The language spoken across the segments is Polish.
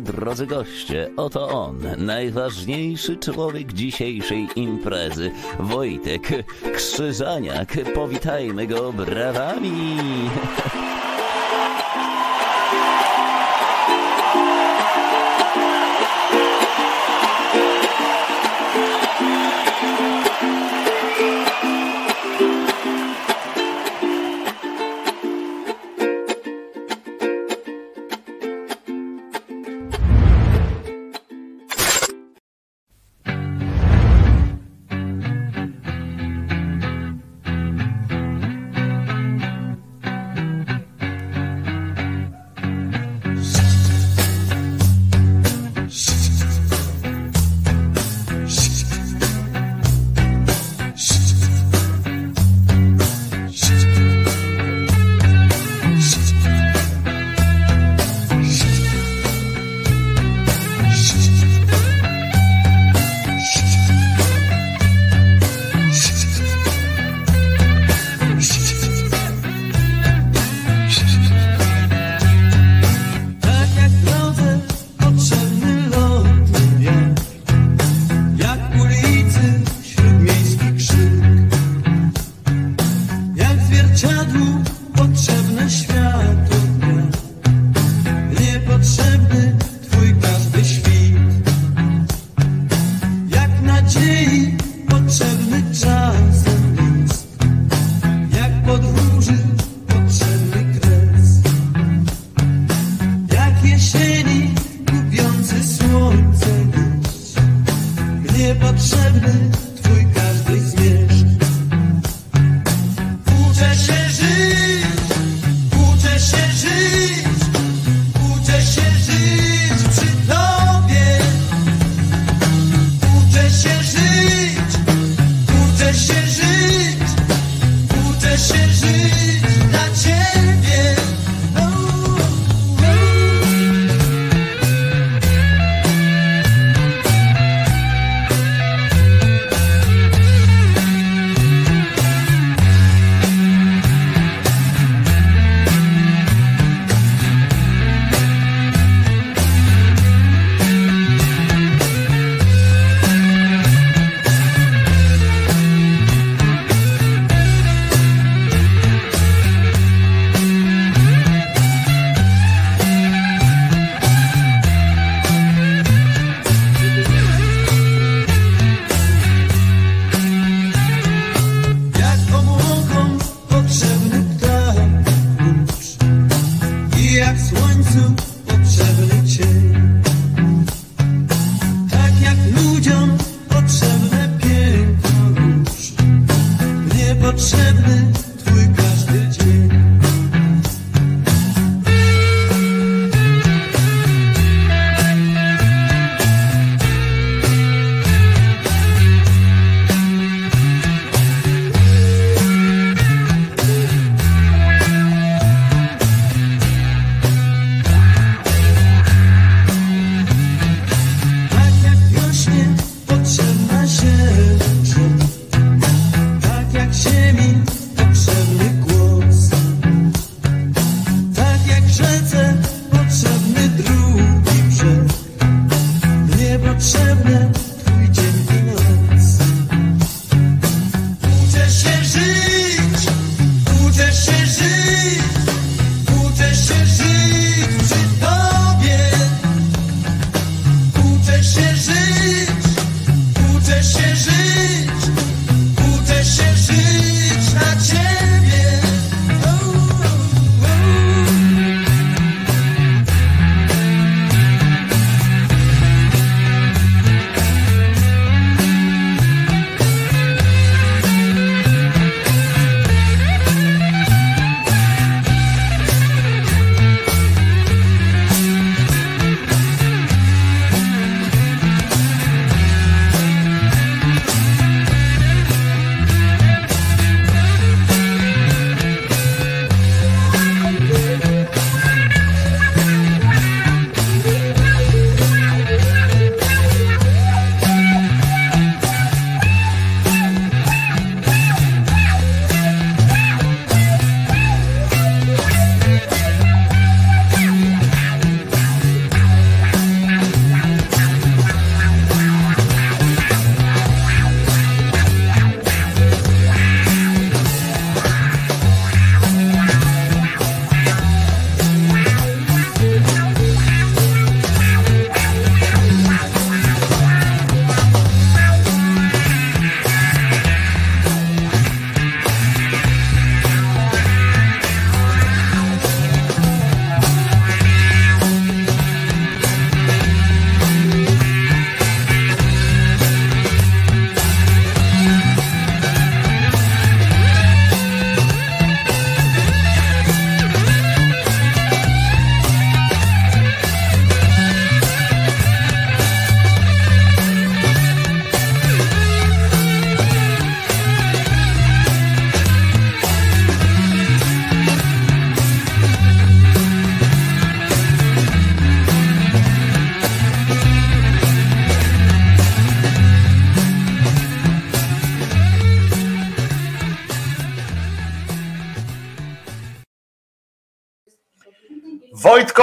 drodzy goście. Oto on, najważniejszy człowiek dzisiejszej imprezy, Wojtek Krzyżaniak. Powitajmy go brawami.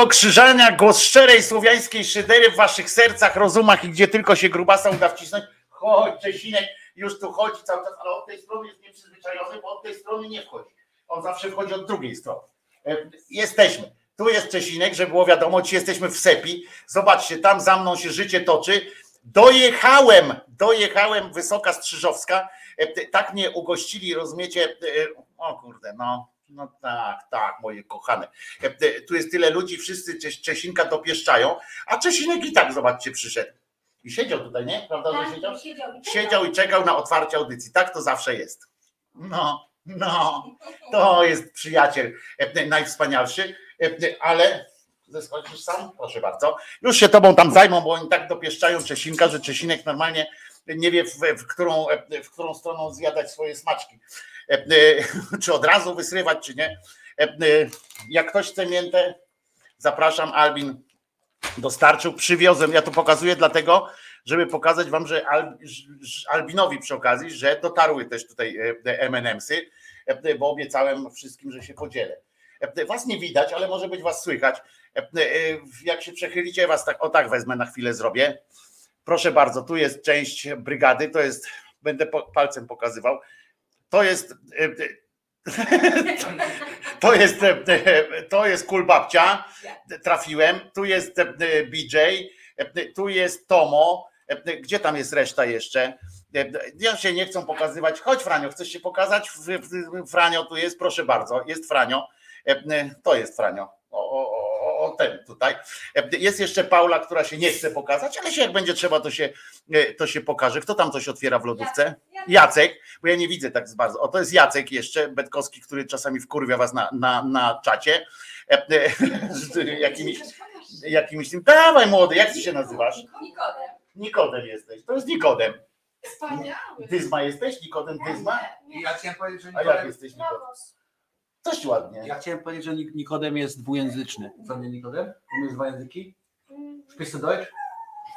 Krzyżania, głos szczerej słowiańskiej szydery w waszych sercach, rozumach i gdzie tylko się grubasa uda wcisnąć. Chodź, Czesinek już tu chodzi cały czas, ale od tej strony jest nieprzyzwyczajony, bo od tej strony nie wchodzi. On zawsze wchodzi od drugiej strony. E, Jesteśmy. Tu jest Czesinek, żeby było wiadomo, ci jesteśmy w Sepi. Zobaczcie, tam za mną się życie toczy. Dojechałem, dojechałem Wysoka Strzyżowska. E, Tak mnie ugościli, rozumiecie? E, O kurde, no. No tak, tak, moje kochane. E, Tu jest tyle ludzi, wszyscy Czes- Czesinka dopieszczają, a Czesinek i tak, zobaczcie, przyszedł. I siedział tutaj, nie? Prawda, że Tak, siedział? siedział i czekał. Siedział i czekał na otwarcie audycji. Tak to zawsze jest. No, no, to jest przyjaciel e, najwspanialszy, e, ale zeskoczysz sam? Proszę bardzo. Już się tobą tam zajmą, bo oni tak dopieszczają Czesinka, że Czesinek normalnie nie wie, w, w, którą, w którą stroną zjadać swoje smaczki. E, e, Czy od razu wysrywać, czy nie. E, Jak ktoś chce miętę, zapraszam, Albin dostarczył, przywiozłem. Ja to pokazuję dlatego, żeby pokazać wam, że Al, że Albinowi przy okazji, że dotarły też tutaj M&M'sy, bo obiecałem wszystkim, że się podzielę. Was nie widać, ale może być was słychać. Jak się przechylicie, was tak o tak wezmę na chwilę zrobię. Proszę bardzo, tu jest część brygady, to jest, będę palcem pokazywał. To jest e, e, to jest e, to jest kulbabcia. Trafiłem. Tu jest BJ, tu jest Tomo. Gdzie tam jest reszta jeszcze? Ja się nie chcą pokazywać. Chodź, Franio, chcesz się pokazać? Franio tu jest, proszę bardzo. Jest Franio. To jest Franio. O, o, o, o ten tutaj. E, Jest jeszcze Paula, która się nie chce pokazać, ale się jak będzie trzeba, to się, e, to się pokaże. Kto tam coś otwiera w lodówce? Jacek, bo ja nie widzę tak z bardzo. O, to jest Jacek jeszcze, Betkowski, który czasami wkurwia was na, na, na czacie. E, jakimiś, jakimiś tym. Dawaj młody, jak ty się nazywasz? Nikodem. Nikodem jesteś. To jest Nikodem. Wspaniały. Dyzma jesteś? Nikodem Dyzma? Nie, Ja chciałem powiedzieć, że A jak Nikodem, jesteś Nikodem? Coś ładnie. ja chciałem powiedzieć, że Nik- Nikodem jest dwujęzyczny. Co mnie Nikodem? Umiesz dwa języki? Sprichst du Deutsch?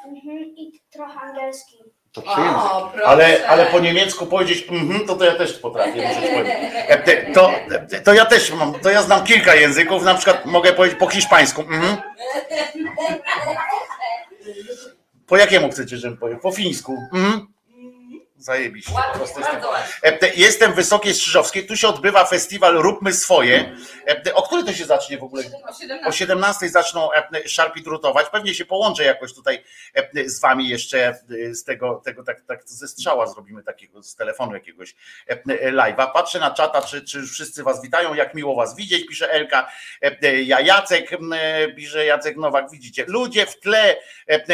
mhm, I trochę angielski. To O, proszę. Ale, ale po niemiecku powiedzieć mhm, to, to ja też potrafię. muszę ci powiedzieć. E, te- To, to ja też mam, to ja znam kilka języków, na przykład mogę powiedzieć po hiszpańsku. Mhm. Po jakiemu chcecie, żebym powiedział? Po fińsku. Mhm. Zajebiście. Ładnie, jestem ładnie. Te- Jestem w Wysokiej Strzyżowskiej, tu się odbywa festiwal Róbmy Swoje. O której to się zacznie w ogóle? O 17. O 17 zaczną szarpi drutować. Pewnie się połączę jakoś tutaj z wami jeszcze z tego, tego tak, tak ze strzała zrobimy takiego, z telefonu jakiegoś live'a. Patrzę na czata, czy, czy wszyscy was witają, jak miło was widzieć, pisze Elka. Ja Jacek, e, pisze Jacek Nowak, widzicie. Ludzie w tle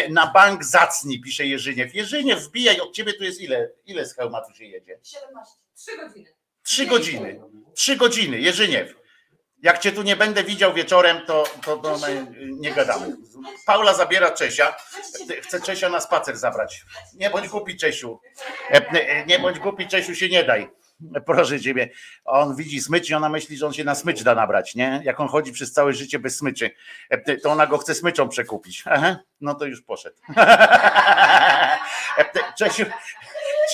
na bank zacni, pisze Jerzyniew. Jerzyniew, wbijaj, od ciebie tu jest ile? Ile z hełmatu się jedzie? 17. 3 godziny. Trzy godziny. Trzy godziny, Jerzyniew. Jak cię tu nie będę widział wieczorem, to, to, to nie gadamy. Paula zabiera Czesia. Chce Czesia na spacer zabrać. Nie bądź głupi, Czesiu. E, Nie bądź głupi, Czesiu, się nie daj. Proszę ciebie. On widzi smycz i ona myśli, że on się na smycz da nabrać, nie? Jak on chodzi przez całe życie bez smyczy, e, to ona go chce smyczą przekupić. Aha, no to już poszedł. E, Czesiu,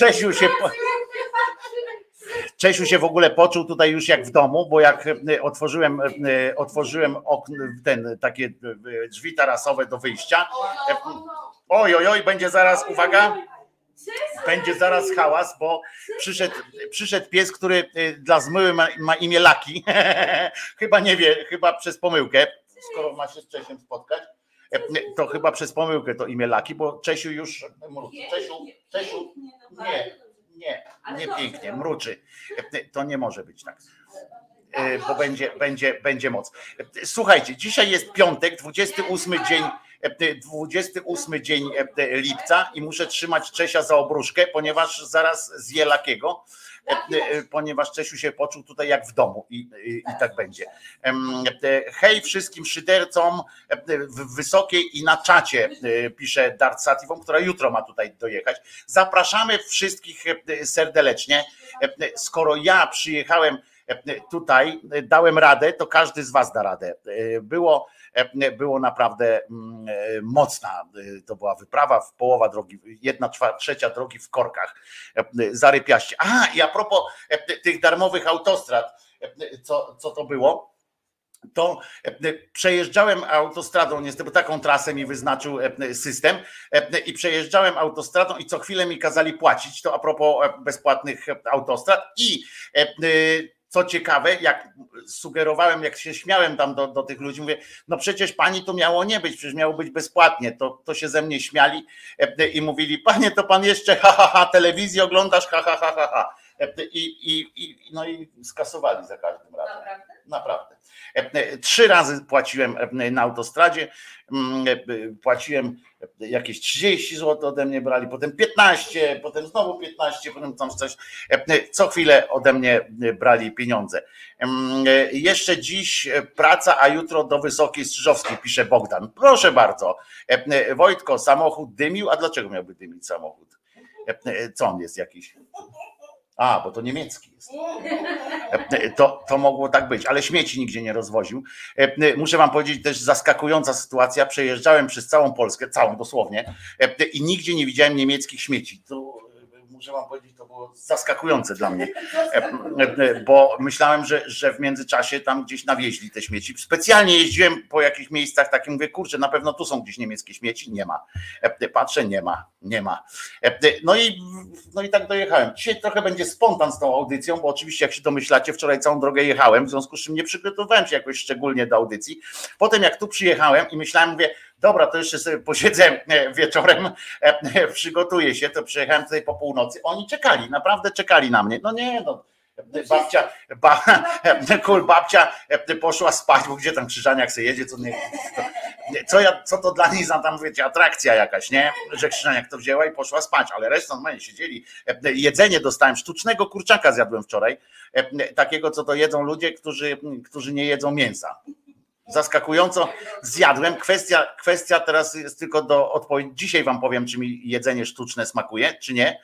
Czesiu się... Czesiu się w ogóle poczuł tutaj już jak w domu, bo jak e, otworzyłem, e, otworzyłem okno, ten, takie e, drzwi tarasowe do wyjścia. Oj, oj, oj, będzie zaraz, uwaga, będzie zaraz hałas, bo przyszedł, przyszedł pies, który dla zmyły ma, ma imię Laki. chyba nie wie, chyba przez pomyłkę, skoro ma się z Czesiem spotkać. To chyba przez pomyłkę to imię Laki, bo Czesiu już. Czesiu, Czesiu, nie, nie, nie pięknie, mruczy. To nie może być tak. E, Bo będzie, będzie, będzie moc. E, Słuchajcie, dzisiaj jest piątek, 28 dzień, e, 28 dzień e, lipca i muszę trzymać Czesia za obruszkę, ponieważ zaraz zje lakiego, ponieważ Czesiu się poczuł tutaj jak w domu i, i, i tak będzie. E, Hej wszystkim szydercom e, w Wysokiej i na czacie, e, pisze Dart Sativon, która jutro ma tutaj dojechać. Zapraszamy wszystkich e, serdecznie. E, Skoro ja przyjechałem e, tutaj, e, dałem radę, to każdy z Was da radę. E, Było, e, było naprawdę mm, e, mocna. e, To była wyprawa w połowa drogi, jedna trzecia drogi w korkach. e, Zarypiaście. A, i a propos e, tych darmowych autostrad, e, co, co to było? to e, przejeżdżałem autostradą, niestety, taką trasę mi wyznaczył e, system e, i przejeżdżałem autostradą i co chwilę mi kazali płacić, to a propos e, bezpłatnych autostrad i e, co ciekawe, jak sugerowałem, jak się śmiałem tam do, do tych ludzi, mówię, no przecież pani to miało nie być, przecież miało być bezpłatnie, to, to się ze mnie śmiali e, i mówili, panie, to pan jeszcze ha, ha, ha, telewizję oglądasz, ha, ha, ha, ha, ha. E, I, i, i, no i skasowali za każdym razem. Naprawdę? Naprawdę. E, Trzy razy płaciłem e, na autostradzie, mm, płaciłem jakieś 30 zł ode mnie brali, potem 15, potem znowu 15, potem tam coś. Co chwilę ode mnie brali pieniądze. Jeszcze dziś praca, a jutro do Wysokiej Strzyżowskiej, pisze Bogdan. Proszę bardzo. Wojtko, samochód dymił, a dlaczego miałby dymić samochód? Co on jest jakiś? A, bo to niemiecki jest. To, to mogło tak być, ale śmieci nigdzie nie rozwoził. E, Muszę wam powiedzieć też zaskakująca sytuacja. Przejeżdżałem przez całą Polskę, całą dosłownie, e, i nigdzie nie widziałem niemieckich śmieci. To, e, muszę wam powiedzieć, to było zaskakujące dla mnie, bo myślałem, że, że w międzyczasie tam gdzieś nawieźli te śmieci. Specjalnie jeździłem po jakichś miejscach takim, mówię, kurczę, na pewno tu są gdzieś niemieckie śmieci. Nie ma. Patrzę, nie ma, nie ma. No i, no i tak dojechałem. Dzisiaj trochę będzie spontan z tą audycją, bo oczywiście, jak się domyślacie, wczoraj całą drogę jechałem, w związku z czym nie przygotowałem się jakoś szczególnie do audycji. Potem, jak tu przyjechałem i myślałem, mówię, dobra, to jeszcze sobie posiedzę wieczorem, przygotuję się, to przyjechałem tutaj po północy. Oni czekali, naprawdę czekali na mnie. No nie, no. Babcia, ba, kul, babcia poszła spać, bo gdzie tam Krzyżaniak sobie jedzie, co, nie, co, ja, co to dla niej za tam, wiecie, atrakcja jakaś, nie? Że Krzyżaniak to wzięła i poszła spać, ale resztą normalnie siedzieli. Jedzenie dostałem, sztucznego kurczaka zjadłem wczoraj, takiego, co to jedzą ludzie, którzy, którzy nie jedzą mięsa. Zaskakująco zjadłem. Kwestia, kwestia teraz jest tylko do odpowiedzi. Dzisiaj wam powiem, czy mi jedzenie sztuczne smakuje, czy nie.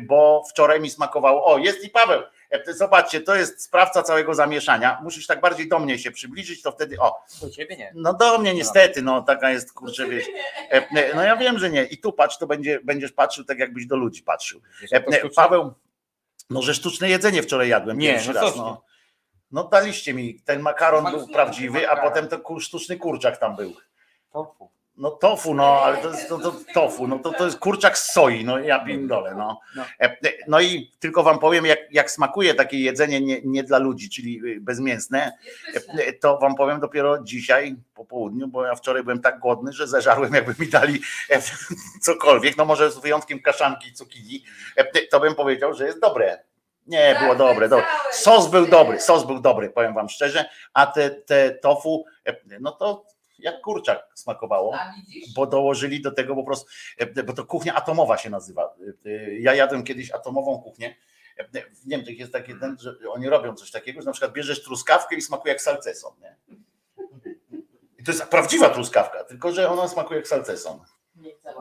Bo wczoraj mi smakowało. O, jest i Paweł. Zobaczcie, to jest sprawca całego zamieszania. Musisz tak bardziej do mnie się przybliżyć, to wtedy. O, Do ciebie nie. no do mnie niestety, no taka jest kurczę, wiesz. No ja wiem, że nie. I tu patrz, to będzie, będziesz patrzył tak, jakbyś do ludzi patrzył. Paweł, no że sztuczne jedzenie wczoraj jadłem Nie, pierwszy no raz. No. No daliście mi, ten makaron był prawdziwy, a potem kur- sztuczny kurczak tam był. Tofu. No tofu, no ale to jest to, to, tofu, no to, to jest kurczak z soi, no ja pindole, no. No. E, No i tylko wam powiem, jak, jak smakuje takie jedzenie nie, nie dla ludzi, czyli y, bezmięsne. E, to wam powiem dopiero dzisiaj po południu, bo ja wczoraj byłem tak głodny, że zeżarłem, jakby mi dali e, cokolwiek, no może z wyjątkiem kaszanki i cukinii, e, to bym powiedział, że jest dobre. Nie, było dobre, dobre. Sos był dobry, sos był dobry, powiem wam szczerze, a te, te tofu, e, no to jak kurczak smakowało bo dołożyli do tego po prostu, e, bo to kuchnia atomowa się nazywa. E, Ja jadłem kiedyś atomową kuchnię. W Niemczech jest taki ten, że oni robią coś takiego, że na przykład bierzesz truskawkę i smakuje jak salceson. Nie? I to jest prawdziwa truskawka, tylko że ona smakuje jak salceson.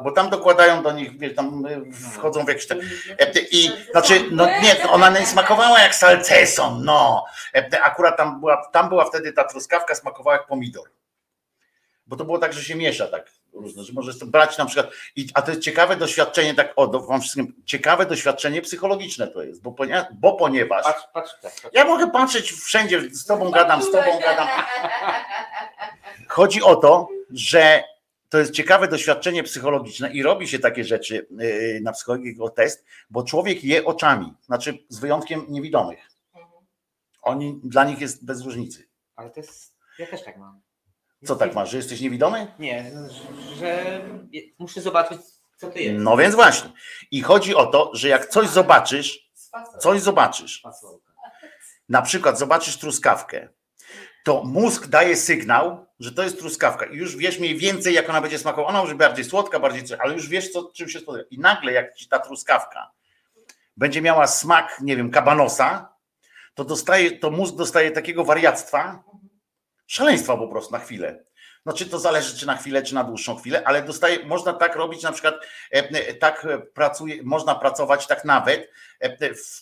Bo tam dokładają do nich, wiesz, tam e, wchodzą w jakieś te, e, i znaczy, no nie, ona nie smakowała jak salceson, no. E, Akurat tam była, tam była wtedy ta truskawka smakowała jak pomidor. Bo to było tak, że się miesza tak różne, że możesz to brać na przykład, i, a to jest ciekawe doświadczenie, tak o, do, wam wszystkim, ciekawe doświadczenie psychologiczne to jest, bo, ponia, bo ponieważ, Patrz, patrz, tak. patrz. ja mogę patrzeć wszędzie, z tobą gadam, z tobą gadam, Chodzi o to, że to jest ciekawe doświadczenie psychologiczne i robi się takie rzeczy yy, na psychologii jako test, bo człowiek je oczami, znaczy z wyjątkiem niewidomych. Oni, dla nich jest bez różnicy. Ale to jest. Ja też tak mam. Co tak masz, że jesteś niewidomy? Nie, że- muszę zobaczyć, co to jest. No więc właśnie. I chodzi o to, że jak coś zobaczysz, coś zobaczysz, na przykład zobaczysz truskawkę, to mózg daje sygnał, że to jest truskawka i już wiesz mniej więcej, jak ona będzie smakowała. Ona może bardziej słodka, bardziej coś, ale już wiesz, co, czym się spodziewa. I nagle, jak ci ta truskawka będzie miała smak, nie wiem, kabanosa, to, dostaje, to mózg dostaje takiego wariactwa, szaleństwa po prostu na chwilę. No czy to zależy, czy na chwilę, czy na dłuższą chwilę, ale dostaje, można tak robić, na przykład e, e, tak e, pracuje, można pracować tak nawet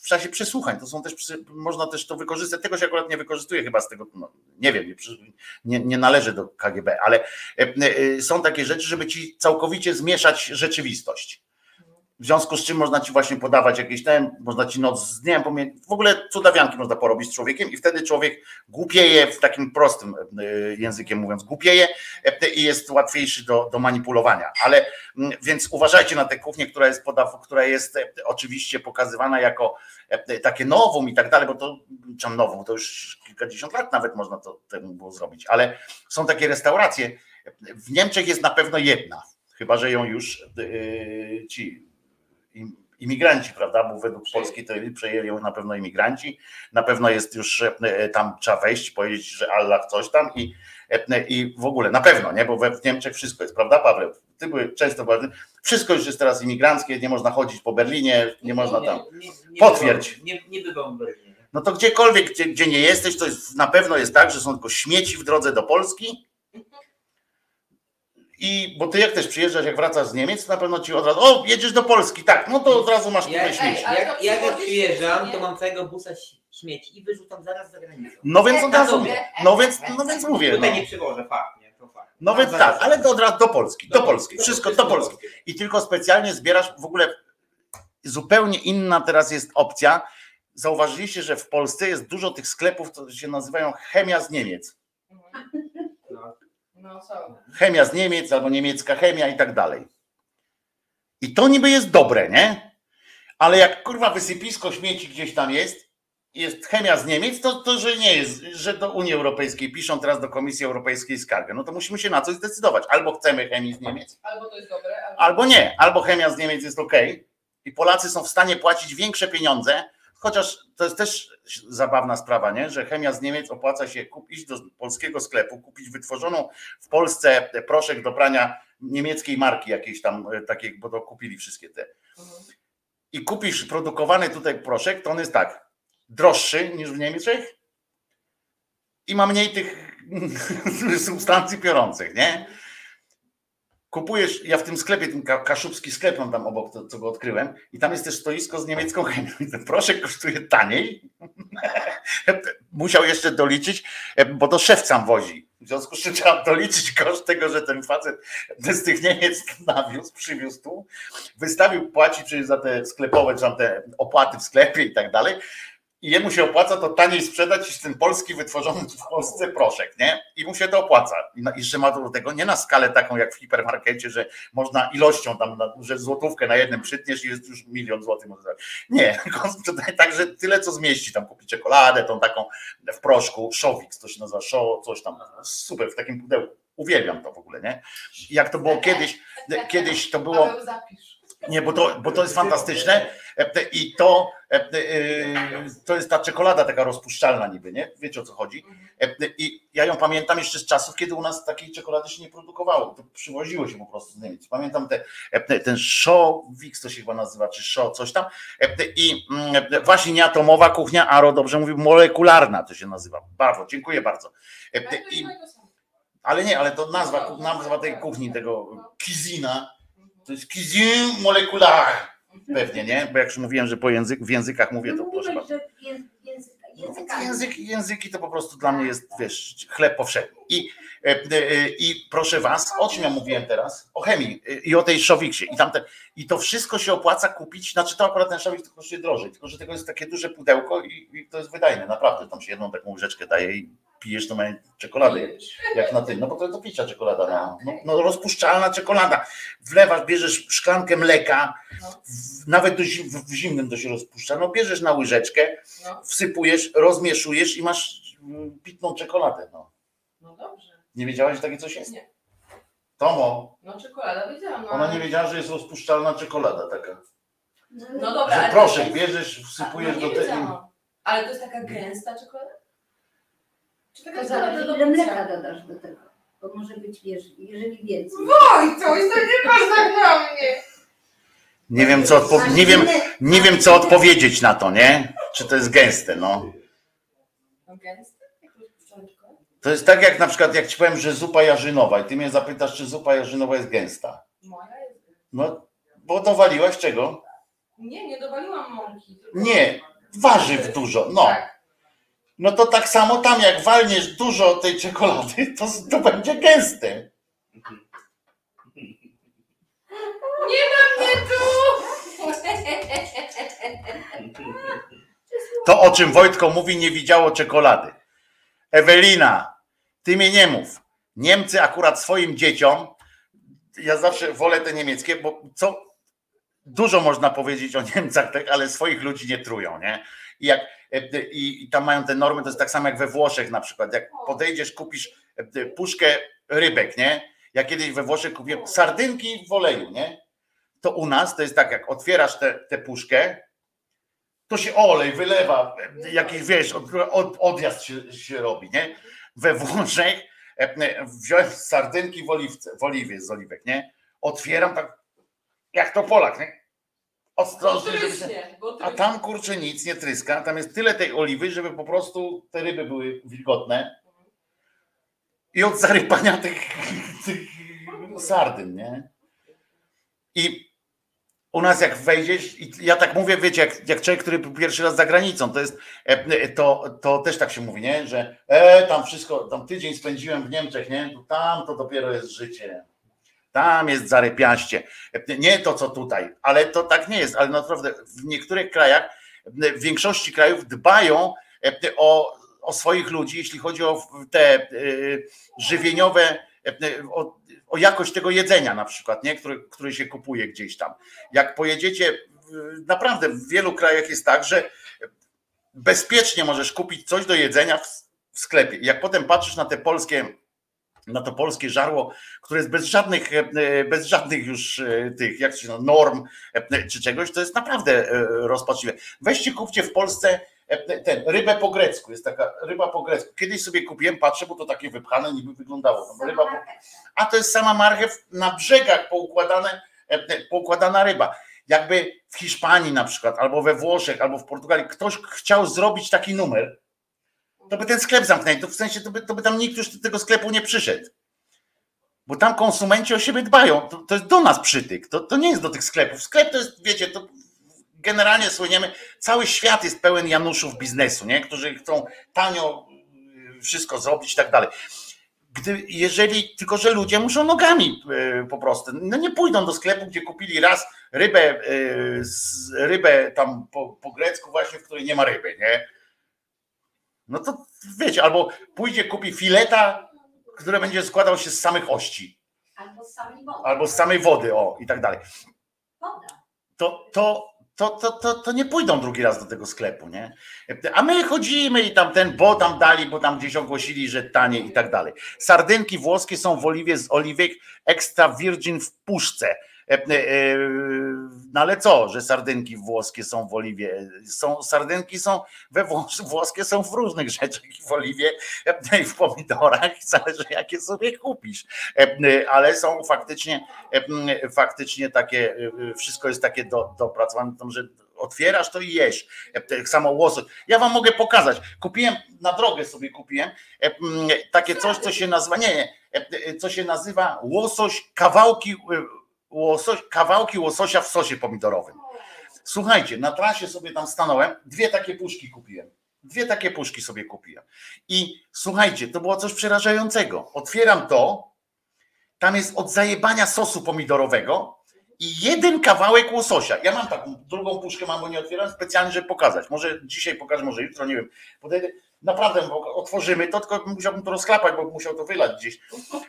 w czasie przesłuchań. To są też, można też to wykorzystać. Tego się akurat nie wykorzystuje chyba z tego, no, nie wiem, nie nie, należy do KGB, ale są takie rzeczy, żeby ci całkowicie zmieszać rzeczywistość. W związku z czym można ci właśnie podawać jakieś ten, można ci noc z dniem, pomie- w ogóle cudawianki można porobić z człowiekiem i wtedy człowiek głupieje w takim prostym e, językiem mówiąc, głupieje e, i jest łatwiejszy do, do manipulowania. Ale mm, więc uważajcie na tę kuchnię, która jest podaw, która jest e, oczywiście pokazywana jako takie nowum i tak dalej, bo to czym nowum, to już kilkadziesiąt lat nawet można to temu było zrobić, ale są takie restauracje. W Niemczech jest na pewno jedna, chyba że ją już ci imigranci, prawda? Bo według Polski to przejęli ją na pewno imigranci. Na pewno jest już e, tam trzeba wejść, powiedzieć, że Allah coś tam i, e, i w ogóle na pewno, nie? Bo we w Niemczech wszystko jest, prawda, Paweł? Ty były często byłeś- wszystko już jest teraz imigranckie, nie można chodzić po Berlinie, nie można tam. Nie, nie, nie Potwierdź. bywam- Nie, nie bywam w Berlinie. No to gdziekolwiek, gdzie, gdzie nie jesteś, to jest, na pewno jest tak, że są tylko śmieci w drodze do Polski. I bo ty jak też przyjeżdżasz, jak wracasz z Niemiec, to na pewno ci od razu, o, jedziesz do Polski, tak, no to od razu masz Ja, tutaj śmieci. ale jak, to jak, jak przyjeżdżam, to mam całego busa śmieci i wyrzucam zaraz za granicą. No więc od Na razu, sobie. no więc, no więc mówię, no. Tutaj nie przywożę, fakt, nie, to fakt. No więc tak, ale to od razu do Polski, do Polski, wszystko do Polski. I tylko specjalnie zbierasz w ogóle zupełnie inna teraz jest opcja. Zauważyliście, że w Polsce jest dużo tych sklepów, co się nazywają chemia z Niemiec. No. Chemia z Niemiec albo niemiecka chemia i tak dalej. I to niby jest dobre, nie? Ale jak kurwa wysypisko śmieci gdzieś tam jest, jest chemia z Niemiec, to, to że nie jest, że do Unii Europejskiej piszą teraz do Komisji Europejskiej skargę. No to musimy się na coś zdecydować. Albo chcemy chemii z Niemiec, Albo dobre, albo... albo nie. Albo chemia z Niemiec jest ok i Polacy są w stanie płacić większe pieniądze, chociaż to jest też zabawna sprawa, nie? że chemia z Niemiec opłaca się kup, iść do polskiego sklepu, kupić wytworzoną w Polsce proszek do prania niemieckiej marki jakiejś tam e, takiej, bo to kupili wszystkie te. Mhm. I kupisz produkowany tutaj proszek, to on jest tak, droższy niż w Niemczech i ma mniej tych substancji piorących, nie? Kupujesz, ja w tym sklepie, ten ka- kaszubski sklep mam tam obok, to, co go odkryłem i tam jest też stoisko z niemiecką chemią proszek kosztuje taniej. Musiał jeszcze doliczyć, bo to szef sam wozi. W związku z czym trzeba doliczyć koszt tego, że ten facet z tych Niemiec nawiózł, przywiózł tu, wystawił, płaci przecież za te sklepowe, czy tam te opłaty w sklepie i tak dalej. I jemu się opłaca to taniej sprzedać niż ten polski wytworzony w Polsce proszek, nie? I mu się to opłaca. I jeszcze ma do tego nie na skalę taką jak w hipermarkecie, że można ilością tam, że złotówkę na jednym przytniesz i jest już milion złotych. Nie, sprzedaje tak, że tyle co zmieści. Tam kupi czekoladę, tą taką w proszku, Showix, to się nazywa coś tam. Super, w takim pudełku. Uwielbiam to w ogóle, nie? Jak to było kiedyś, kiedyś to było... Paweł, zapisz. Nie, bo to, bo to jest fantastyczne E, i to, e, e, to jest ta czekolada taka rozpuszczalna niby, nie? Wiecie o co chodzi? I ja ją pamiętam jeszcze z czasów, kiedy u nas takiej czekolady się nie produkowało. To przywoziło się po prostu z Niemiec. Pamiętam te, ten show, Wix to się chyba nazywa, czy show, coś tam. I mm, właśnie nie atomowa kuchnia, Aro dobrze mówił, molekularna to się nazywa. Brawo, dziękuję bardzo. I, ale nie, ale to nazwa, nazwa tej kuchni, tego kizina, to jest cuisine molecular. Pewnie, nie? Bo jak już mówiłem, że po język, w językach mówię, to proszę bardzo. że język, języka. Języki, języki to po prostu dla mnie jest, wiesz, chleb powszedni. I, e, e, I proszę was, o czym ja mówiłem teraz? O chemii e, i o tej szowiksie. I, tamte, I to wszystko się opłaca kupić, znaczy to akurat ten szowik to kosztuje drożej, tylko że tego jest takie duże pudełko i, i to jest wydajne, naprawdę. Tam się jedną taką łyżeczkę daje i pijesz to ma czekoladę jak na tym, no bo to do picia czekolada, no, no, no rozpuszczalna czekolada. Wlewasz, bierzesz szklankę mleka, w, nawet do, w, zimnym to się rozpuszcza, no bierzesz na łyżeczkę, No, wsypujesz, rozmieszujesz i masz mm, pitną czekoladę. No. no dobrze. Nie wiedziałaś, że takie coś jest? Nie. Tomo, No czekolada wiedziałam. No, ona nie wiedziała, że jest rozpuszczalna czekolada taka. No dobra, Że proszek to bierzesz, wsypujesz no, do tego. Ale to jest taka gęsta czekolada? Czy To zależy ile mleka dodasz do tego. Bo może być, wiesz, jeżeli więcej. Oj, to jest to nie patrz tak na mnie. Nie wiem, co odpo- nie wiem, nie wiem, co odpowiedzieć na to, nie? Czy to jest gęste, no. No? To jest tak jak na przykład, jak ci powiem, że zupa jarzynowa i ty mnie zapytasz, czy zupa jarzynowa jest gęsta. Moja jest gęsta. No, bo dowaliłaś czego? Nie, nie dowaliłam mąki. tylko- Nie, warzyw dużo, no. Tak. No to tak samo tam, jak walniesz dużo tej czekolady, to, to będzie gęste. Nie tu! To, o czym Wojtko mówi, nie widziało czekolady. Ewelina, ty mnie nie mów. Niemcy akurat swoim dzieciom, ja zawsze wolę te niemieckie, bo co dużo można powiedzieć o Niemcach, tak, ale swoich ludzi nie trują, nie? I, jak, e, i, I tam mają te normy, to jest tak samo jak we Włoszech na przykład. Jak podejdziesz, kupisz e, puszkę rybek, nie? Ja kiedyś we Włoszech kupiłem sardynki w oleju, nie? To u nas to jest tak, jak otwierasz tę puszkę, to się olej wylewa, jakiś wiesz, od, od, odjazd się, się robi, nie? We Włoszech e, wziąłem sardynki w oliwce, w oliwie z oliwek, nie? Otwieram tak, jak to Polak, nie? Ostrożnie, żeby się... A tam kurczę nic nie tryska, tam jest tyle tej oliwy, żeby po prostu te ryby były wilgotne i od zarypania tych, tych sardyn, nie? I u nas jak wejdziesz, i ja tak mówię, wiecie, jak, jak człowiek, który pierwszy raz za granicą, to jest, e, to, to też tak się mówi, nie? Że e, tam wszystko, tam tydzień spędziłem w Niemczech, nie? To tam to dopiero jest życie. Tam jest zarypiaście. Nie to, co tutaj, ale to tak nie jest. Ale naprawdę w niektórych krajach, w większości krajów dbają e, o, o swoich ludzi, jeśli chodzi o te y, żywieniowe, y, o, o, jakość tego jedzenia na przykład, nie? Który, który się kupuje gdzieś tam. Jak pojedziecie, naprawdę w wielu krajach jest tak, że bezpiecznie możesz kupić coś do jedzenia w, w sklepie. Jak potem patrzysz na te polskie na to polskie żarło, które jest bez żadnych, bez żadnych już tych, jak się no, norm czy czegoś, to jest naprawdę rozpaczliwe. Weźcie, kupcie w Polsce ten, rybę po grecku, jest taka ryba po grecku. Kiedyś sobie kupiłem, patrzę, bo to takie wypchane niby wyglądało. Ryba po... A to jest sama marchew na brzegach poukładane, poukładana ryba. Jakby w Hiszpanii na przykład, albo we Włoszech, albo w Portugalii ktoś chciał zrobić taki numer, to by ten sklep zamknęli. To w sensie to by, to by tam nikt już do tego sklepu nie przyszedł. Bo tam konsumenci o siebie dbają. To, to jest do nas przytyk. To, to nie jest do tych sklepów. Sklep to jest, wiecie, to generalnie słyniemy, cały świat jest pełen Januszów biznesu, nie? którzy chcą tanio y, wszystko zrobić i tak dalej. Gdy, jeżeli, tylko że ludzie muszą nogami y, po prostu, no nie pójdą do sklepu, gdzie kupili raz rybę, y, rybę tam po, po grecku właśnie, w której nie ma ryby, nie? No to wiecie, albo pójdzie, kupi fileta, które będzie składał się z samych ości. Albo z samej wody. Albo z samej wody, o i tak dalej. Woda. To, to, to, to, to, to nie pójdą drugi raz do tego sklepu, nie? A my chodzimy i tam ten, bo tam dali, bo tam gdzieś ogłosili, że tanie i tak dalej. Sardynki włoskie są w oliwie z oliwek extra virgin w puszce. No ale co, że sardynki włoskie są w oliwie? Są, sardynki są we Włos włoskie są w różnych rzeczach w oliwie, i w pomidorach, zależy jakie sobie kupisz. Ale są faktycznie, faktycznie takie, wszystko jest takie do, dopracowane, że otwierasz to i jesz. Tak samo łosoś. Ja wam mogę pokazać. Kupiłem, na drogę sobie kupiłem takie coś, co się nazywa, nie, co się nazywa łosoś, kawałki łosoś, kawałki łososia w sosie pomidorowym. Słuchajcie, na trasie sobie tam stanąłem, dwie takie puszki kupiłem. Dwie takie puszki sobie kupiłem. I słuchajcie, to było coś przerażającego. Otwieram to, tam jest od zajebania sosu pomidorowego i jeden kawałek łososia. Ja mam taką drugą puszkę, mam, bo nie otwieram specjalnie, żeby pokazać. Może dzisiaj pokażę, może jutro, nie wiem. Naprawdę, bo otworzymy to, tylko musiałbym to rozklapać, bo musiał to wylać gdzieś.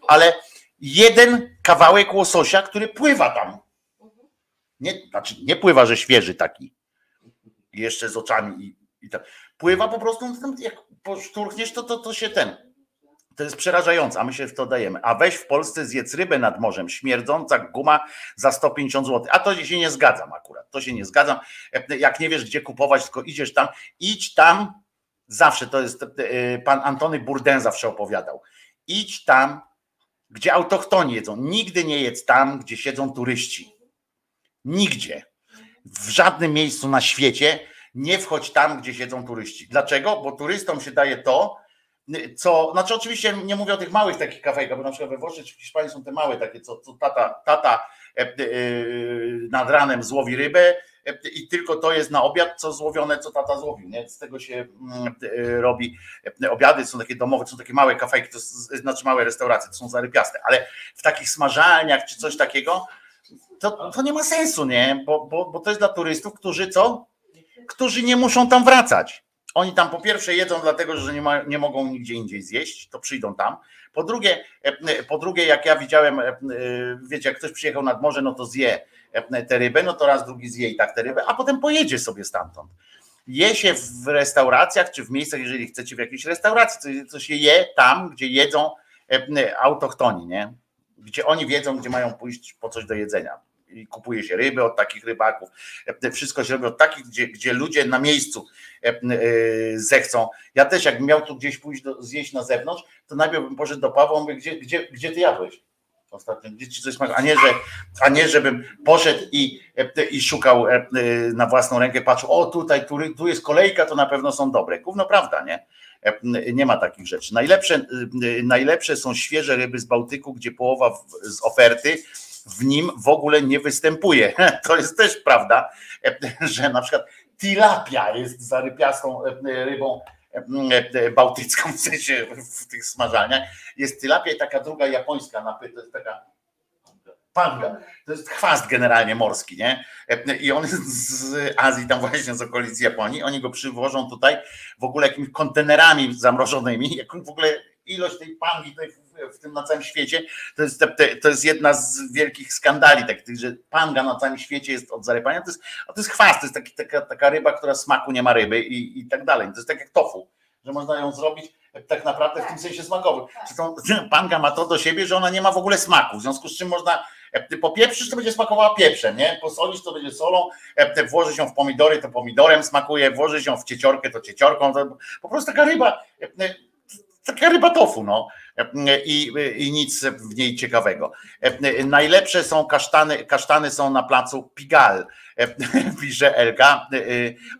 Ale jeden kawałek łososia, który pływa tam. Nie, znaczy nie pływa, że świeży taki. Jeszcze z oczami i, i tak. Pływa po prostu, jak poszturchniesz, to, to, to się ten. To jest przerażające, a my się w to dajemy. A weź w Polsce zjedz rybę nad morzem, śmierdząca guma za 150 zł. A to się nie zgadzam akurat. To się nie zgadzam. Jak nie wiesz, gdzie kupować, tylko idziesz tam, idź tam. Zawsze to jest pan Antony Burden zawsze opowiadał. Idź tam, gdzie autochtoni jedzą. Nigdy nie jedz tam, gdzie siedzą turyści. Nigdzie. W żadnym miejscu na świecie nie wchodź tam, gdzie siedzą turyści. Dlaczego? Bo turystom się daje to, co, znaczy oczywiście nie mówię o tych małych takich kafejkach, bo na przykład we Włoszech czy w Hiszpanii są te małe takie, co, co tata, tata e, e, nad ranem złowi rybę i tylko to jest na obiad, co złowione, co tata złowił, nie? Z tego się mm, robi obiady, są takie domowe, są takie małe kafejki, to znaczy małe restauracje, to są zarypiaste, ale w takich smażalniach czy coś takiego, to, to nie ma sensu, nie? Bo, bo, bo to jest dla turystów, którzy co? Którzy nie muszą tam wracać. Oni tam po pierwsze jedzą dlatego, że nie, ma, nie mogą nigdzie indziej zjeść, to przyjdą tam. Po drugie, e, po drugie, jak ja widziałem, e, e, wiecie, jak ktoś przyjechał nad morze, no to zje e, tę rybę, no to raz drugi zje i tak tę rybę, a potem pojedzie sobie stamtąd. Je się w restauracjach, czy w miejscach, jeżeli chcecie w jakiejś restauracji, co, co się je tam, gdzie jedzą autochtoni, nie? Gdzie oni wiedzą, gdzie mają pójść po coś do jedzenia. I kupuje się ryby od takich rybaków. Wszystko się robi od takich, gdzie, gdzie ludzie na miejscu e, zechcą. Ja też, jakbym miał tu gdzieś pójść do, zjeść na zewnątrz, to najpierw bym poszedł do Pawła, mówię, gdzie, gdzie, gdzie ty jadłeś? Ostatnio, gdzie ci coś smakuje? A nie, że, a nie, żebym poszedł i, e, i szukał e, e, na własną rękę, patrzył, o tutaj, tu, tu jest kolejka, to na pewno są dobre. Gówno prawda, nie? Nie ma takich rzeczy. Najlepsze, najlepsze są świeże ryby z Bałtyku, gdzie połowa z oferty w nim w ogóle nie występuje. To jest też prawda, że na przykład tilapia jest zarypiastą rybą bałtycką, w sensie w tych smażalniach. Jest tilapia i taka druga japońska, napy- to jest taka panga. To jest chwast generalnie morski, nie? E, I on jest z Azji, tam właśnie z okolic Japonii. Oni go przywożą tutaj w ogóle jakimiś kontenerami zamrożonymi. Jak w ogóle ilość tej pangi tutaj w- tym na całym świecie, to jest, to jest jedna z wielkich skandali, tak, że panga na całym świecie jest od zarypania. To jest, to jest chwast, to jest taki, taka, taka ryba, która smaku nie ma ryby i, i tak dalej. To jest tak jak tofu, że można ją zrobić tak naprawdę w tym sensie smakowym. Że tą, panga ma to do siebie, że ona nie ma w ogóle smaku, w związku z czym można e, popieprzysz, to będzie smakowała pieprzem, nie? Posolisz, to będzie solą, e, włoży się w pomidory, to pomidorem smakuje, włoży się w cieciorkę, to cieciorką, to po prostu taka ryba, taka ryba tofu, no. I, I nic w niej ciekawego. Najlepsze są kasztany, kasztany są na placu Pigal, pisze Elka, E,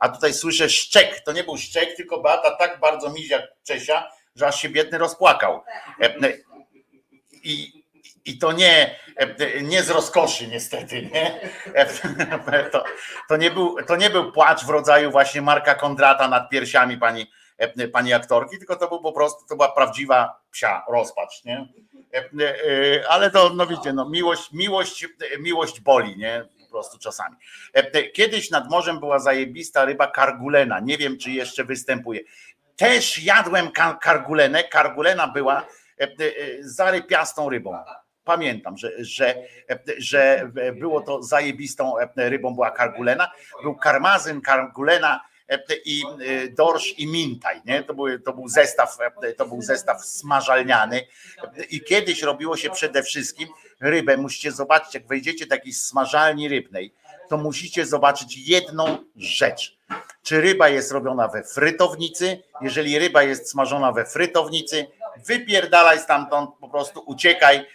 a tutaj słyszę szczek, to nie był szczek, tylko Beata tak bardzo mizia Czesia, że aż się biedny rozpłakał. I, i to nie, nie z rozkoszy niestety, nie? To, to, nie był, to nie był płacz w rodzaju właśnie Marka Kondrata nad piersiami pani, pani aktorki, tylko to był po prostu, to była prawdziwa psia rozpacz, nie? Ale to, no wiecie, no miłość, miłość, miłość boli, nie? Po prostu czasami. Kiedyś nad morzem była zajebista ryba kargulena, nie wiem czy jeszcze występuje. Też jadłem ka- kargulenę, kargulena była zarypiastą rybą. Pamiętam, że, że, że było to zajebistą rybą, była kargulena. Był karmazyn, kargulena i dorsz i mintaj. Nie? To, był, to, był zestaw, to był zestaw smażalniany. I kiedyś robiło się przede wszystkim rybę. Musicie zobaczyć, jak wejdziecie do takiej smażalni rybnej, to musicie zobaczyć jedną rzecz. Czy ryba jest robiona we frytownicy? Jeżeli ryba jest smażona we frytownicy, wypierdalaj stamtąd, po prostu uciekaj,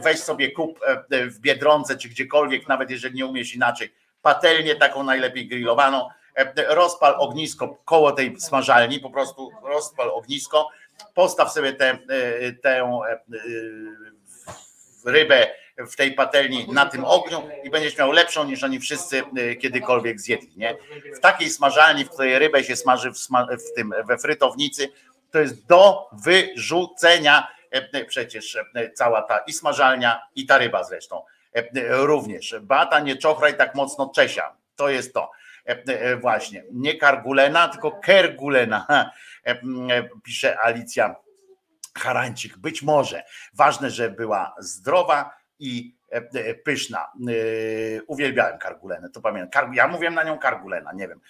weź sobie kup w Biedronce czy gdziekolwiek, nawet jeżeli nie umiesz inaczej, patelnię taką najlepiej grillowaną, rozpal ognisko koło tej smażalni, po prostu rozpal ognisko, postaw sobie tę, tę rybę w tej patelni na tym ogniu i będziesz miał lepszą niż oni wszyscy kiedykolwiek zjedli. Nie? W takiej smażalni, w której rybę się smaży w, w tym, we frytownicy, to jest do wyrzucenia przecież cała ta i smażalnia i ta ryba zresztą również. Bata nie czochraj tak mocno Czesia. To jest to. Właśnie. Nie Kargulena, tylko Kergulena. Pisze Alicja Harańczyk. Być może. Ważne, że była zdrowa i pyszna. Uwielbiałem kargulenę, to pamiętam. Ja mówiłem na nią kargulena, nie wiem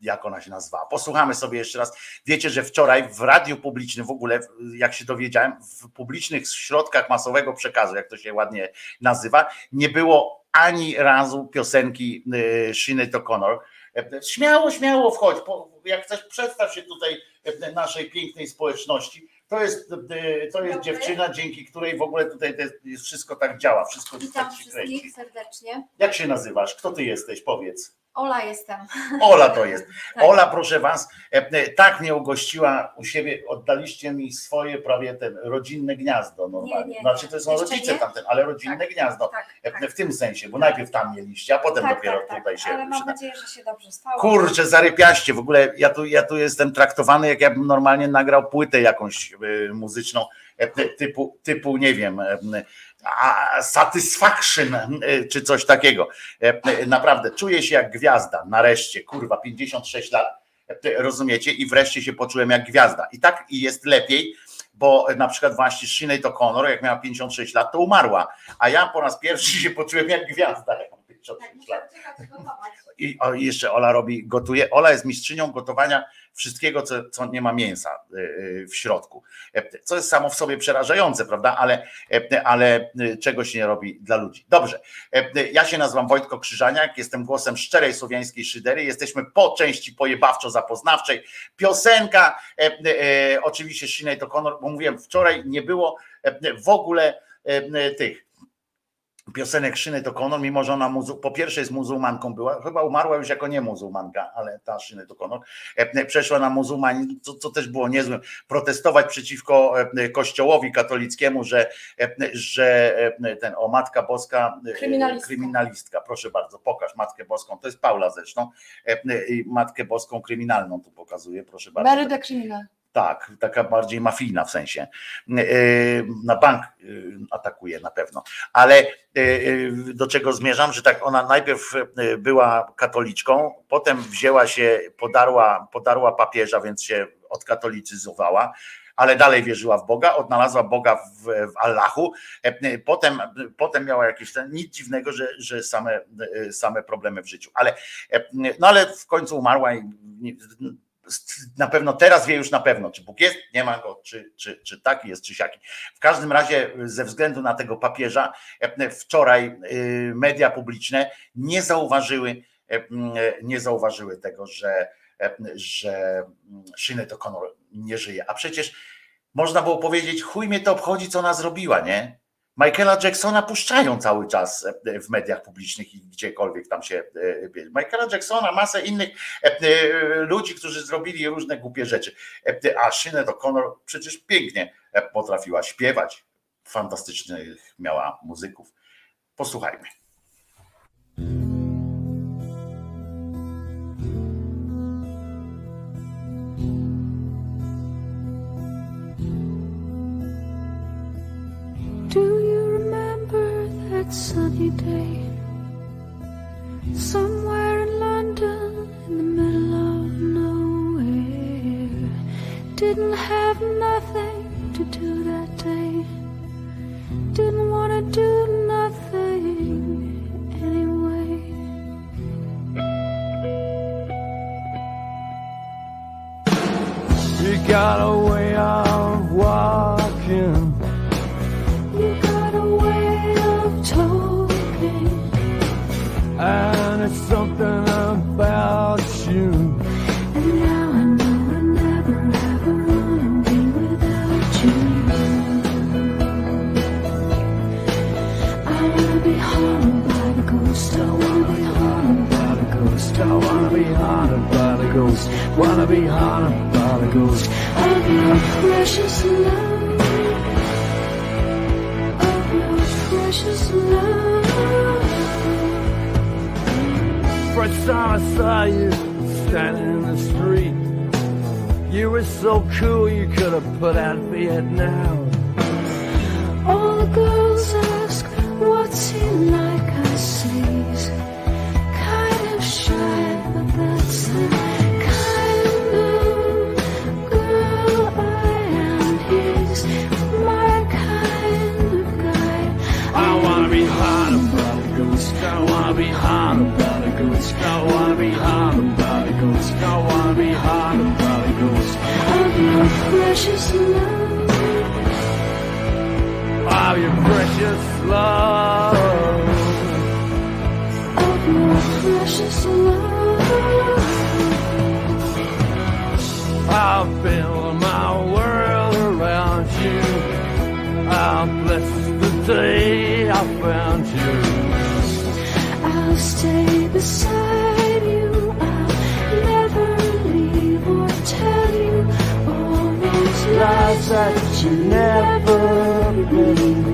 jak ona się nazywa. Posłuchamy sobie jeszcze raz. Wiecie, że wczoraj w radiu publicznym w ogóle, jak się dowiedziałem, w publicznych środkach masowego przekazu, jak to się ładnie nazywa, nie było ani razu piosenki Sinead O'Connor. Śmiało, śmiało wchodź, jak chcesz przedstaw się tutaj naszej pięknej społeczności. To jest, to jest dziewczyna, dzięki której w ogóle tutaj jest wszystko tak działa, wszystko Witam tak się kręci. wszystkich serdecznie. Jak się nazywasz? Kto ty jesteś? Powiedz. Ola jestem. Ola to jest. Tak. Ola, proszę was, e, tak mnie ugościła u siebie, oddaliście mi swoje prawie ten rodzinne gniazdo normalnie. Nie, nie, Znaczy to są Jeszcze rodzice nie? tamten, ale rodzinne gniazdo. Tak, E, tak. W tym sensie, bo najpierw tam mieliście, a potem tak, dopiero tak, tak. tutaj się. Ale mam nadzieję, że się dobrze stało. Kurczę, zarypiaście. W ogóle ja tu, ja tu jestem traktowany, jak jakbym normalnie nagrał płytę jakąś muzyczną, e, typu, typu nie wiem, e, satisfaction e, czy coś takiego. E, e, Naprawdę, czuję się jak gwiazda, nareszcie, kurwa, 56 lat, rozumiecie? I wreszcie się poczułem jak gwiazda. I tak jest lepiej, bo na przykład właśnie Sinead O'Connor, jak miała 56 lat, to umarła, a ja po raz pierwszy się poczułem jak gwiazda, 56 lat. I o, jeszcze Ola robi, gotuje. Ola jest mistrzynią gotowania wszystkiego, co, co nie ma mięsa y, y, w środku. E, Co jest samo w sobie przerażające, prawda? Ale, e, ale y, czego się nie robi dla ludzi. Dobrze. E, Ja się nazywam Wojtko Krzyżaniak, jestem głosem szczerej słowiańskiej szydery. Jesteśmy po części pojebawczo-zapoznawczej. Piosenka, oczywiście Sinead O'Connor, bo mówiłem, wczoraj nie było w ogóle tych piosenek Szyny to Konor, mimo że ona muzu- po pierwsze jest muzułmanką była, chyba umarła już jako nie muzułmanka, ale ta Szyny to Konor, e, przeszła na muzułmanizm, co, co też było niezłym, protestować przeciwko e, kościołowi katolickiemu, że, e, że e, ten, o Matka Boska, e, Kryminalistka. kryminalistka, proszę bardzo, pokaż Matkę Boską, to jest Paula zresztą, e, Matkę Boską kryminalną tu pokazuje, proszę bardzo. Criminal. Tak, taka bardziej mafijna w sensie. E, Na bank e, atakuje na pewno. Ale do czego zmierzam, że tak ona najpierw była katoliczką, potem wzięła się, podarła, podarła papieża, więc się odkatolicyzowała, ale dalej wierzyła w Boga, odnalazła Boga w, w Allahu, e, potem, potem miała jakieś ten, nic dziwnego, że, że same, same problemy w życiu. Ale, e, no ale w końcu umarła i na pewno teraz wie już na pewno, czy Bóg jest, nie ma go, czy, czy, czy taki jest, czy siaki. W każdym razie ze względu na tego papieża e, wczoraj y, media publiczne nie zauważyły, e, nie zauważyły tego, że, e, że Sinead O'Connor nie żyje. A przecież można było powiedzieć, chuj mnie to obchodzi, co ona zrobiła, nie? Michaela Jacksona puszczają cały czas e, w mediach publicznych i gdziekolwiek tam się e. Michaela Jacksona, masę innych e, ludzi, którzy zrobili różne głupie rzeczy. A Sinead O'Connor przecież pięknie potrafiła śpiewać. Fantastycznych miała muzyków. Posłuchajmy. I'll be hard about it, good scout. I'll be hard about it, good scout. I'll be hard about it, good scout. Your precious love. I'll your precious love. I'll your precious love. I'll build my world around you. I'll bless the day I found you that you never believe.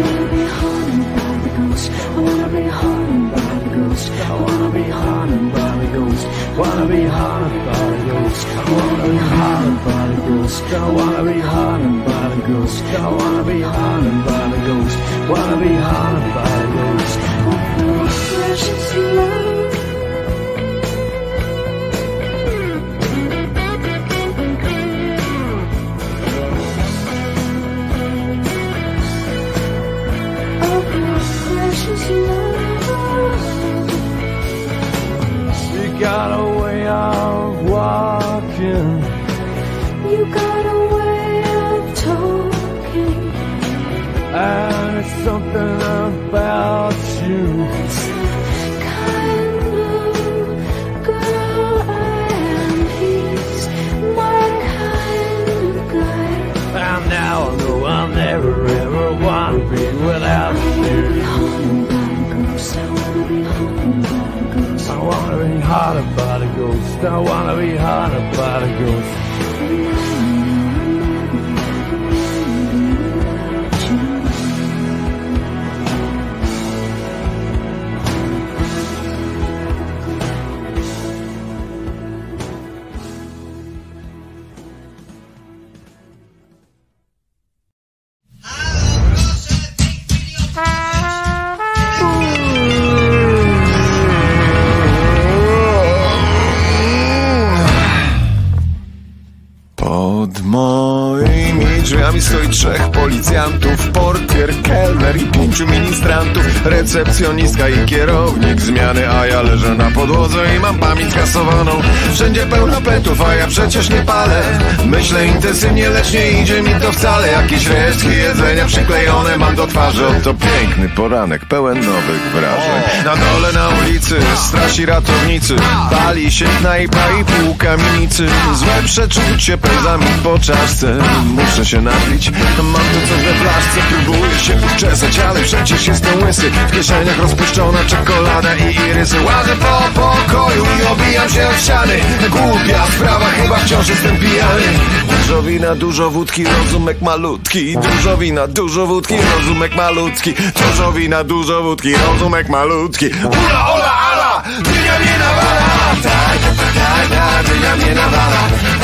Wanna be haunted by the ghost. I wanna be haunted by the ghost. I I wanna be haunted by the ghost. Wanna be haunted by the ghost. I wanna be haunted by ghost. I wanna be haunted by the ghost. I wanna be haunted by the ghost. Wanna be haunted by the ghost. Be without you. I wanna be haunted by the ghost. I wanna be haunted by the ghost. Trzech policjantów Portier, kelner i pięciu ministrantów Recepcjonistka i kierownik zmiany A ja leżę na podłodze i mam pamięć skasowaną Wszędzie pełno petów, a ja przecież nie palę. Myślę intensywnie, lecz nie idzie mi to wcale. Jakieś resztki jedzenia przyklejone mam do twarzy. Oto piękny poranek, pełen nowych wrażeń. Na dole na ulicy strasi ratownicy. Pali się knajpa i pół kamienicy Złe przeczucie pędza mi po czaszce. Muszę się napić, mam tu coś we flaszce Próbuję się uczesać, ale przecież jestem łysy. W kieszeniach rozpuszczona czekolada i irysy Łażę po pokoju i obijam się od ściany. Głupia sprawa, chyba wciąż jestem pijany. Dużo wina, dużo wódki, rozumek malutki. Dużo wina, dużo wódki, rozumek malutki. Dużo wina, dużo wódki, rozumek malutki. Ula, ola, ala, dynia mnie nawala. Tak, tak, tak, dynia mnie nawala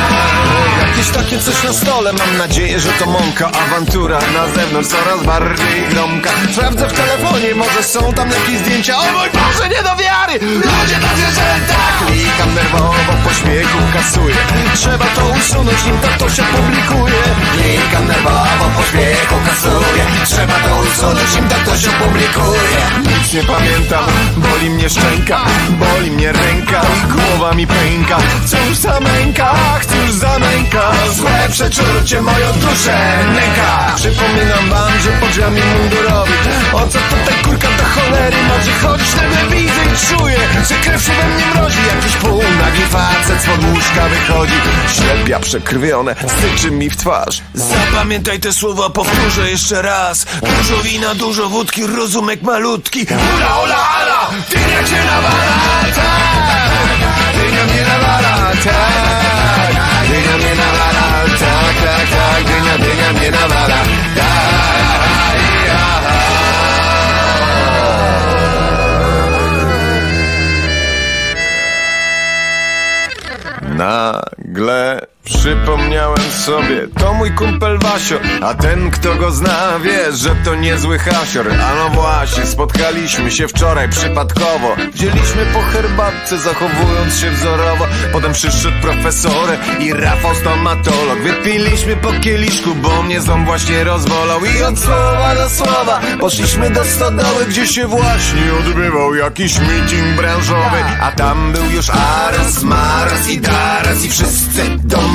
Jakieś takie coś na stole, mam nadzieję, że to mąka Awantura. Na zewnątrz coraz bardziej gromka. Sprawdzę w telefonie, może są tam jakieś zdjęcia. O mój Boże, nie do wiary! Ludzie na zwierzęta! Klikam nerwowo, po śmiechu kasuję. Trzeba to usunąć, nim to się publikuje. Klikam nerwowo, po śmiechu kasuję. Trzeba to usunąć, nim to się publikuje. Nic nie pamiętam, boli mnie szczęka Boli mnie ręka głowa mi pęka. Cóż za męka, cóż za męka Złe przeczucie moją duszę nęka. Przypominam wam, że pod drzwiami O co tutaj kurka do cholery może? Chodzić Nagle widzę i czuję, że krew się we mnie mrozi. Jakiś półnagi facet spod łóżka wychodzi. Ślepia przekrwione, syczy mi w twarz. Zapamiętaj te słowa, powtórzę jeszcze raz. Dużo wina, dużo wódki, rozumek malutki. Ula, ola, ala, dynia cię nawala, Nagle przypomniałem sobie, to mój kumpel Wasio, a ten kto go zna wie, że to niezły hasior. A no właśnie, spotkaliśmy się wczoraj przypadkowo, wzięliśmy po herbatce zachowując się wzorowo. Potem przyszedł profesor i Rafał stomatolog, wypiliśmy po kieliszku, bo mnie ząb właśnie rozwolał i od słowa do słowa poszliśmy do stodoły, gdzie się właśnie odbywał jakiś meeting branżowy, a tam był już Aras, Maras i Daras i wszyscy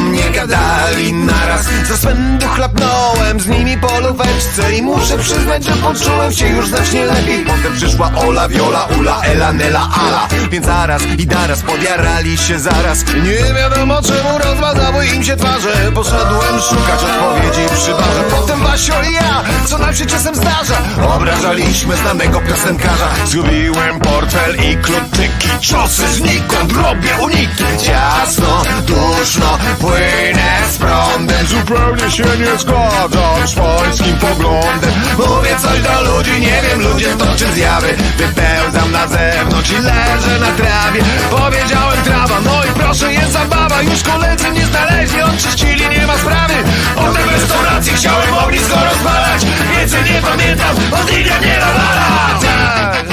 mnie gadali naraz. Za swędu chlapnąłem z nimi po lóweczce I muszę przyznać, że poczułem się już znacznie lepiej. Potem przyszła Ola, Viola, Ula, Ela, Nela, Ala. Więc zaraz i daraz podjarali się zaraz. Nie wiadomo czemu rozmazały im się twarze. Poszedłem szukać odpowiedzi przy barze. Potem Wasio i ja co nam się czasem zdarza? Obrażaliśmy znanego piosenkarza. Zgubiłem portfel i kluczyki. Ciosy znikąd, robię uniki. Ciasno, duszno, płynę z prądem. Zupełnie się nie zgadzam z pańskim poglądem. Mówię coś do ludzi, nie wiem, ludzie toczy zjawy. Wypełzam na zewnątrz i leżę na trawie. Powiedziałem trawa, no i proszę jest zabawa. Już koledzy mnie znaleźli, odczyścili, nie ma sprawy. Potem w restauracji chciałem ognisko rozwalać. Więcej nie pamiętam, od dynia mnie nawala Tak,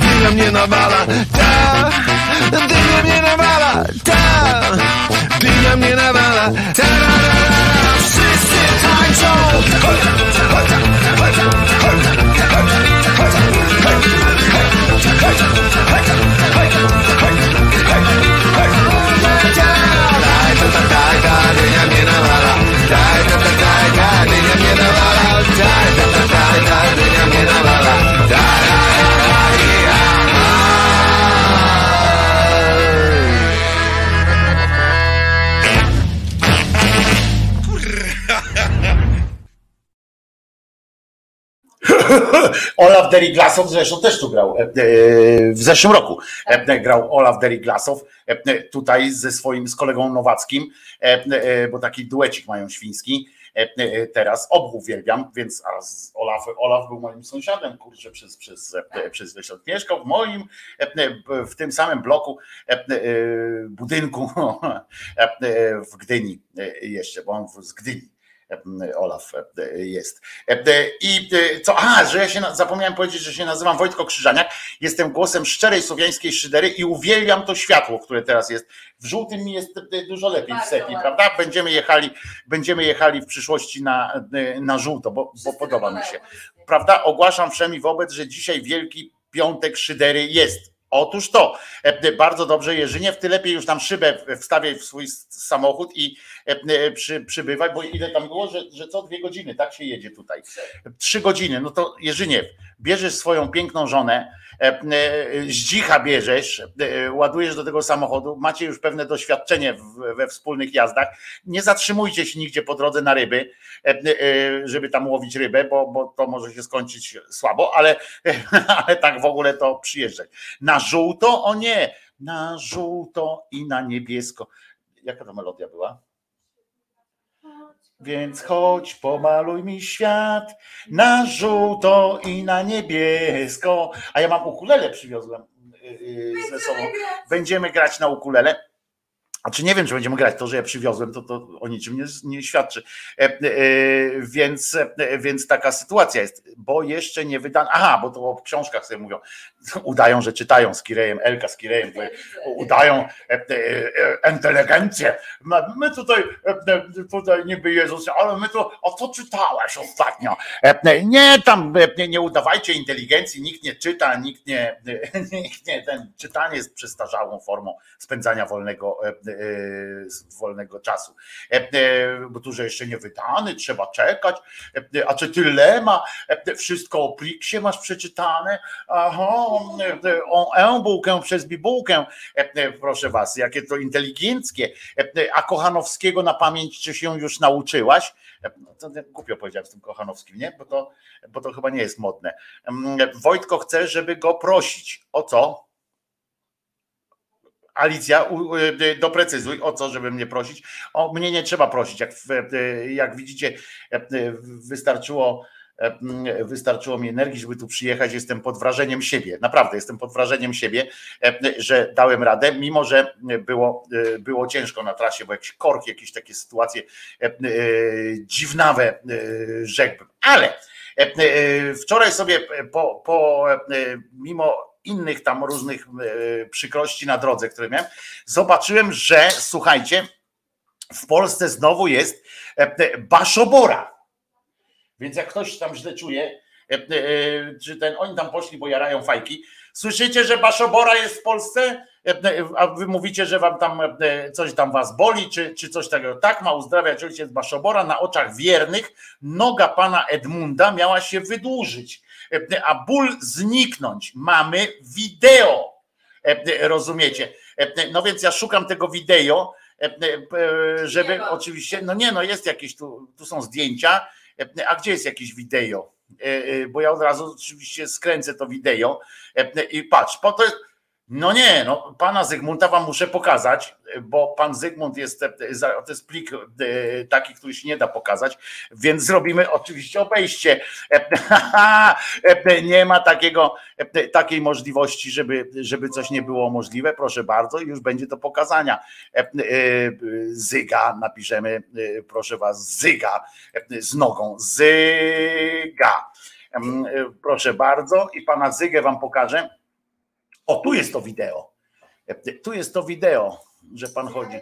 dynia mnie nawala Tak, dynia mnie nawala Tak, dynia mnie nawala Wszyscy tańczą Olaf Deriglasow zresztą też tu grał e, e, w zeszłym roku. e, Grał Olaf Deriglasow tutaj ze swoim, z kolegą Nowackim, bo taki duecik mają świński. Teraz obu uwielbiam, więc a z Olaf, Olaf był moim sąsiadem, kurczę, przez, przez, przez lat mieszkał w moim, w tym samym bloku, budynku w Gdyni jeszcze, bo on z Gdyni. Olaf jest. E, I e, co, a, że ja się zapomniałem powiedzieć, że się nazywam Wojtko Krzyżaniak, jestem głosem szczerej słowiańskiej szydery i uwielbiam to światło, które teraz jest. W żółtym mi jest e, dużo lepiej w sepi, prawda? Będziemy jechali, będziemy jechali w przyszłości na, na żółto, bo, bo podoba mi się. Prawda? Ogłaszam wszemi wobec, że dzisiaj Wielki Piątek Szydery jest. Otóż to, e, bardzo dobrze Jerzyniew, ty lepiej już tam szybę wstawiaj w swój samochód i e, e, przy, przybywaj, bo ile tam było, że, że co? Dwie godziny, tak się jedzie tutaj. Trzy godziny, no to Jerzyniew, bierzesz swoją piękną żonę, e, e, zdzicha bierzesz, e, ładujesz do tego samochodu, macie już pewne doświadczenie we wspólnych jazdach, nie zatrzymujcie się nigdzie po drodze na ryby, e, e, żeby tam łowić rybę, bo, bo to może się skończyć słabo, ale, ale tak w ogóle to przyjeżdżać. Na żółto? O nie, na żółto i na niebiesko. Jaka to melodia była? Więc chodź, pomaluj mi świat na żółto i na niebiesko. A ja mam ukulele przywiozłem yy, ze sobą. Będziemy grać na ukulele. A czy nie wiem, czy będziemy grać, to, że ja przywiozłem, to, to o niczym nie, nie świadczy. E, e, więc, e, więc taka sytuacja jest, bo jeszcze nie wydano. Aha, bo to o książkach sobie mówią. Udają, że czytają z Kirejem, Elka z Kirejem, udają e, e, e, inteligencję. My, tutaj, tutaj niby Jezus, ale my to, o co czytałaś ostatnio? Nie, tam nie, nie udawajcie inteligencji, nikt nie czyta, nikt nie, nikt nie ten czytanie jest przestarzałą formą spędzania wolnego, e, e, wolnego czasu. E, e, Bo tu, że jeszcze nie wydany, trzeba czekać. A czy tyle ma? Wszystko o pliksie masz przeczytane? Aha, o e bułkę przez bibułkę. Proszę was, jakie to inteligenckie. A Kochanowskiego na pamięć czy się już nauczyłaś? No To głupio powiedziałem z tym Kochanowskim, nie? Bo to, bo to chyba nie jest modne. Mm, Wojtko chce, żeby go prosić. O co? Alicja, u- doprecyzuj, o co, żeby mnie prosić. O mnie nie trzeba prosić. Jak, w- jak widzicie, wystarczyło, wystarczyło mi energii, żeby tu przyjechać. Jestem pod wrażeniem siebie. Naprawdę jestem pod wrażeniem siebie, że dałem radę, mimo że było, było ciężko na trasie, bo jakiś kork, jakieś takie sytuacje dziwnawe, rzekłbym. Ale wczoraj sobie po, po mimo innych tam różnych e, przykrości na drodze, które miałem, zobaczyłem, że słuchajcie, w Polsce znowu jest e, baszobora. Więc jak ktoś tam źle czuje, e, e, czy ten, oni tam poszli, bo jarają fajki. Słyszycie, że baszobora jest w Polsce? E, e, A wy mówicie, że wam tam e, coś tam was boli, czy, czy coś takiego. Tak ma uzdrawiać ojciec baszobora na oczach wiernych. Noga pana Edmunda miała się wydłużyć, e, a ból zniknąć. Mamy wideo. E, Rozumiecie? E, No więc ja szukam tego wideo, e, e, żeby oczywiście, no nie, no jest jakieś tu, tu są zdjęcia E, A gdzie jest jakieś wideo? E, e, Bo ja od razu oczywiście skręcę to wideo e, i patrz, po to jest, no nie, no pana Zygmunta wam muszę pokazać, bo pan Zygmunt jest, to jest plik e, taki, który się nie da pokazać, więc zrobimy oczywiście obejście. E, e, Nie ma takiego, takiej możliwości, żeby, żeby coś nie było możliwe. Proszę bardzo, już będzie do pokazania. Zyga, napiszemy, proszę was, Zyga z nogą, Zyga. E, Proszę bardzo, i pana Zygę wam pokażę. O, tu jest to wideo. Tu jest to wideo, że pan chodzi.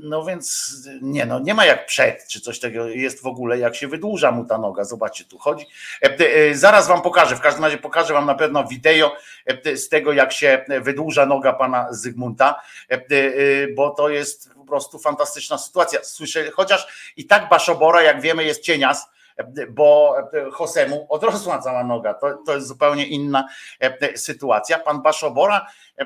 No więc nie, no nie ma jak przed, czy coś takiego jest w ogóle, jak się wydłuża mu ta noga. Zobaczcie, tu chodzi. E, e, Zaraz wam pokażę, w każdym razie pokażę wam na pewno wideo e, z tego, jak się wydłuża noga pana Zygmunta, bo to jest po prostu fantastyczna sytuacja. Słyszę, chociaż i tak Baszobora, jak wiemy, jest cienias, bo Josemu odrosła cała noga. To, to jest zupełnie inna e, sytuacja. Pan Baszobora E,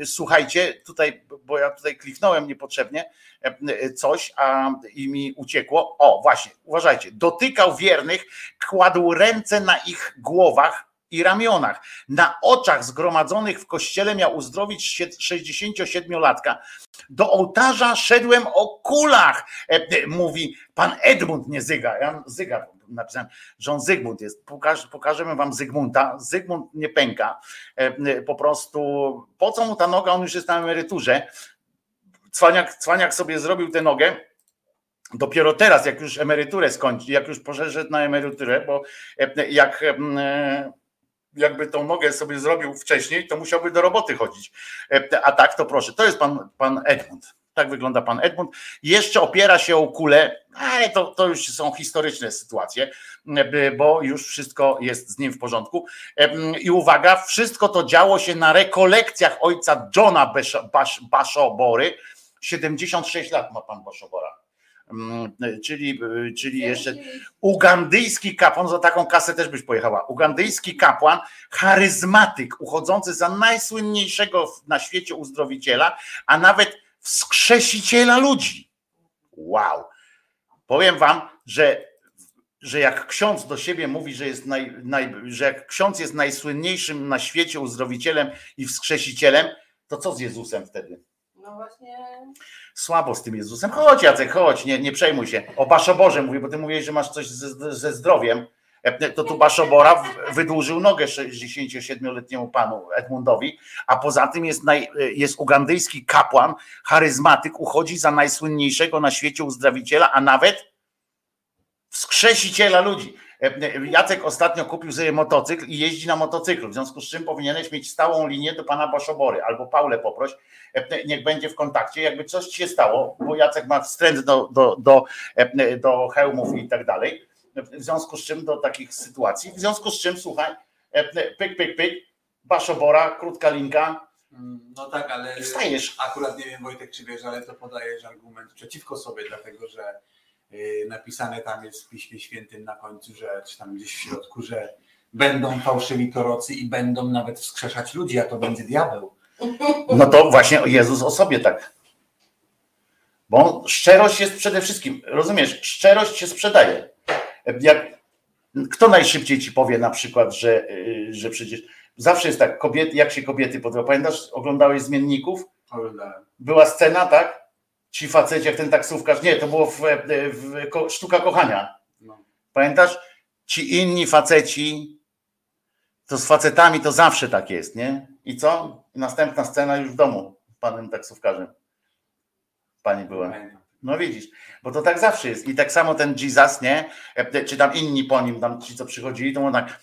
e, Słuchajcie, tutaj, bo ja tutaj kliknąłem niepotrzebnie e, coś, a i mi uciekło. O, właśnie, uważajcie, dotykał wiernych, kładł ręce na ich głowach i ramionach. Na oczach zgromadzonych w kościele miał uzdrowić sie- 67-latka. Do ołtarza szedłem o kulach, e, e, mówi pan Edmund, nie Zyga. Ja Zyga napisałem, że on Zygmunt jest. Pokaż, pokażemy wam Zygmunta. Zygmunt nie pęka. E, Po prostu po co mu ta noga? On już jest na emeryturze. Cwaniak, cwaniak sobie zrobił tę nogę. Dopiero teraz, jak już emeryturę skończy, jak już poszedł na emeryturę, bo e, jak e, jakby tą nogę sobie zrobił wcześniej, to musiałby do roboty chodzić. E, A tak to proszę, to jest pan, pan Edmund. Tak wygląda pan Edmund. Jeszcze opiera się o kulę, ale to, to już są historyczne sytuacje, e, bo już wszystko jest z nim w porządku. E, I uwaga, wszystko to działo się na rekolekcjach ojca Johna Baszobory. 76 lat ma pan Baszobora. Mm, Czyli, czyli jeszcze ugandyjski kapłan, za taką kasę też byś pojechała. Ugandyjski kapłan, charyzmatyk, uchodzący za najsłynniejszego na świecie uzdrowiciela, a nawet wskrzesiciela ludzi. Wow. Powiem wam, że, że jak ksiądz do siebie mówi, że, jest naj, naj, że jak ksiądz jest najsłynniejszym na świecie uzdrowicielem i wskrzesicielem, to co z Jezusem wtedy? No właśnie. Słabo z tym Jezusem. Chodź Jacek, chodź, nie, nie przejmuj się. O Baszoborze mówię, bo ty mówisz, że masz coś ze, ze zdrowiem. E, To tu Baszobora wydłużył nogę 67-letniemu panu Edmundowi, a poza tym jest, naj, jest ugandyjski kapłan, charyzmatyk, uchodzi za najsłynniejszego na świecie uzdrowiciela, a nawet wskrzesiciela ludzi. E, Jacek ostatnio kupił sobie motocykl i jeździ na motocyklu, w związku z czym powinieneś mieć stałą linię do pana Baszobory, albo Paulę poproś, e, niech będzie w kontakcie, jakby coś ci się stało, bo Jacek ma wstręt do, do, do, e, do hełmów i tak dalej, w związku z czym do takich sytuacji, w związku z czym słuchaj, pyk, pyk, pyk, Baszobora, krótka linka, No tak, ale Wstajesz. akurat nie wiem Wojtek, czy wiesz, ale to podajesz argument przeciwko sobie, dlatego że napisane tam jest w Piśmie Świętym na końcu, że czy tam gdzieś w środku, że będą fałszywi prorocy i będą nawet wskrzeszać ludzi, a to będzie diabeł. No to właśnie Jezus o sobie tak. Bo szczerość jest przede wszystkim, rozumiesz, szczerość się sprzedaje. Jak, kto najszybciej ci powie na przykład, że, y, że przecież zawsze jest tak, kobiety, jak się kobiety podoba. Pamiętasz, oglądałeś zmienników? Oglądałem. Była scena, tak? Ci faceci, jak ten taksówkarz, nie, to było w, w ko- Sztuka Kochania. No. Pamiętasz? Ci inni faceci, to z facetami to zawsze tak jest, nie? I co? I następna scena już w domu z panem taksówkarzem. Pani była. No widzisz, bo to tak zawsze jest. I tak samo ten Jesus, nie? E, Czy tam inni po nim, tam ci, co przychodzili, to mówią tak,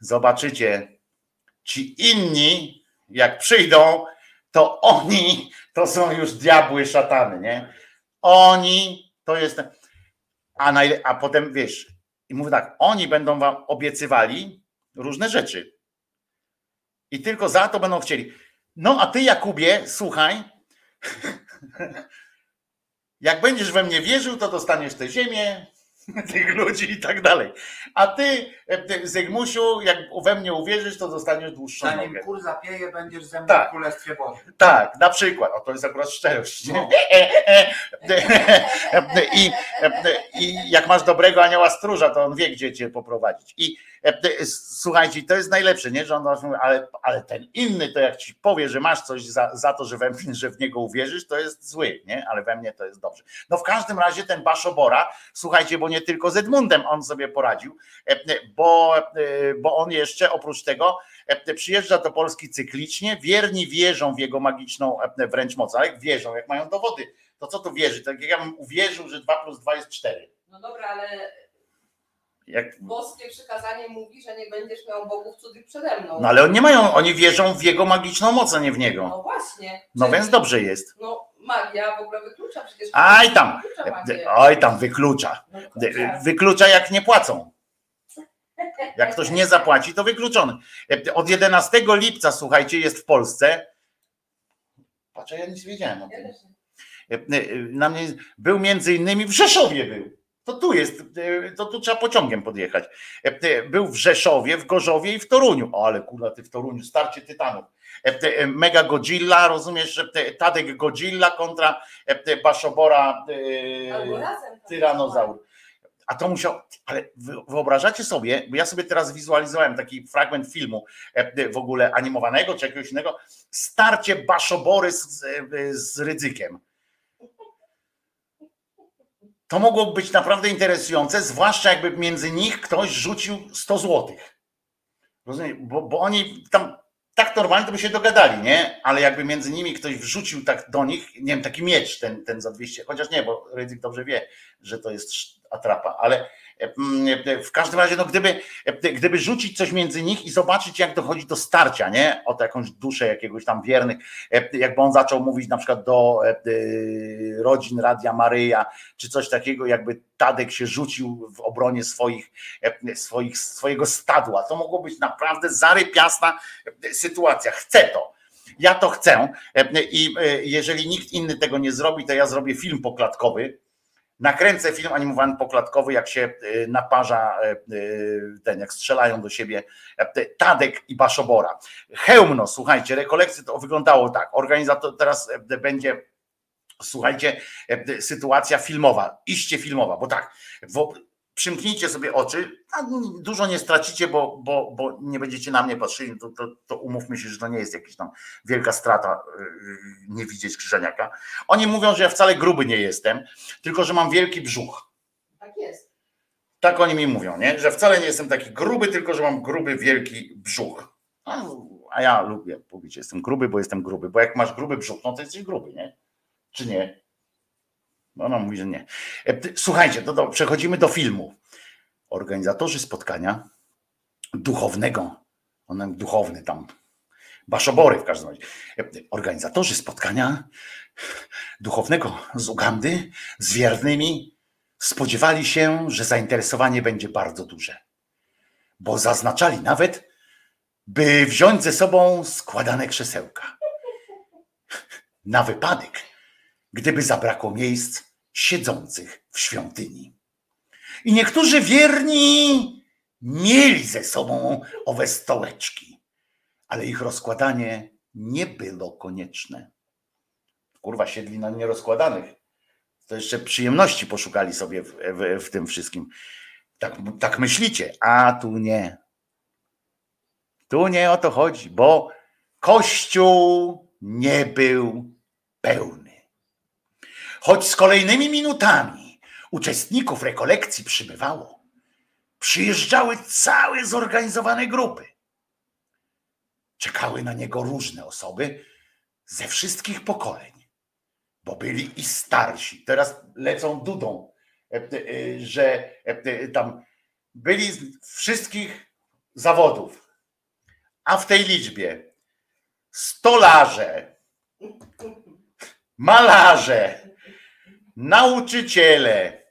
zobaczycie, ci inni, jak przyjdą, to oni to są już diabły, szatany, nie? Oni to jest. A, a potem wiesz, i mówię tak, oni będą wam obiecywali różne rzeczy. I tylko za to będą chcieli. No a ty, Jakubie, słuchaj, jak będziesz we mnie wierzył, to dostaniesz tę ziemię, tych ludzi i tak dalej. A ty, e, ty, Zygmusiu, jak we mnie uwierzysz, to dostaniesz dłuższą Zanim nogę. kur zapieje, będziesz ze mną Tak. w Królestwie Bożym. Tak, na przykład. O, to jest akurat szczerość. No. I, I jak masz dobrego anioła stróża, to on wie, gdzie cię poprowadzić. I e, słuchajcie, to jest najlepsze, nie? Że on mówi, ale, ale ten inny, to jak ci powie, że masz coś za, za to, że, we mnie, że w niego uwierzysz, to jest zły, nie? Ale we mnie to jest dobrze. No w każdym razie ten Baszobora, słuchajcie, bo nie tylko z Edmundem on sobie poradził, e, bo, e, bo on jeszcze oprócz tego e, przyjeżdża do Polski cyklicznie, wierni wierzą w jego magiczną e, wręcz moc, ale jak wierzą, jak mają dowody, to co to wierzy? Tak jak ja bym uwierzył, że 2 plus 2 jest 4. No dobra, ale Jak, boskie przykazanie mówi, że nie będziesz miał bogów cudzych przede mną. no ale oni nie mają, oni wierzą w jego magiczną moc, a nie w niego. No właśnie. No Czyli- więc dobrze jest. No magia w ogóle wyklucza przecież. Aj tam, Wyklucza oj tam wyklucza. No, wyklucza. Wyklucza jak nie płacą. Jak ktoś nie zapłaci, to wykluczony. Od 11 lipca, słuchajcie, jest w Polsce. Patrz, ja nic nie wiedziałem o tym. Na mnie był między innymi w Rzeszowie był. To tu jest, to tu trzeba pociągiem podjechać. Był w Rzeszowie, w Gorzowie i w Toruniu. O, ale kurwa, ty w Toruniu, starcie tytanów. Mega Godzilla, rozumiesz, że Tadek Godzilla kontra Baszobora tyranozaur. A to musiał, ale wy- wyobrażacie sobie, bo ja sobie teraz wizualizowałem taki fragment filmu e, w ogóle animowanego czy jakiegoś innego, starcie Baszobory z, z Rydzykiem. To mogło być naprawdę interesujące, zwłaszcza jakby między nich ktoś rzucił 100 złotych. Rozumiem, bo, bo oni tam tak normalnie to by się dogadali, nie? Ale jakby między nimi ktoś wrzucił tak do nich, nie wiem, taki miecz ten, ten za 200, chociaż nie, bo Rydzyk dobrze wie, że to jest atrapa, ale w każdym razie, no gdyby, gdyby rzucić coś między nich i zobaczyć, jak dochodzi do starcia, nie? O jakąś duszę jakiegoś tam wiernych, jakby on zaczął mówić na przykład do e, rodzin Radia Maryja, czy coś takiego, jakby Tadek się rzucił w obronie swoich, swoich, swojego stadła. To mogło być naprawdę zarypiasna sytuacja. Chcę to. Ja to chcę i e, jeżeli nikt inny tego nie zrobi, to ja zrobię film poklatkowy. Nakręcę film animowany poklatkowy, jak się e, naparza e, e, ten, jak strzelają do siebie e, Tadek i Baszobora. Hełmno, słuchajcie, rekolekcje to wyglądało tak. Organizator teraz e, będzie, słuchajcie, e, sytuacja filmowa, iście filmowa, bo tak, przymknijcie sobie oczy, a dużo nie stracicie, bo, bo, bo nie będziecie na mnie patrzyli, to, to, to umówmy się, że to nie jest jakaś tam wielka strata yy, nie widzieć krzyżeniaka. Oni mówią, że ja wcale gruby nie jestem, tylko że mam wielki brzuch. Tak jest. Tak oni mi mówią, nie? że wcale nie jestem taki gruby, tylko że mam gruby, wielki brzuch. A, a ja lubię mówić, że jestem gruby, bo jestem gruby, bo jak masz gruby brzuch, no to jesteś gruby, nie? Czy nie? No ona mówi, że nie. E, Słuchajcie, to, to przechodzimy do filmu. Organizatorzy spotkania duchownego, on duchowny tam, Baszobory w każdym razie. E, Organizatorzy spotkania duchownego z Ugandy z wiernymi spodziewali się, że zainteresowanie będzie bardzo duże. Bo zaznaczali nawet, by wziąć ze sobą składane krzesełka. Na wypadek, gdyby zabrakło miejsc siedzących w świątyni. I niektórzy wierni mieli ze sobą owe stołeczki, ale ich rozkładanie nie było konieczne. Kurwa, siedli na nierozkładanych. To jeszcze przyjemności poszukali sobie w, w, w tym wszystkim. Tak, tak myślicie, a tu nie. Tu nie o to chodzi, bo Kościół nie był pełny. Choć z kolejnymi minutami uczestników rekolekcji przybywało, przyjeżdżały całe zorganizowane grupy. Czekały na niego różne osoby ze wszystkich pokoleń, bo byli i starsi. Teraz lecą dudą, e, e, że e, tam byli z wszystkich zawodów, a w tej liczbie stolarze, malarze, nauczyciele,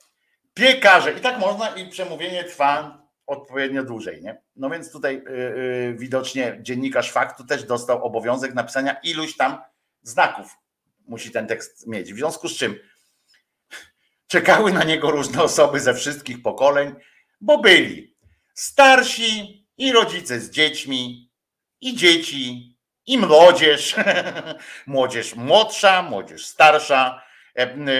piekarze i tak można i przemówienie trwa odpowiednio dłużej, nie? No więc tutaj y, y, widocznie dziennikarz faktu też dostał obowiązek napisania iluś tam znaków musi ten tekst mieć. W związku z czym czekały na niego różne osoby ze wszystkich pokoleń, bo byli starsi i rodzice z dziećmi, i dzieci, i młodzież, młodzież młodsza, młodzież starsza,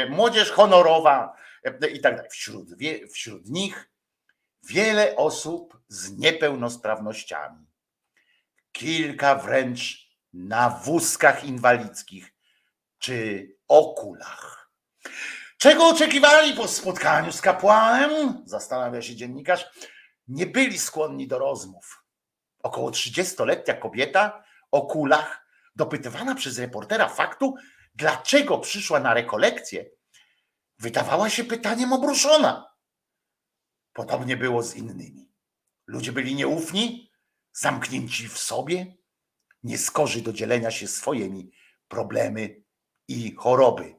młodzież honorowa e, i tak dalej. Wśród, wśród nich wiele osób z niepełnosprawnościami. Kilka wręcz na wózkach inwalidzkich czy okulach. Czego oczekiwali po spotkaniu z kapłanem? Zastanawia się dziennikarz. Nie byli skłonni do rozmów. Około 30-letnia kobieta o kulach, dopytywana przez reportera faktu, dlaczego przyszła na rekolekcję, wydawała się pytaniem obruszona. Podobnie było z innymi. Ludzie byli nieufni, zamknięci w sobie, nieskorzy do dzielenia się swoimi problemy i choroby.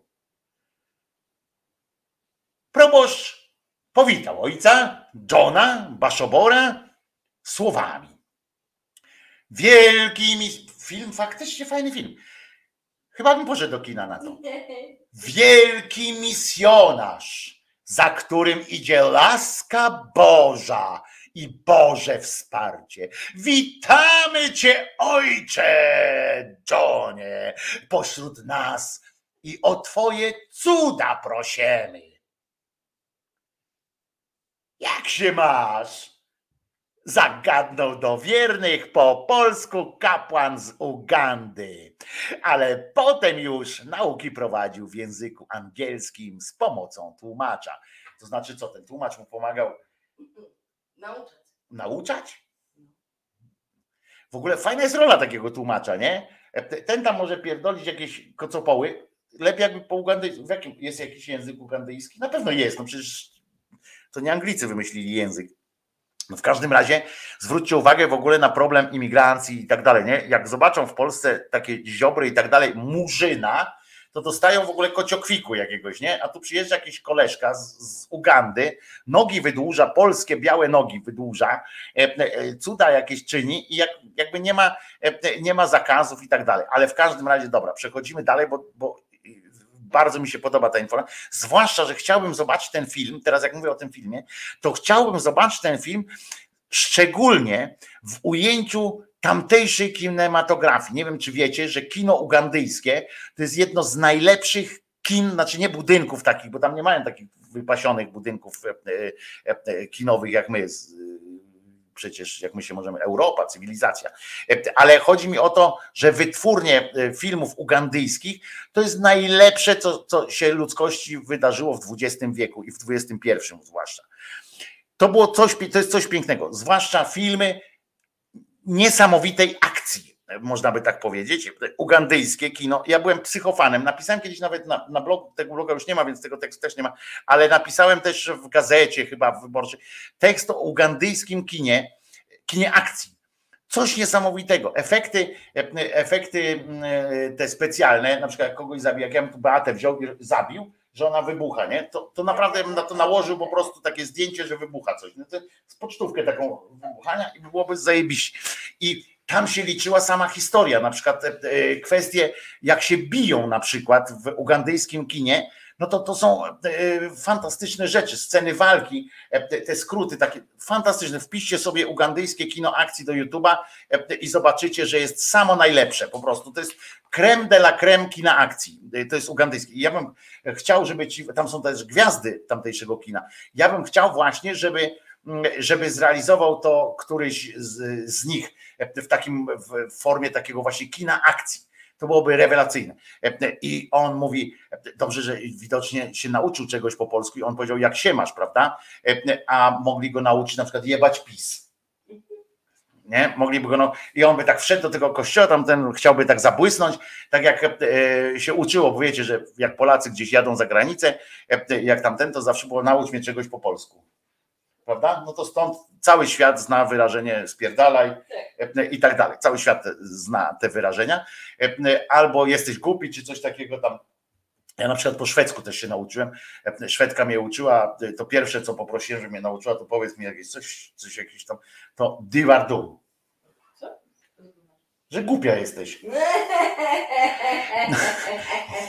Proboszcz powitał ojca, Johna Baszobora, słowami. Wielki mis... Film, faktycznie fajny film. Chyba bym poszedł do kina na to. Wielki misjonarz, za którym idzie laska Boża i Boże wsparcie. Witamy Cię, Ojcze Johnie, pośród nas i o Twoje cuda prosimy. Jak się masz? Zagadnął do wiernych po polsku kapłan z Ugandy, ale potem już nauki prowadził w języku angielskim z pomocą tłumacza. To znaczy, co ten tłumacz mu pomagał Nauczać. nauczać? W ogóle fajna jest rola takiego tłumacza, nie? Ten tam może pierdolić jakieś kocopoły. Lepiej jakby po ugandyjsku. W jakim jest jakiś język ugandyjski? Na pewno jest, no przecież to nie Anglicy wymyślili język. No w każdym razie zwróćcie uwagę w ogóle na problem imigrancji i tak dalej, nie? Jak zobaczą w Polsce takie ziobry i tak dalej, murzyna, to dostają w ogóle kociokwiku jakiegoś, nie? A tu przyjeżdża jakiś koleżka z, z Ugandy, nogi wydłuża, polskie białe nogi wydłuża, e, e, cuda jakieś czyni i jak, jakby nie ma, e, nie ma zakazów i tak dalej. Ale w każdym razie, dobra, przechodzimy dalej, bo, bo bardzo mi się podoba ta informacja. Zwłaszcza, że chciałbym zobaczyć ten film. Teraz, jak mówię o tym filmie, to chciałbym zobaczyć ten film szczególnie w ujęciu tamtejszej kinematografii. Nie wiem, czy wiecie, że kino ugandyjskie to jest jedno z najlepszych kin, znaczy nie budynków takich, bo tam nie mają takich wypasionych budynków e, e, e, kinowych jak my. Przecież jak my się możemy, Europa, cywilizacja. E, Ale chodzi mi o to, że wytwórnie e, filmów ugandyjskich to jest najlepsze, co, co się ludzkości wydarzyło w XX wieku i w XXI zwłaszcza. To było coś, to jest coś pięknego, zwłaszcza filmy niesamowitej akcji, można by tak powiedzieć. Ugandyjskie kino. Ja byłem psychofanem. Napisałem kiedyś nawet na, na blogu, tego bloga już nie ma, więc tego tekstu też nie ma, ale napisałem też w gazecie, chyba w wyborczej, tekst o ugandyjskim kinie, kinie akcji. Coś niesamowitego. Efekty, efekty mm, te specjalne, na przykład jak kogoś zabił, jak ja bym tu Beatę wziął i zabił, że ona wybucha, nie? To, to naprawdę bym na to nałożył po prostu takie zdjęcie, że wybucha coś. No to z pocztówkę taką wybuchania i byłoby zajebiście. I tam się liczyła sama historia, na przykład e, e, kwestie, jak się biją na przykład w ugandyjskim kinie, no to to są e, fantastyczne rzeczy, sceny walki, te, skróty takie fantastyczne. Wpiszcie sobie ugandyjskie kino akcji do YouTube'a i zobaczycie, że jest samo najlepsze po prostu. To jest creme de la creme kina akcji. To jest ugandyjskie. I ja bym chciał, żeby ci, tam są też gwiazdy tamtejszego kina. Ja bym chciał właśnie, żeby żeby zrealizował to któryś z, z nich w takim w formie takiego właśnie kina akcji. To byłoby rewelacyjne. I on mówi, dobrze, że widocznie się nauczył czegoś po polsku i on powiedział, jak się masz, prawda? A mogli go nauczyć na przykład jebać PiS. Nie? Mogliby go, no, i on by tak wszedł do tego kościoła, tam ten chciałby tak zabłysnąć, tak jak e, się uczyło, bo wiecie, że jak Polacy gdzieś jadą za granicę, e, jak tamten, to zawsze było naucz mnie czegoś po polsku. Prawda? No to stąd cały świat zna wyrażenie spierdalaj e, i tak dalej. Cały świat zna te wyrażenia. E, Albo jesteś głupi, czy coś takiego tam. Ja na przykład po szwedzku też się nauczyłem. E, Szwedka mnie uczyła, e, to pierwsze co poprosiłem, żeby mnie nauczyła, to powiedz mi jakieś coś, coś jakieś tam, to divardum. Że głupia jesteś.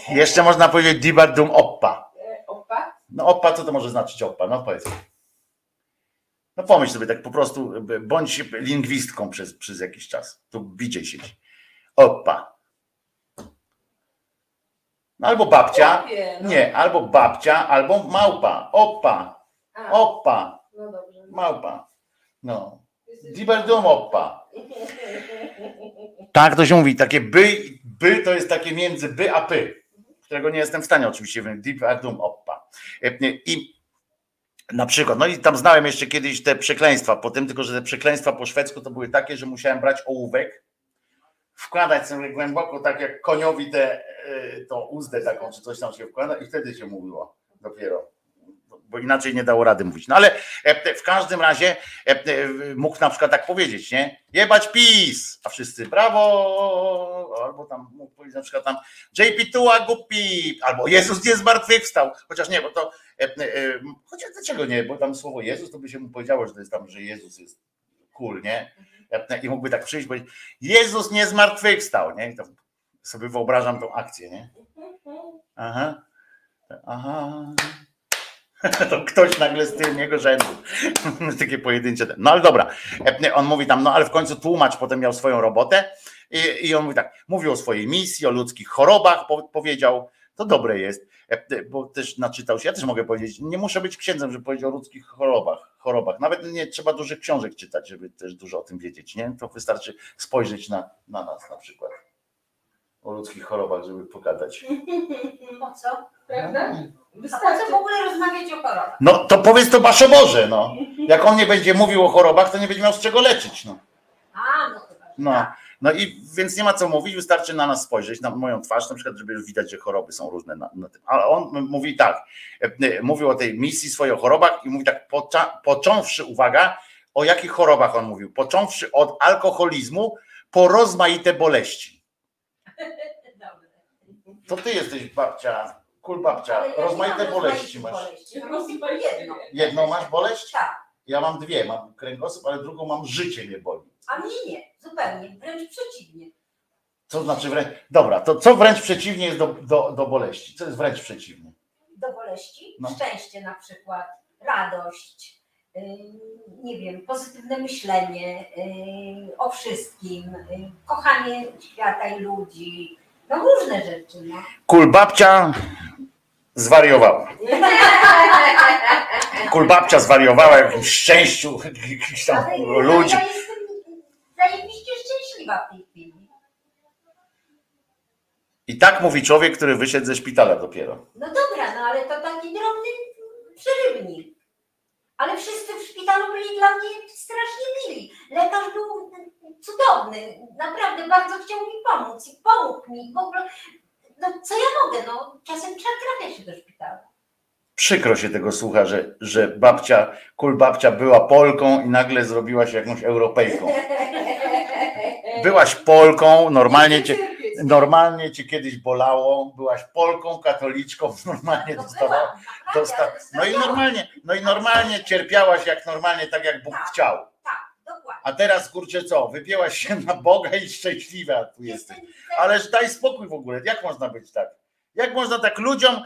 Jeszcze można powiedzieć divardum oppa. Opa. No oppa, co to może znaczyć oppa? No powiedz. No pomyśl sobie tak po prostu, bądź lingwistką przez, przez jakiś czas. Tu bicie siedzi. Oppa. No albo babcia. No. Nie, albo babcia, albo małpa. Oppa. A, Oppa. No. Małpa. No. Diberdum oppa. Tak to się mówi, takie by, by to jest takie między by a py, którego nie jestem w stanie oczywiście. Diberdum oppa. E, I na przykład, no i tam znałem jeszcze kiedyś te przekleństwa, po tym tylko, że te przekleństwa po szwedzku to były takie, że musiałem brać ołówek, wkładać sobie głęboko, tak jak koniowi tę e, tą uzdę taką, czy coś tam się wkłada i wtedy się mówiło dopiero bo inaczej nie dało rady mówić. No ale e, w każdym razie e, e, mógł na przykład tak powiedzieć, nie? Jebać PiS! A wszyscy brawo! Albo tam mógł powiedzieć na przykład tam JP Tua głupi! Albo Jezus nie zmartwychwstał! Chociaż nie, bo to chociaż dlaczego nie? Bo tam słowo Jezus to by się mu powiedziało, że to jest tam, że Jezus jest cool, nie? I mógłby tak przyjść powiedzieć Jezus nie zmartwychwstał, nie? I to sobie wyobrażam tą akcję, nie? Aha. Aha. To ktoś nagle z tylnego rzędu. Takie pojedyncze. No ale dobra. E, On mówi tam, no ale w końcu tłumacz potem miał swoją robotę i, i on mówi tak, mówił o swojej misji, o ludzkich chorobach, po, powiedział, to dobre jest, E, bo też naczytał się, ja też mogę powiedzieć, nie muszę być księdzem, żeby powiedzieć o ludzkich chorobach, chorobach. Nawet nie trzeba dużych książek czytać, żeby też dużo o tym wiedzieć, nie? To wystarczy spojrzeć na, na nas na przykład. O ludzkich chorobach, żeby pogadać. Po co? Prawda? A po co w ogóle rozmawiać o chorobach? No to powiedz to Basze Boże, no. Jak on nie będzie mówił o chorobach, to nie będzie miał z czego leczyć, no. A, no chyba. No, no i więc nie ma co mówić, wystarczy na nas spojrzeć, na moją twarz, na przykład, żeby widać, że choroby są różne na, na tym. Ale on mówi tak, e, e, mówił o tej misji, swojej chorobach i mówi tak, pocza, począwszy, uwaga, o jakich chorobach on mówił? Począwszy od alkoholizmu po rozmaite boleści. To ty jesteś babcia, kul babcia, Ale ja nie rozmaite mam boleści rozmaitych masz. boleści. Prostu jedno. Jedną masz boleść? Tak. Ja mam dwie, mam kręgosłup, ale drugą mam życie mnie boli. A mnie nie, zupełnie, wręcz przeciwnie. Co znaczy wręcz. Dobra, to co wręcz przeciwnie jest do, do, do boleści? Co jest wręcz przeciwnie? Do boleści, No. szczęście na przykład, radość, nie wiem, pozytywne myślenie o wszystkim, kochanie świata i ludzi, no różne rzeczy. No. Kul babcia zwariowała. Kul babcia zwariowała w jakimś szczęściu jakichś tam Ale ludzi. ja jestem zajebiście szczęśliwa w tej chwili. I tak mówi człowiek, który wyszedł ze szpitala dopiero. No dobra, no ale to taki drobny przerywnik. Ale wszyscy w szpitalu byli dla mnie strasznie mili. Lekarz był cudowny. Naprawdę bardzo chciał mi pomóc i pomógł mi. W ogóle, no co ja mogę, no czasem trzeba trafiać się do szpitala. Przykro się tego słucha, że, że babcia, kul babcia była Polką i nagle zrobiła się jakąś Europejką. Byłaś Polką, normalnie cię. Normalnie cię kiedyś bolało, byłaś Polką, katoliczką, normalnie No dostawała. byłam, naprawdę, Dosta- no i normalnie, no i normalnie cierpiałaś jak normalnie, tak jak Bóg Tak. chciał. Tak. A teraz kurczę co, wypięłaś się na Boga i szczęśliwa tu jesteś. Ależ daj spokój w ogóle, jak można być tak? Jak można tak ludziom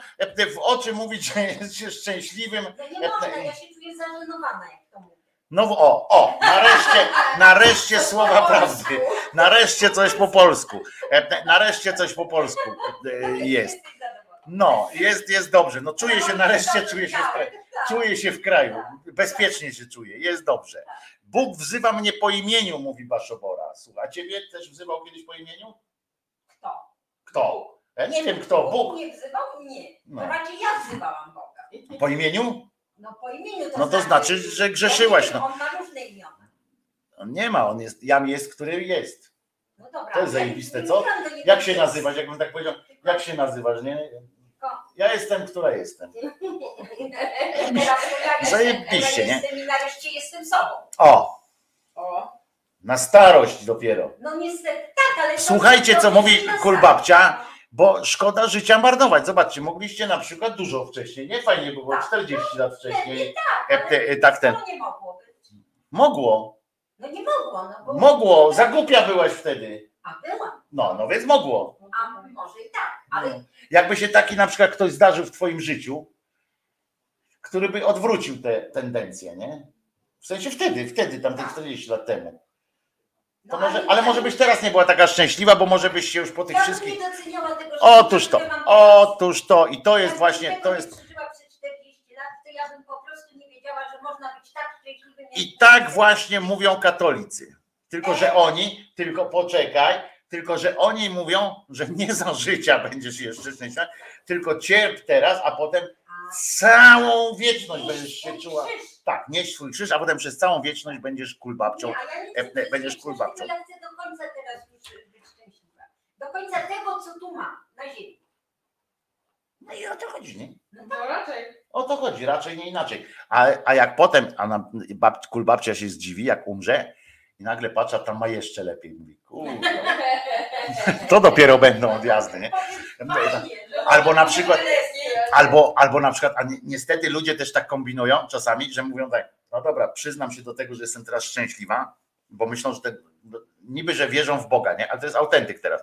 w oczy mówić, że jest się szczęśliwym? No nie można, ja się czuję zażenowana, jak to mówię. No o, o, nareszcie, nareszcie słowa prawdy. Nareszcie coś po polsku. E, Nareszcie coś po polsku e, jest. No, jest, jest dobrze. No czuję się, nareszcie czuję się w kraju. Czuję się w kraju. Bezpiecznie się czuję. Jest dobrze. Bóg wzywa mnie po imieniu, mówi Baszobora. Słuchaj, a ciebie też wzywał kiedyś po imieniu? Kto? Kto? Ja nie wiem kto. Bóg. nie wzywał? Nie. No. To raczej ja wzywałam Boga. Po imieniu? No po imieniu to No to znaczy, że grzeszyłaś, no. On ma różne imiona. On nie ma, on jest, jam jest, który jest. No dobra. To jest zajebiste, nie co? mówiłam do niego, Jak się że- nazywać, jakbym tak powiedział? Jak się nazywasz, nie? Ja jestem, która jestem. Teraz to ja jestem, Zajebiście, nie? Jestem i nareszcie jestem sobą. O, O, na starość dopiero. No niestety, tak, ale... to- Słuchajcie, to co jest mówi na kulbabcia. Bo szkoda życia marnować. Zobaczcie, mogliście na przykład dużo wcześniej. Nie fajnie było, Tak. 40 lat Nie, wcześniej. nie tak, ale tak ten. to nie mogło być. Mogło, No nie mogło, no bo... mogło. Za głupia byłaś wtedy. A byłam, No, no więc mogło. a może i tak, ale Jakby się taki na przykład ktoś zdarzył w twoim życiu, który by odwrócił te tendencje, nie? W sensie wtedy, wtedy, tam te 40 lat temu. No, może, ale- ale może byś teraz nie była taka szczęśliwa, bo może byś się już po tych Ja wszystkich. nie doceniała tego, że Otóż to, otóż to i to jest Ja właśnie, to jest. nie przeżyła przez 40 lat, to ja bym po prostu nie wiedziała, że można być tak szczęśliwym. jak- I tak właśnie mówią katolicy. Tylko, że oni, tylko poczekaj, tylko, że oni mówią, że nie za życia będziesz jeszcze szczęśliwa, tylko cierp teraz, a potem całą wieczność będziesz się czuła. Tak, nieś swój krzyż, a potem przez całą wieczność będziesz kulbabcią. Nie, ja nie e, będziesz kulbabcią. Ja chcę do końca teraz już być szczęśliwa. Do końca tego, co tu mam na ziemi. No i o to chodzi, nie? No to raczej. O to chodzi, raczej nie inaczej. A, a jak potem, a na, bab, kulbabcia się zdziwi, jak umrze i nagle patrzy, a tam ma jeszcze lepiej. Mówi, to dopiero będą odjazdy, nie? Albo na przykład, albo, albo na przykład, a ni- niestety ludzie też tak kombinują czasami, że mówią tak, no dobra, przyznam się do tego, że jestem teraz szczęśliwa, bo myślą, że te, niby, że wierzą w Boga, nie? Ale to jest autentyk teraz.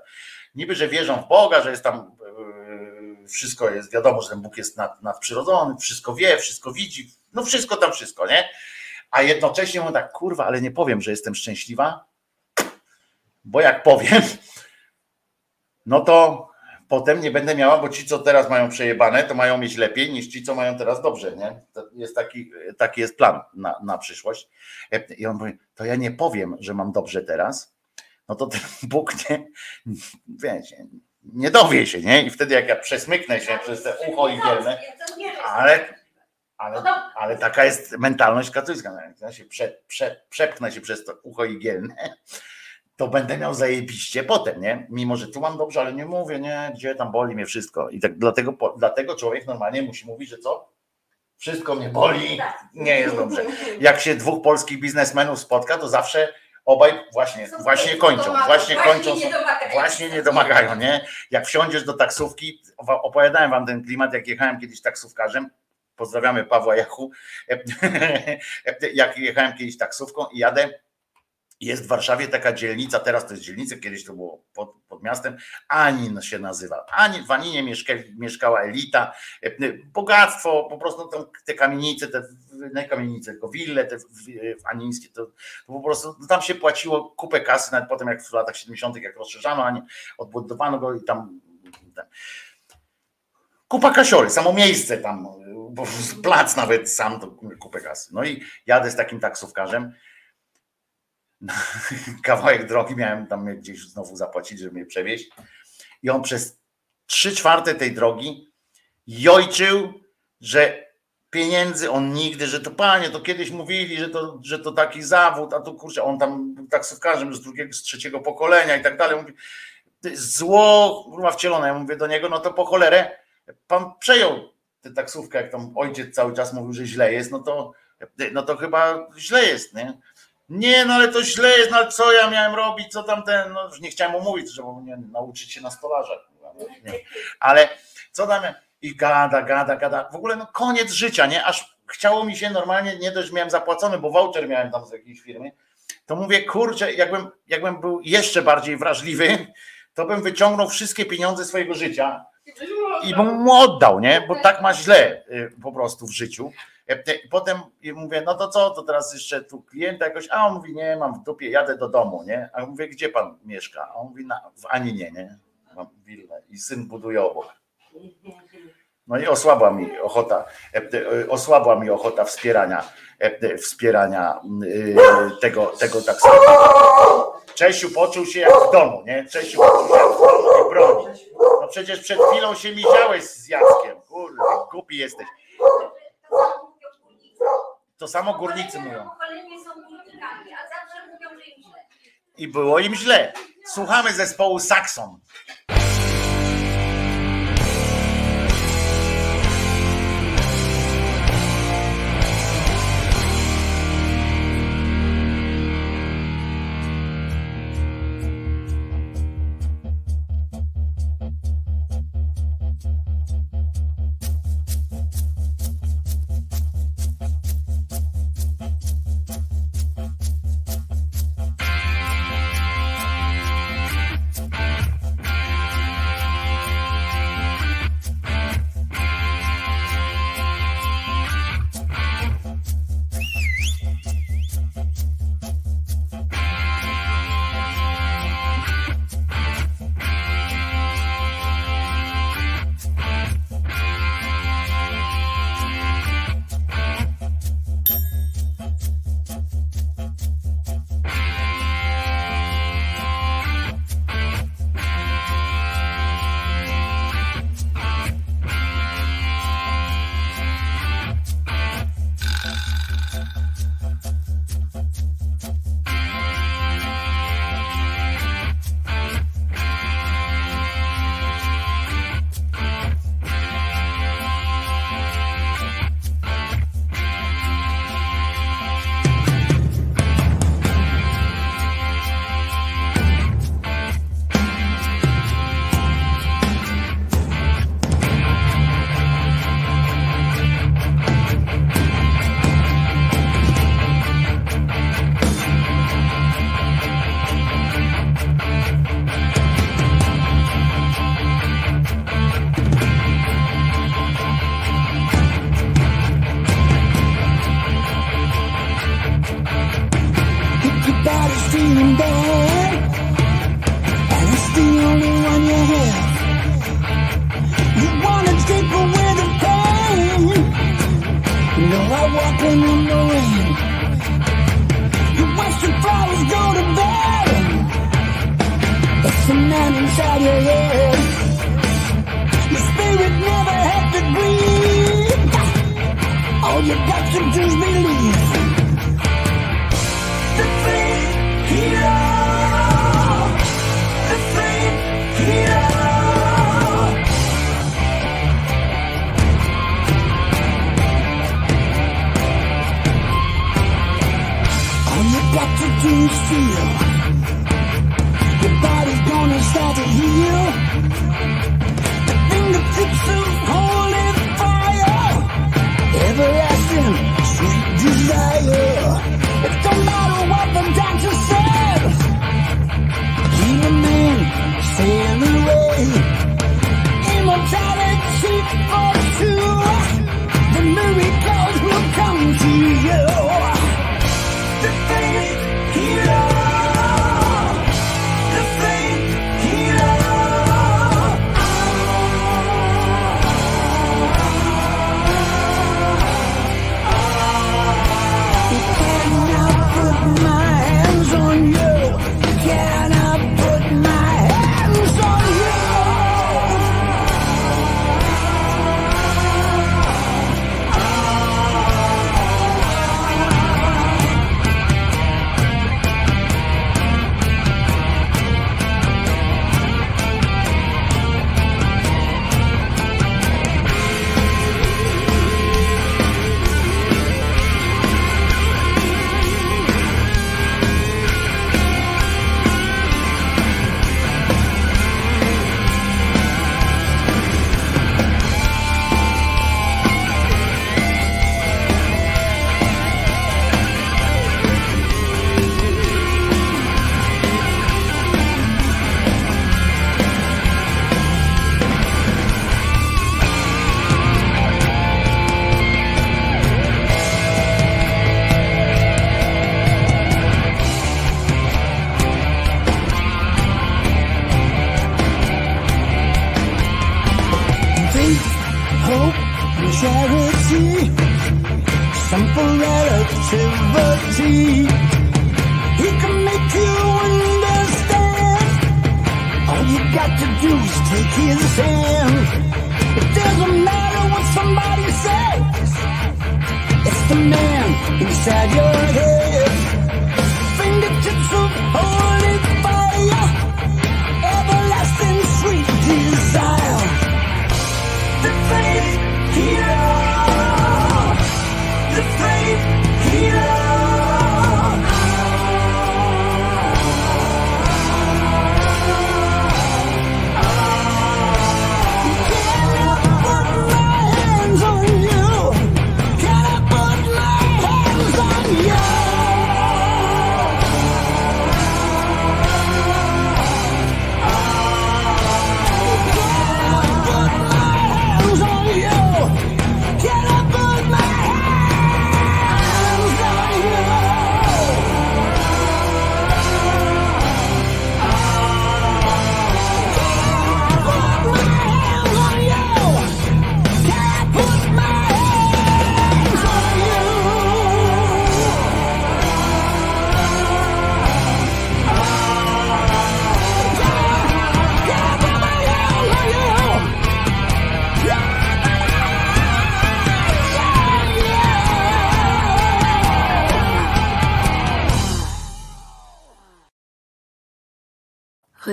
Niby, że wierzą w Boga, że jest tam yy, wszystko jest, wiadomo, że ten Bóg jest nad, nadprzyrodzony, wszystko wie, wszystko widzi, no wszystko tam wszystko, nie? A jednocześnie mówią tak, kurwa, ale nie powiem, że jestem szczęśliwa, bo jak powiem, no to potem nie będę miała, bo ci, co teraz mają przejebane, to mają mieć lepiej niż ci, co mają teraz dobrze, nie? To jest taki, taki jest plan na, na przyszłość. I on mówi, to ja nie powiem, że mam dobrze teraz, no to ten Bóg nie, wiecie, nie dowie się, nie? I wtedy jak ja przesmyknę się przez te ucho igielne, ale, ale, ale taka jest mentalność katolicka. no, ja się prze, prze, przepchnę się przez to ucho igielne, to będę miał zajebiście potem, nie? Mimo, że tu mam dobrze, ale nie mówię, nie, gdzie tam boli mnie wszystko. I tak dlatego, dlatego człowiek normalnie musi mówić, że co? Wszystko mnie boli, nie jest dobrze. Jak się dwóch polskich biznesmenów spotka, to zawsze obaj właśnie, właśnie kończą, właśnie kończą, właśnie nie domagają, nie? Jak wsiądziesz do taksówki, opowiadałem wam ten klimat, jak jechałem kiedyś taksówkarzem, pozdrawiamy Pawła Jachu, jak jechałem kiedyś taksówką i jadę, jest w Warszawie taka dzielnica, teraz to jest dzielnica, kiedyś to było pod, pod miastem, Anin się nazywa. Anin, w Aninie mieszka, mieszkała elita, e, bogactwo, po prostu te kamienice, te nie kamienice, tylko wille te w, anińskie, to, to po prostu no tam się płaciło kupę kasy, nawet potem jak w latach 70., jak rozszerzano Anin, odbudowano go i tam, tam kupa kasiory, samo miejsce tam, plac nawet sam to kupę kasy. No i jadę z takim taksówkarzem, kawałek drogi miałem tam gdzieś znowu zapłacić, żeby mnie przewieźć. I on przez trzy czwarte tej drogi jojczył, że pieniędzy on nigdy, że to panie, to kiedyś mówili, że to, że to taki zawód, a tu kurczę, on tam taksówkarzem z drugiego, z trzeciego pokolenia i tak dalej. Mówi, zło kurwa wcielone. Ja mówię do niego, no to po cholerę pan przejął tę taksówkę, jak tam ojciec cały czas mówił, że źle jest, no to, no to chyba źle jest, nie? Nie, no ale to źle jest, no co ja miałem robić, co tam ten, no już nie chciałem mu mówić, żeby nie nauczyć się na stolarza. no, nie. Ale co tam, i gada, gada, gada, w ogóle no koniec życia, nie, aż chciało mi się normalnie, nie dość, miałem zapłacony, bo voucher miałem tam z jakiejś firmy, to mówię, kurczę, jakbym, jakbym był jeszcze bardziej wrażliwy, to bym wyciągnął wszystkie pieniądze swojego życia i bym mu oddał, nie, bo tak ma źle y, po prostu w życiu. I Potem mówię, no to co, to teraz jeszcze tu klienta jakoś, a on mówi, nie, mam w dupie, jadę do domu, nie? A mówię, gdzie pan mieszka? A on mówi, na, w Aninie, nie? Mam willę i syn buduje obok. No i osłabła mi ochota, osłabła mi ochota wspierania, wspierania tego, tego tak samo. Czesiu poczuł się jak w domu, nie? Czesiu poczuł się jak w domu i broni. No przecież przed chwilą się miziałeś z Jackiem. Kurde, głupi jesteś. To samo górnicy mówią. I było im źle. Słuchamy zespołu Saxon.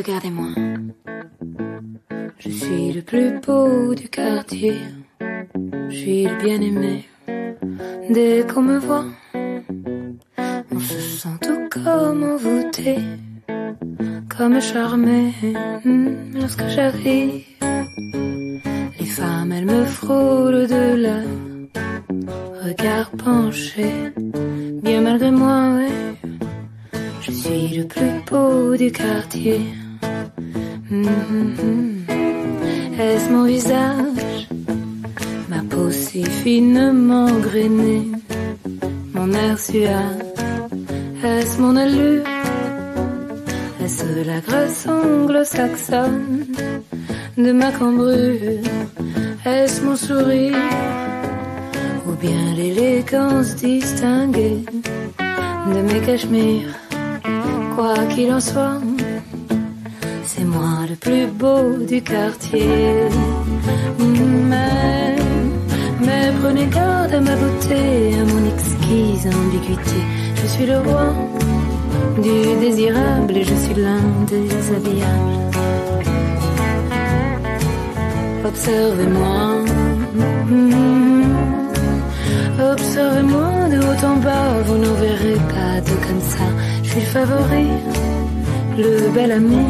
Regardez-moi. Je Mhm. Est-ce mon visage, ma peau si finement grainée, mon air suave, est-ce mon allure, Est-ce la grâce anglo-saxonne? De ma cambrure? Est-ce mon sourire? Ou bien l'élégance distinguée de mes cachemires? Quoi qu'il en soit, moi le plus beau du quartier. Mais, prenez garde à ma beauté, à mon exquise ambiguïté. Je suis le roi du désirable et je suis l'un des habillables. Observez-moi. Observez-moi de haut en bas, vous n'en verrez pas de comme ça. Je suis le favori, le bel ami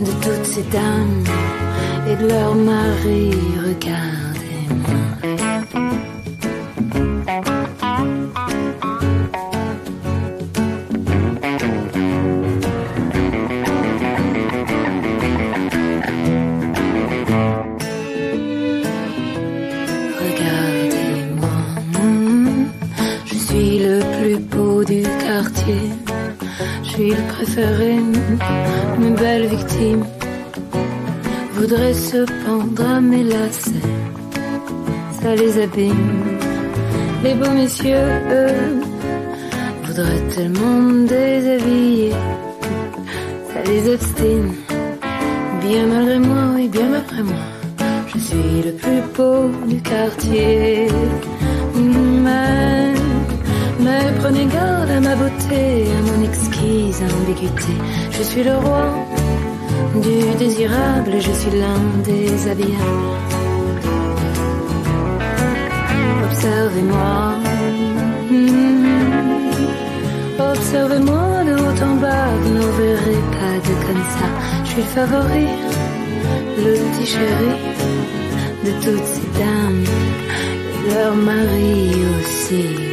de toutes ces dames et de leurs maris. Regardez-moi. Se pendre à mes lacets. Ça les abîme. Les beaux messieurs, eux, voudraient tellement me déshabiller. Ça les obstine. Bien malgré moi, oui, bien malgré moi. Je suis le plus beau du quartier. Mais prenez garde à ma beauté, à mon exquise ambiguïté. Je suis le roi du désirable je suis l'un des habillables. Observez-moi. Mm. Observez-moi de haut en bas, vous n'en verrez pas de comme ça. Je suis le favori, le petit chéri de toutes ces dames, et leur mari aussi.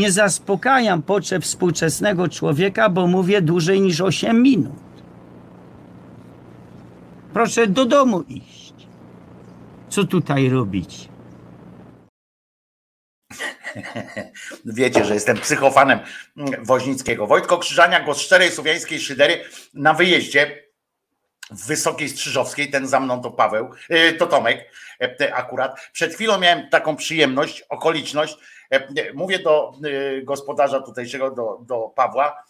Nie zaspokajam potrzeb współczesnego człowieka, bo mówię dłużej niż 8 minut. Proszę do domu iść. Co tutaj robić? Wiecie, że jestem psychofanem Woźnickiego. Wojtko Krzyżania, głos szczerej słowiańskiej szydery na wyjeździe w Wysokiej Strzyżowskiej, ten za mną to Paweł, y, to Tomek e, akurat. Przed chwilą miałem taką przyjemność, okoliczność, mówię do y, gospodarza tutejszego, do, do Pawła,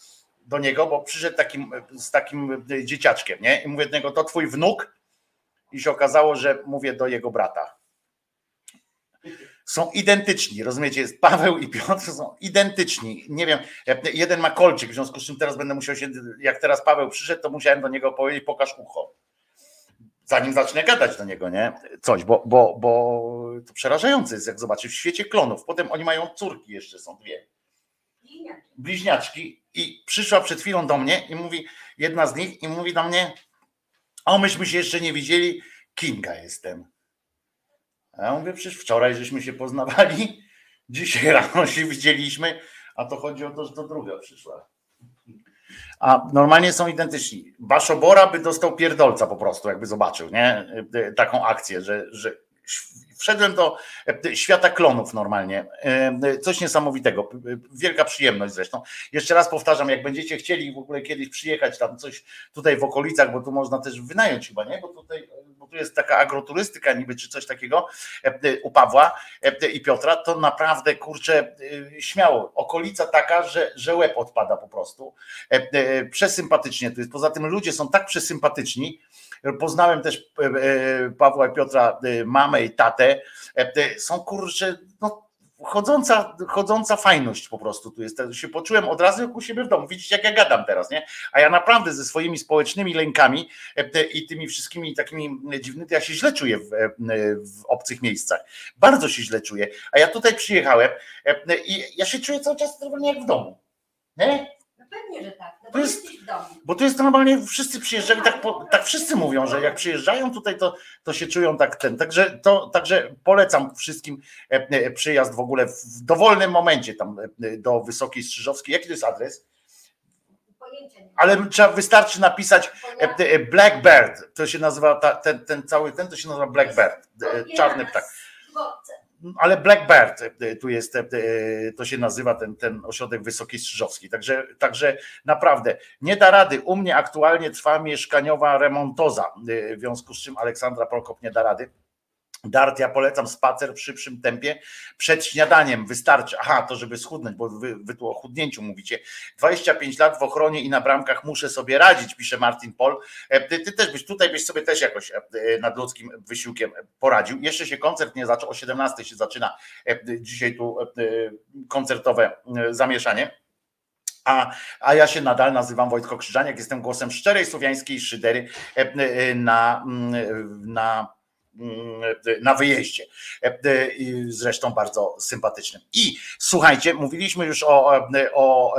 do niego, bo przyszedł takim, z takim y, dzieciaczkiem, nie? I mówię do niego, to twój wnuk? I się okazało, że mówię do jego brata są identyczni, rozumiecie? Jest Paweł i Piotr są identyczni. Nie wiem, jeden ma kolczyk, w związku z czym teraz będę musiał się, jak teraz Paweł przyszedł, to musiałem do niego powiedzieć, pokaż ucho. Zanim zacznę gadać do niego, nie? Coś, bo, bo, bo to przerażające jest, jak zobaczysz w świecie klonów. Potem oni mają córki jeszcze, są dwie. Bliźniaczki. I przyszła przed chwilą do mnie i mówi, jedna z nich, i mówi do mnie, o myśmy się jeszcze nie widzieli, Kinga jestem. A ja mówię, przecież wczoraj żeśmy się poznawali, dzisiaj rano się widzieliśmy, a to chodzi o to, że to druga przyszła. A normalnie są identyczni. Baszobora by dostał pierdolca po prostu, jakby zobaczył, nie? Taką akcję, że, że wszedłem do świata klonów normalnie. Coś niesamowitego. Wielka przyjemność zresztą. Jeszcze raz powtarzam, jak będziecie chcieli w ogóle kiedyś przyjechać tam coś tutaj w okolicach, bo tu można też wynająć chyba, nie? Bo tutaj tu jest taka agroturystyka niby, czy coś takiego u Pawła i Piotra, to naprawdę, kurczę, śmiało. Okolica taka, że, że łeb odpada po prostu. Przesympatycznie tu jest. Poza tym ludzie są tak przesympatyczni. Poznałem też Pawła i Piotra, mamę i tatę. Są kurczę, no chodząca, chodząca fajność po prostu tu jest. Się poczułem od razu jak u siebie w domu. Widzicie, jak ja gadam teraz, nie? A ja naprawdę ze swoimi społecznymi lękami i tymi wszystkimi takimi dziwnymi, ja się źle czuję w, w obcych miejscach. Bardzo się źle czuję. A ja tutaj przyjechałem i ja się czuję cały czas jak w domu. Nie? Pewnie, że tak. No To jest- jesteś w domu. Bo to jest normalnie, wszyscy przyjeżdżają, tak, po, tak wszyscy mówią, że jak przyjeżdżają tutaj, to, to się czują tak ten. Także, to, także polecam wszystkim e, e, przyjazd w ogóle w dowolnym momencie tam e, do Wysokiej Strzyżowskiej. Jaki to jest adres? Ale trzeba wystarczy napisać Blackbird. To się nazywa ta, ten, ten cały ten to się nazywa Blackbird. Czarny ptak. Ale Blackbird e, tu jest, e, to się nazywa ten, ten ośrodek Wysokiej Strzyżowskiej. Także, także naprawdę nie da rady. U mnie aktualnie trwa mieszkaniowa remontoza, e, w związku z czym Aleksandra Prokop nie da rady. Dart, ja polecam spacer w szybszym tempie przed śniadaniem. Wystarczy. Aha, to żeby schudnąć, bo wy, wy tu o chudnięciu mówicie. 25 lat w ochronie i na bramkach muszę sobie radzić, pisze Martin Pol. E, Ty, ty też byś tutaj byś sobie też jakoś e, nadludzkim wysiłkiem poradził. Jeszcze się koncert nie zaczął, o 17 się zaczyna e, dzisiaj tu e, koncertowe e, zamieszanie. A, a ja się nadal nazywam Wojtko Krzyżaniak, jestem głosem szczerej słowiańskiej szydery e, e, na, mm, na na wyjeździe. E, i Zresztą bardzo sympatycznym. I słuchajcie, mówiliśmy już o, o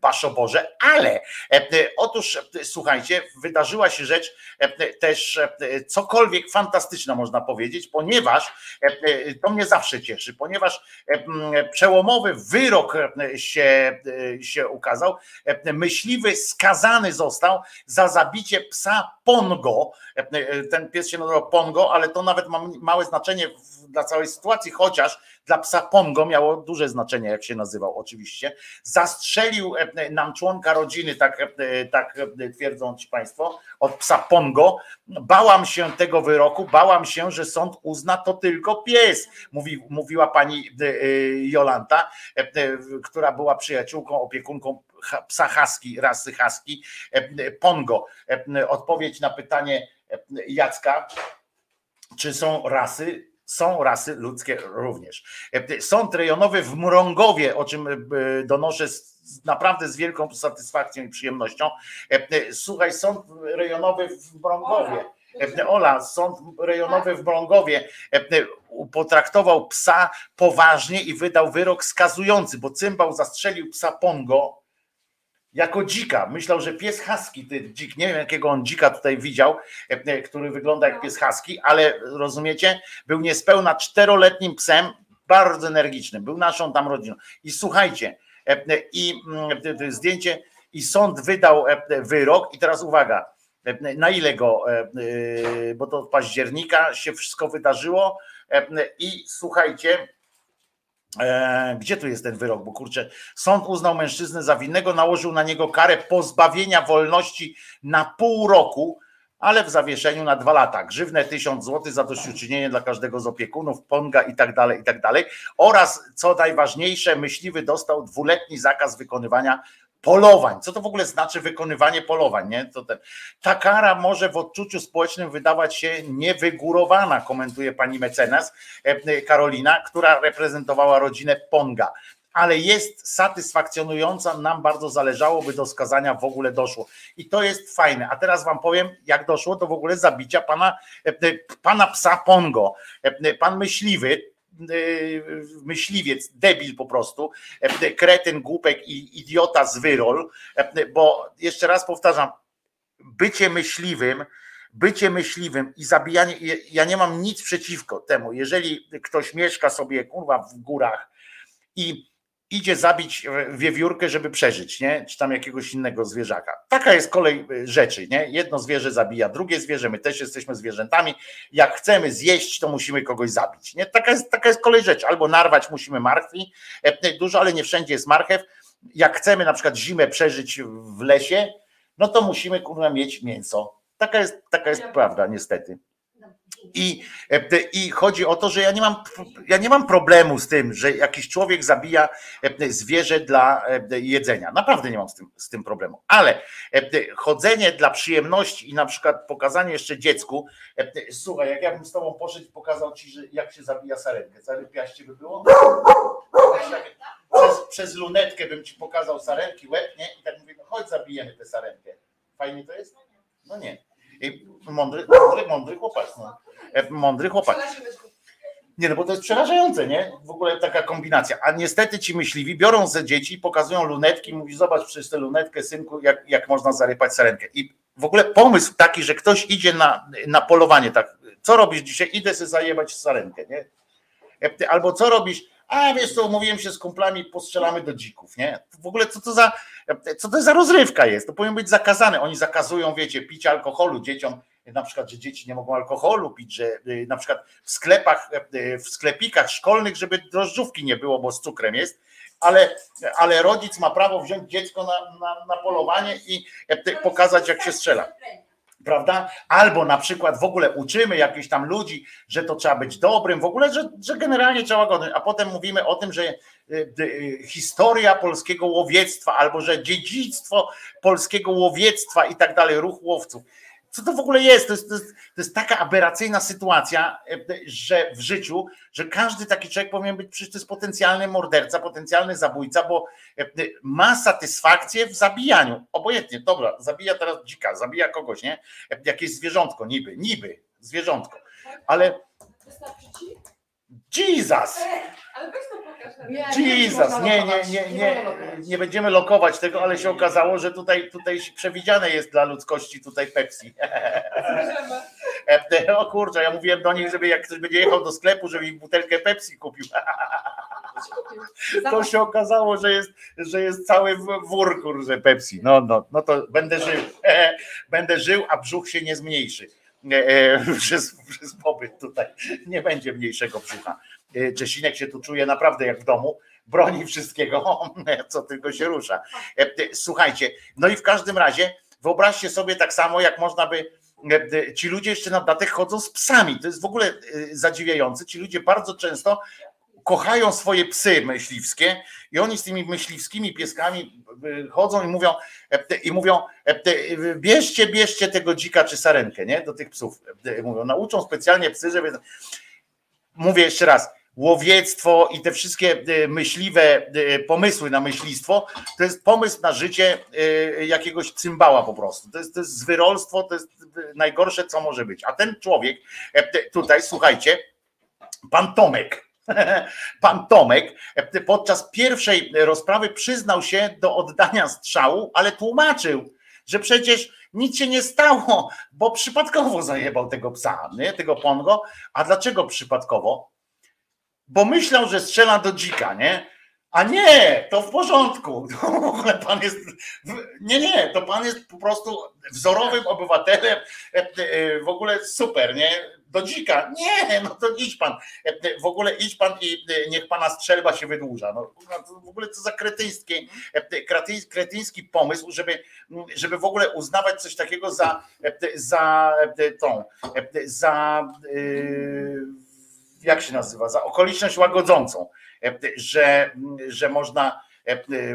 Paszoborze, ale e, otóż e, słuchajcie, wydarzyła się rzecz e, też e, cokolwiek fantastyczna można powiedzieć, ponieważ e, to mnie zawsze cieszy, ponieważ e, przełomowy wyrok e, się, e, się ukazał. E, Myśliwy skazany został za zabicie psa Pongo. E, Ten pies się nazywał Pongo, ale to nawet ma małe znaczenie dla całej sytuacji, chociaż dla psa Pongo miało duże znaczenie, jak się nazywał oczywiście. Zastrzelił e, nam członka rodziny, tak, e, tak e, twierdzą ci państwo, od psa Pongo. Bałam się tego wyroku, bałam się, że sąd uzna to tylko pies, mówi, mówiła pani Jolanta, która była przyjaciółką, opiekunką psa husky, rasy husky, e, Pongo. Odpowiedź na pytanie Jacka, czy są rasy? Są rasy ludzkie również. E, Sąd rejonowy w Mrągowie, o czym e, donoszę z, naprawdę z wielką satysfakcją i przyjemnością. E, Słuchaj, sąd rejonowy w Mrągowie. Ola, sąd rejonowy w Mrągowie e, e, potraktował psa poważnie i wydał wyrok skazujący, bo cymbał zastrzelił psa Pongo jako dzika. Myślał, że pies husky, ty dzik, nie wiem jakiego on dzika tutaj widział, e, e, który wygląda jak pies husky, ale rozumiecie, był niespełna czteroletnim psem, bardzo energicznym, był naszą tam rodziną. I słuchajcie, e, i mm, zdjęcie, i sąd wydał wyrok, i teraz uwaga, na ile go, bo to od października się wszystko wydarzyło, i słuchajcie, gdzie tu jest ten wyrok? Bo kurczę, sąd uznał mężczyznę za winnego, nałożył na niego karę pozbawienia wolności na pół roku, ale w zawieszeniu na dwa lata. Grzywne 1000 zł za dośćuczynienie dla każdego z opiekunów, ponga i tak dalej, i tak dalej. Oraz, co najważniejsze, myśliwy dostał dwuletni zakaz wykonywania polowań. Co to w ogóle znaczy wykonywanie polowań? Nie? To ten, ta kara może w odczuciu społecznym wydawać się niewygórowana, komentuje pani mecenas e, Karolina, która reprezentowała rodzinę Ponga. Ale jest satysfakcjonująca, nam bardzo zależało, by do skazania w ogóle doszło. I to jest fajne. A teraz wam powiem, jak doszło do w ogóle zabicia pana, e, e, pana psa Pongo. E, Pan myśliwy, e, myśliwiec, debil po prostu, e, kretyn, głupek i idiota z wyrol, e, bo jeszcze raz powtarzam, bycie myśliwym, bycie myśliwym i zabijanie, ja nie mam nic przeciwko temu, jeżeli ktoś mieszka sobie kurwa w górach i idzie zabić wiewiórkę, żeby przeżyć, nie? Czy tam jakiegoś innego zwierzaka. Taka jest kolej rzeczy, nie? Jedno zwierzę zabija drugie zwierzę, my też jesteśmy zwierzętami. Jak chcemy zjeść, to musimy kogoś zabić, nie? Taka jest, taka jest kolej rzeczy. Albo narwać musimy martwi, dużo, ale nie wszędzie jest marchew. Jak chcemy na przykład zimę przeżyć w lesie, no to musimy kurwa mieć mięso. Taka jest, taka jest prawda, niestety. I, e, I chodzi o to, że ja nie, mam, ja nie mam problemu z tym, że jakiś człowiek zabija e, zwierzę dla e, jedzenia. Naprawdę nie mam z tym, z tym problemu. Ale chodzenie dla przyjemności i na przykład pokazanie jeszcze dziecku, słuchaj, jak ja bym z tobą poszedł i pokazał ci, że jak się zabija sarenkę, całe piaście by było? Przez, przez lunetkę bym ci pokazał sarenki, łeb, nie? I tak mówię, no chodź zabijemy tę sarenkę. Fajnie to jest? No nie. Mądry, mądry, mądry chłopak. No. Mądry chłopak. Nie, no bo to jest przerażające, nie? W ogóle taka kombinacja. A niestety ci myśliwi biorą ze dzieci, pokazują lunetki, mówi zobacz przez tę lunetkę, synku, jak, jak można zarypać sarenkę. I w ogóle pomysł taki, że ktoś idzie na, na polowanie, tak, co robisz dzisiaj? Idę sobie zajebać sarenkę, nie? Albo co robisz? A wiesz co, umówiłem się z kumplami, postrzelamy do dzików, nie? W ogóle co to za, co to za rozrywka jest? To powinien być zakazane. Oni zakazują, wiecie, picia alkoholu dzieciom, na przykład, że dzieci nie mogą alkoholu pić, że y, na przykład w sklepach, y, w sklepikach szkolnych, żeby drożdżówki nie było, bo z cukrem jest, ale, ale rodzic ma prawo wziąć dziecko na, na, na polowanie i y, pokazać, jak się strzela prawda? Albo na przykład w ogóle uczymy jakichś tam ludzi, że to trzeba być dobrym, w ogóle, że, że generalnie trzeba godnym, a potem mówimy o tym, że y, y, historia polskiego łowiectwa, albo że dziedzictwo polskiego łowiectwa i tak dalej, ruch łowców. Co to w ogóle jest? To, jest? to jest? to jest taka aberracyjna sytuacja, y, że w życiu, że każdy taki człowiek powinien być przecież to jest potencjalny morderca, potencjalny zabójca, bo ma satysfakcję w zabijaniu. Obojętnie, dobra, zabija teraz dzika, zabija kogoś, nie? Jakieś zwierzątko, niby, niby zwierzątko. Ale Jesus! Ale weź to pokaż. Jesus, nie, nie, nie, nie, nie będziemy lokować tego, ale się okazało, że tutaj, tutaj przewidziane jest dla ludzkości tutaj Pepsi. O kurczę, ja mówiłem do nich, żeby jak ktoś będzie jechał do sklepu, żeby mi butelkę Pepsi kupił. To się okazało, że jest, że jest cały wór kurze Pepsi. No, no, no to będę żył. Będę żył, a brzuch się nie zmniejszy. Przez, przez pobyt tutaj nie będzie mniejszego brzucha. Czesinek się tu czuje naprawdę jak w domu, broni wszystkiego, co tylko się rusza. Słuchajcie, no i w każdym razie wyobraźcie sobie tak samo, jak można by ci ludzie jeszcze na datek chodzą z psami. To jest w ogóle zadziwiające. Ci ludzie bardzo często kochają swoje psy myśliwskie i oni z tymi myśliwskimi pieskami chodzą i mówią i mówią bierzcie, bierzcie tego dzika czy sarenkę, nie? Do tych psów. Mówią, nauczą specjalnie psy, żeby mówię jeszcze raz, łowiectwo i te wszystkie myśliwe pomysły na myślistwo, to jest pomysł na życie jakiegoś cymbała po prostu. To jest, to jest zwyrolstwo, to jest najgorsze, co może być. A ten człowiek, tutaj słuchajcie, pan Tomek, Pan Tomek podczas pierwszej rozprawy przyznał się do oddania strzału, ale tłumaczył, że przecież nic się nie stało, bo przypadkowo zajebał tego psa, nie? tego pongo. A dlaczego przypadkowo? Bo myślał, że strzela do dzika, nie? A nie, to w porządku. To w ogóle pan jest. Nie, nie, to pan jest po prostu wzorowym obywatelem. W ogóle super, nie? Do dzika. Nie, no to idź pan. W ogóle idź pan i niech pana strzelba się wydłuża. No, w ogóle co za kretyński, kretyński pomysł, żeby, żeby w ogóle uznawać coś takiego za, za tą, za jak się nazywa, za okoliczność łagodzącą że, że można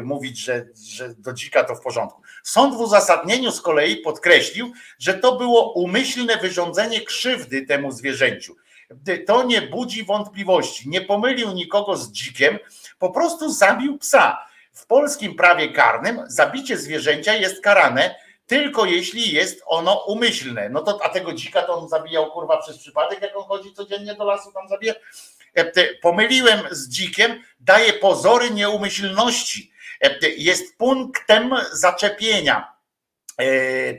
mówić, że, że do dzika to w porządku. Sąd w uzasadnieniu z kolei podkreślił, że to było umyślne wyrządzenie krzywdy temu zwierzęciu. To nie budzi wątpliwości. Nie pomylił nikogo z dzikiem, po prostu zabił psa. W polskim prawie karnym zabicie zwierzęcia jest karane tylko jeśli jest ono umyślne. No to a tego dzika to on zabijał kurwa przez przypadek, jak on chodzi codziennie do lasu tam zabija pomyliłem z dzikiem, daje pozory nieumyślności. Jest punktem zaczepienia.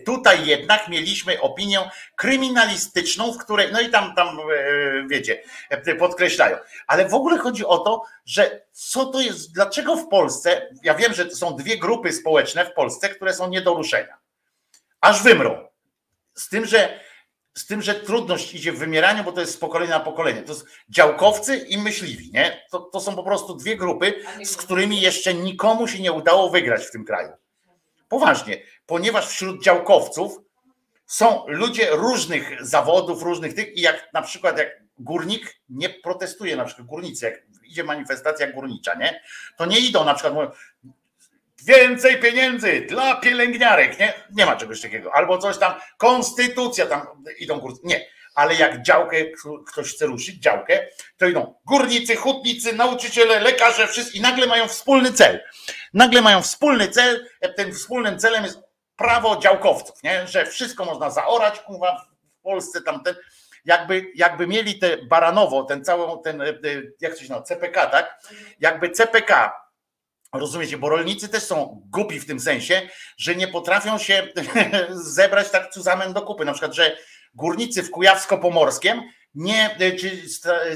Tutaj jednak mieliśmy opinię kryminalistyczną, w której, no i tam, tam wiecie, podkreślają. Ale w ogóle chodzi o to, że co to jest, dlaczego w Polsce, ja wiem, że są dwie grupy społeczne w Polsce, które są nie do ruszenia. Aż wymrą. Z tym, że z tym, że trudność idzie w wymieraniu, bo to jest z pokolenia na pokolenie. To jest działkowcy i myśliwi, nie? To, to są po prostu dwie grupy, z którymi jeszcze nikomu się nie udało wygrać w tym kraju. Poważnie, ponieważ wśród działkowców są ludzie różnych zawodów, różnych tych i jak na przykład jak górnik nie protestuje, na przykład górnicy, jak idzie manifestacja górnicza, nie? To nie idą na przykład mówią, więcej pieniędzy dla pielęgniarek, nie? Nie ma czegoś takiego. Albo coś tam, konstytucja tam idą górnicy. Nie. Ale jak działkę ktoś chce ruszyć, działkę, to idą górnicy, hutnicy, nauczyciele, lekarze, wszyscy i nagle mają wspólny cel. Nagle mają wspólny cel, tym wspólnym celem jest prawo działkowców, nie? że wszystko można zaorać, kurwa, w Polsce tamten jakby, jakby mieli te Baranowo, ten całą, ten, e, e, jak to się nazywa, CPK, tak? Jakby CPK Rozumiecie, bo rolnicy też są głupi w tym sensie, że nie potrafią się zebrać tak cuzamen do kupy. Na przykład, że górnicy w Kujawsko-Pomorskiem, nie, ci,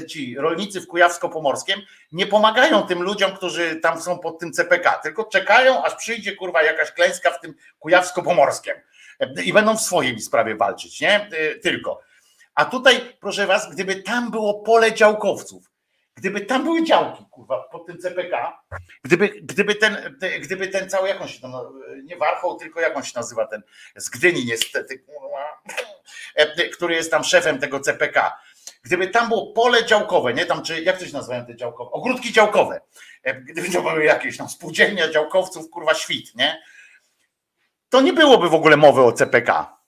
ci rolnicy w Kujawsko-Pomorskiem nie pomagają tym ludziom, którzy tam są pod tym CPK, tylko czekają, aż przyjdzie kurwa jakaś klęska w tym Kujawsko-Pomorskiem i będą w swojej sprawie walczyć, nie? Tylko. A tutaj, proszę was, gdyby tam było pole działkowców, Gdyby tam były działki, kurwa, pod tym CPK, gdyby, gdyby, ten, gdyby ten cały, jak on się tam, nie Warchoł, tylko jak on się nazywa ten, z Gdyni niestety, kurwa, który jest tam szefem tego CPK, gdyby tam było pole działkowe, nie tam, czy jak to się nazywają te działkowe, ogródki działkowe, gdyby to były jakieś tam spółdzielnia działkowców, kurwa, świt, nie? To nie byłoby w ogóle mowy o CPK.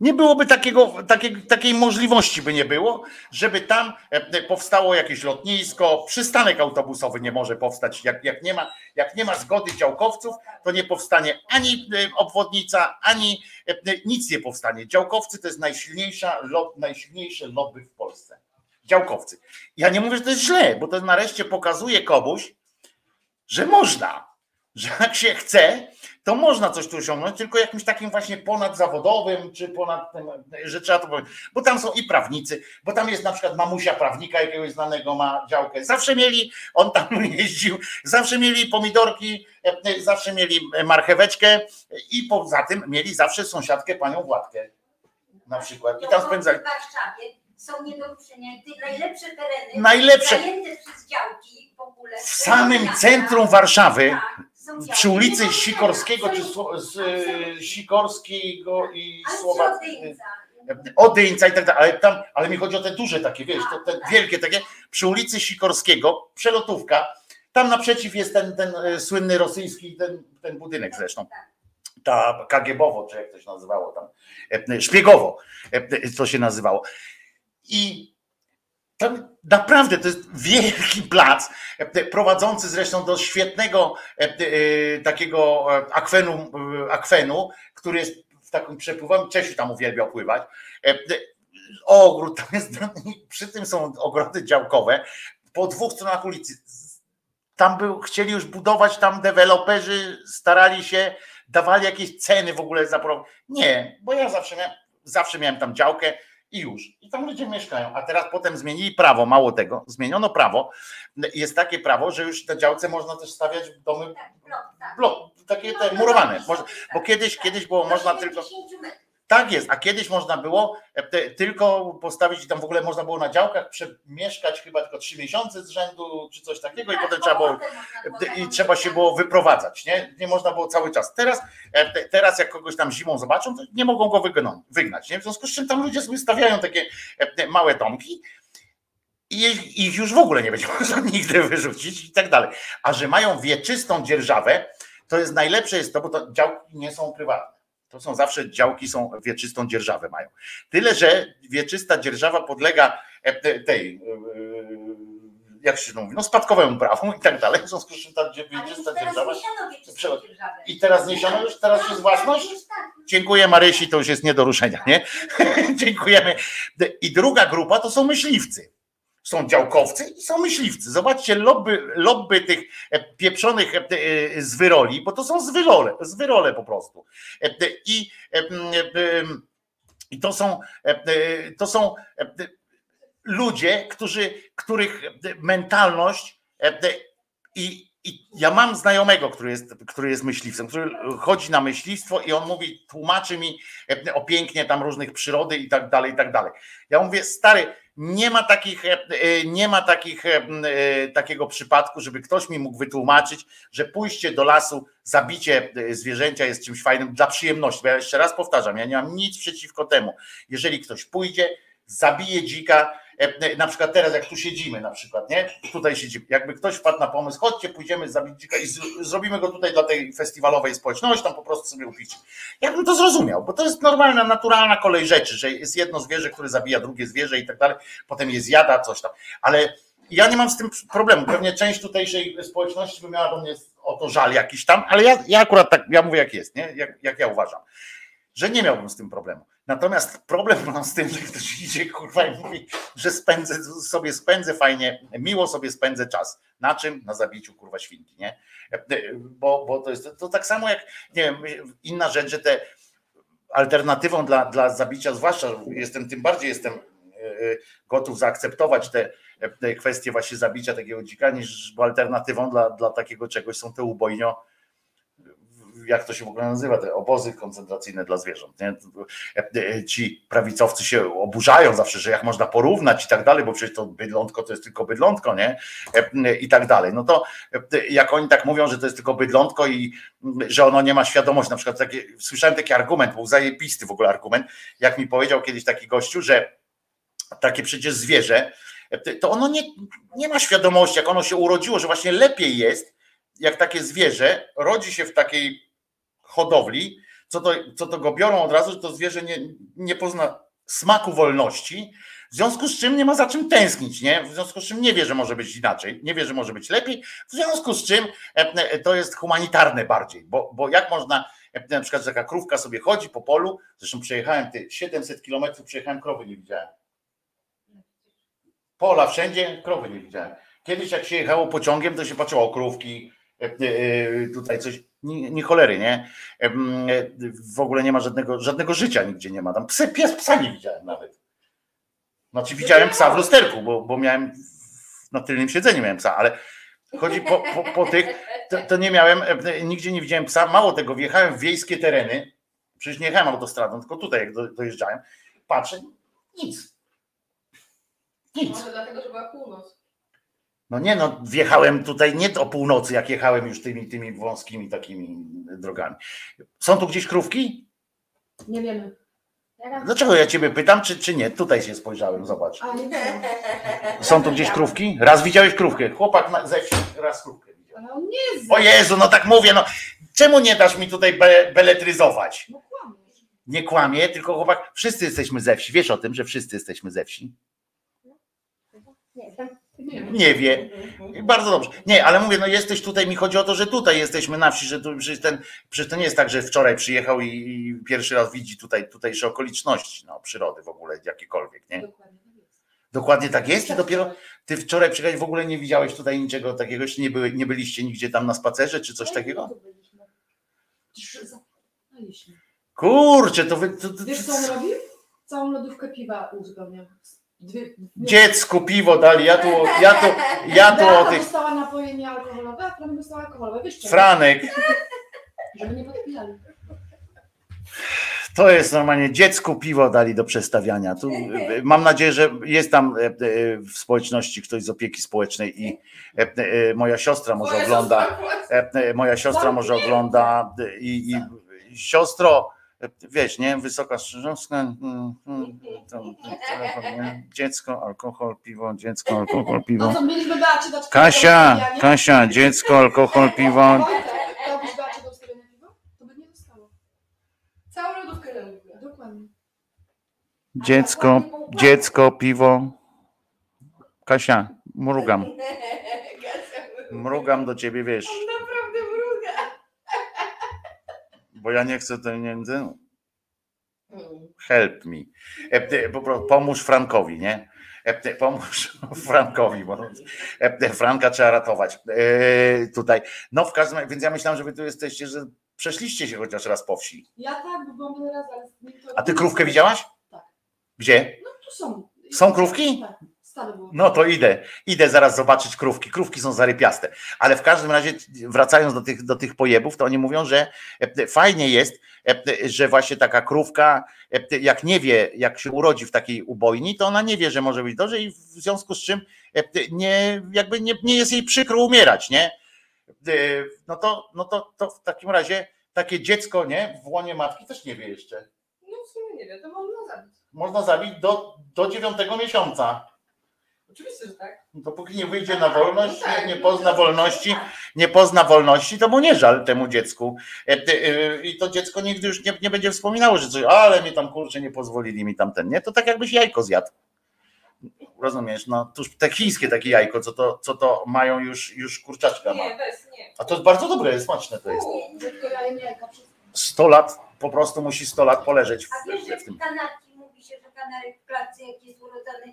Nie byłoby takiego, takiej, takiej możliwości by nie było, żeby tam e, powstało jakieś lotnisko, przystanek autobusowy nie może powstać. Jak, jak, nie, ma, jak nie ma zgody działkowców, to nie powstanie ani e, obwodnica, ani e, nic nie powstanie. Działkowcy to jest najsilniejsza, najsilniejsze lobby w Polsce. Działkowcy. Ja nie mówię, że to jest źle, bo to nareszcie pokazuje komuś, że można, że jak się chce, to można coś tu osiągnąć, tylko jakimś takim właśnie ponadzawodowym, czy ponad tym, że trzeba to powiedzieć. Bo tam są i prawnicy, bo tam jest na przykład mamusia prawnika jakiegoś znanego ma działkę. Zawsze mieli, on tam jeździł, zawsze mieli pomidorki, e, zawsze mieli marcheweczkę i poza tym mieli zawsze sąsiadkę panią Władkę na przykład. I tam spędzali. W Warszawie są nie do ruszenia. Te najlepsze tereny Najlepsze. zajęte przez działki w ogóle. W samym centrum Warszawy, Tak, przy ulicy Sikorskiego, czy z, Sikorskiego i Słowa. Odyńca. I tak dalej, ale tam, ale mi chodzi o te duże takie, wiesz, to, te wielkie takie, przy ulicy Sikorskiego, przelotówka, tam naprzeciw jest ten, ten e, słynny rosyjski, ten, ten budynek zresztą, ta Kagiebowo, czy jak to się nazywało tam, e, szpiegowo, e, to się nazywało. I tam naprawdę to jest wielki plac, prowadzący zresztą do świetnego takiego akwenu, akwenu który jest w takim przepływem. Czesiu tam uwielbiał pływać. Ogród tam jest, przy tym są ogrody działkowe po dwóch stronach ulicy. Tam był, chcieli już budować, tam deweloperzy starali się, dawali jakieś ceny w ogóle za Nie, bo ja zawsze miałem, zawsze miałem tam działkę i już. I tam ludzie mieszkają. A teraz potem zmienili prawo, mało tego, zmieniono prawo. Jest takie prawo, że już na działce można też stawiać domy blok, takie te murowane. Bo kiedyś, kiedyś było można tylko. Tak jest, a kiedyś można było e, tylko postawić i tam w ogóle można było na działkach przemieszkać chyba tylko trzy miesiące z rzędu, czy coś takiego, i potem trzeba było i trzeba się było wyprowadzać, nie? Nie można było cały czas. Teraz, e, teraz jak kogoś tam zimą zobaczą, to nie mogą go wygnać. Nie? W związku z czym tam ludzie sobie stawiają takie e, małe domki i ich już w ogóle nie będzie można nigdy wyrzucić i tak dalej. A że mają wieczystą dzierżawę, to jest najlepsze jest to, bo to działki nie są prywatne. To są zawsze działki, są wieczystą dzierżawę mają. Tyle, że wieczysta dzierżawa podlega e, tej, e, jak się to mówi, no spadkowemu prawu i tak dalej. W związku z czym ta wieczysta dzierżawa. I teraz niesiono już, teraz jest własność? Dziękuję Marysi, to już jest nie do ruszenia, nie? Dziękujemy. I druga grupa to są myśliwcy są działkowcy i są myśliwcy. Zobaczcie lobby, lobby tych e, pieprzonych e, e, zwyroli, bo to są zwyrole, zwyrole po prostu. I, i to są, to są ludzie, którzy, których mentalność i, i ja mam znajomego, który jest, który jest myśliwcem, który chodzi na myśliwstwo i on mówi, tłumaczy mi o pięknie tam różnych przyrody i tak dalej, i tak dalej. Ja mówię, stary, nie ma takich, e, e, nie ma takich, e, takiego przypadku, żeby ktoś mi mógł wytłumaczyć, że pójście do lasu, zabicie zwierzęcia jest czymś fajnym dla przyjemności. Bo ja jeszcze raz powtarzam, ja nie mam nic przeciwko temu. Jeżeli ktoś pójdzie, zabije dzika, na przykład teraz jak tu siedzimy na przykład, nie? Tutaj siedzimy. Jakby ktoś wpadł na pomysł, chodźcie, pójdziemy zabić dzika i zrobimy go tutaj dla tej festiwalowej społeczności, tam po prostu sobie upić. Ja bym to zrozumiał, bo to jest normalna, naturalna kolej rzeczy, że jest jedno zwierzę, które zabija drugie zwierzę i tak dalej, potem je zjada, coś tam. Ale ja nie mam z tym problemu. Pewnie część tutejszej społeczności by miała do mnie o to żal jakiś tam, ale ja, ja akurat tak, ja mówię jak jest, nie? Jak, jak ja uważam, że nie miałbym z tym problemu. Natomiast problem mam z tym, że ktoś idzie kurwa i mówi, że spędzę sobie spędzę fajnie, miło sobie spędzę czas. Na czym? Na zabiciu kurwa świnki, nie? Bo, bo to jest to tak samo jak, nie wiem, inna rzecz, że te alternatywą dla, dla zabicia, zwłaszcza jestem, tym bardziej jestem e, gotów zaakceptować te, te kwestie właśnie zabicia takiego dzika, niż bo alternatywą dla, dla takiego czegoś są te ubojnio jak to się w ogóle nazywa, te obozy koncentracyjne dla zwierząt. Nie? Ci prawicowcy się oburzają zawsze, że jak można porównać i tak dalej, bo przecież to bydlątko to jest tylko bydlątko, nie? I tak dalej. No to jak oni tak mówią, że to jest tylko bydlątko i że ono nie ma świadomości, na przykład takie, słyszałem taki argument, był zajebisty w ogóle argument, jak mi powiedział kiedyś taki gościu, że takie przecież zwierzę, to ono nie, nie ma świadomości, jak ono się urodziło, że właśnie lepiej jest, jak takie zwierzę rodzi się w takiej hodowli, co to, co to go biorą od razu, że to zwierzę nie, nie pozna smaku wolności, w związku z czym nie ma za czym tęsknić, nie? W związku z czym nie wie, że może być inaczej, nie wie, że może być lepiej, w związku z czym e, to jest humanitarne bardziej, bo, bo jak można, e, na przykład taka krówka sobie chodzi po polu, zresztą przejechałem te 700 kilometrów, przejechałem, krowy nie widziałem. Pola wszędzie, krowy nie widziałem. Kiedyś jak się jechało pociągiem, to się patrzyło o krówki, e, tutaj coś, nie, nie cholery, nie? W ogóle nie ma żadnego, żadnego życia nigdzie nie ma. Tam psy, pies psa nie widziałem nawet. Znaczy widziałem psa w lusterku, bo, bo miałem na tylnym siedzeniu miałem psa, ale chodzi po, po, po tych, to, to, nie miałem, nigdzie nie widziałem psa. Mało tego, wjechałem w wiejskie tereny, przecież nie jechałem autostradą, tylko tutaj jak do, dojeżdżałem, patrzę, nic. Nic. Może dlatego, że była północ. No nie, no wjechałem tutaj nie o północy, jak jechałem już tymi, tymi wąskimi takimi drogami. Są tu gdzieś krówki? Nie wiemy. Dlaczego ja ciebie pytam, czy, czy nie? Tutaj się spojrzałem, zobacz. Są tu gdzieś krówki? Raz widziałeś krówkę. Chłopak na, ze wsi raz krówkę widział. Jest. O Jezu, no tak mówię, no. Czemu nie dasz mi tutaj be, beletryzować? No. Nie kłamie, tylko chłopak, wszyscy jesteśmy ze wsi. Wiesz o tym, że wszyscy jesteśmy ze wsi? Nie wiem. Nie wiem. Nie wie. Bardzo dobrze. Nie, ale mówię, no jesteś tutaj, mi chodzi o to, że tutaj jesteśmy na wsi, że tu, przecież, ten, przecież to nie jest tak, że wczoraj przyjechał i, i pierwszy raz widzi tutaj tutejsze okoliczności, no, przyrody w ogóle, jakiekolwiek, nie? Dokładnie tak jest. Tak i dopiero ty wczoraj przyjechałeś, w ogóle nie widziałeś tutaj niczego takiego, jeszcze nie, były, nie byliście nigdzie tam na spacerze, czy coś Ale takiego? Kurczę, to wy... To, to, Wiesz co on robił? Całą lodówkę piwa uzupełniał. Dziecku piwo dali, ja tu, ja tu, ja tu o tych... dostała napoje niealkoholowe, a Franek dostała alkoholowe. Wiesz czemu? Franek, Żeby nie podpijali. To jest normalnie dziecku piwo dali do przestawiania. Tu, mam nadzieję, że jest tam e, e, w społeczności ktoś z opieki społecznej i e, moja siostra może ogląda. Moja siostra może ogląda i, i siostro, wiesz, nie, wysoka strzyżowska, mm, mm, nie? dziecko, alkohol, piwo, dziecko, alkohol, No piwo. dać Kasia? Kasia, dziecko, alkohol, piwo. Całą lodówkę. Dokładnie. Dziecko, dziecko, piwo. Kasia, mrugam. Mrugam do ciebie, wiesz. Bo ja nie chcę pieniędzy. Help me. E, Pomóż Frankowi, nie? E, Pomóż Frankowi, bo e, Franka trzeba ratować. Tutaj. No w każdym razie, więc ja myślałem, że wy tu jesteście, że przeszliście się chociaż raz po wsi. Ja tak, bo nie to- A ty krówkę widziałaś? Tak. Gdzie? No tu są. Są krówki? Tak. No to idę, idę zaraz zobaczyć krówki. Krówki są zarypiaste. Ale w każdym razie, wracając do tych, do tych pojebów, to oni mówią, że e, fajnie jest, e, że właśnie taka krówka, e, jak nie wie, jak się urodzi w takiej ubojni, to ona nie wie, że może być dobrze i w związku z czym nie, jakby nie, nie jest jej przykro umierać, nie? No to, no to, to w takim razie takie dziecko, nie? W łonie matki też nie wie jeszcze. No w sumie nie wiem, to można zabić. Można zabić do, do dziewiątego miesiąca. Oczywiście, że tak. Dopóki nie wyjdzie na wolność, No tak, nie, no pozna wolności, nie pozna wolności, to mu nie żal temu dziecku. E, e, I to dziecko nigdy już nie, nie będzie wspominało, że coś, ale mi tam kurczę nie pozwolili mi tam ten, nie? To tak jakbyś jajko zjadł. Rozumiesz? No, tuż te chińskie takie jajko, co to, co to mają już, już kurczaczka ma. Nie, bez, nie. A to jest bardzo dobre, jest smaczne to jest. U, Tylko ja jem jajka przez 100 lat, po prostu musi 100 lat poleżeć w, A wiesz, że w tym. kanarki, mówi się, że kanarek w klatce, jak jest urodzony,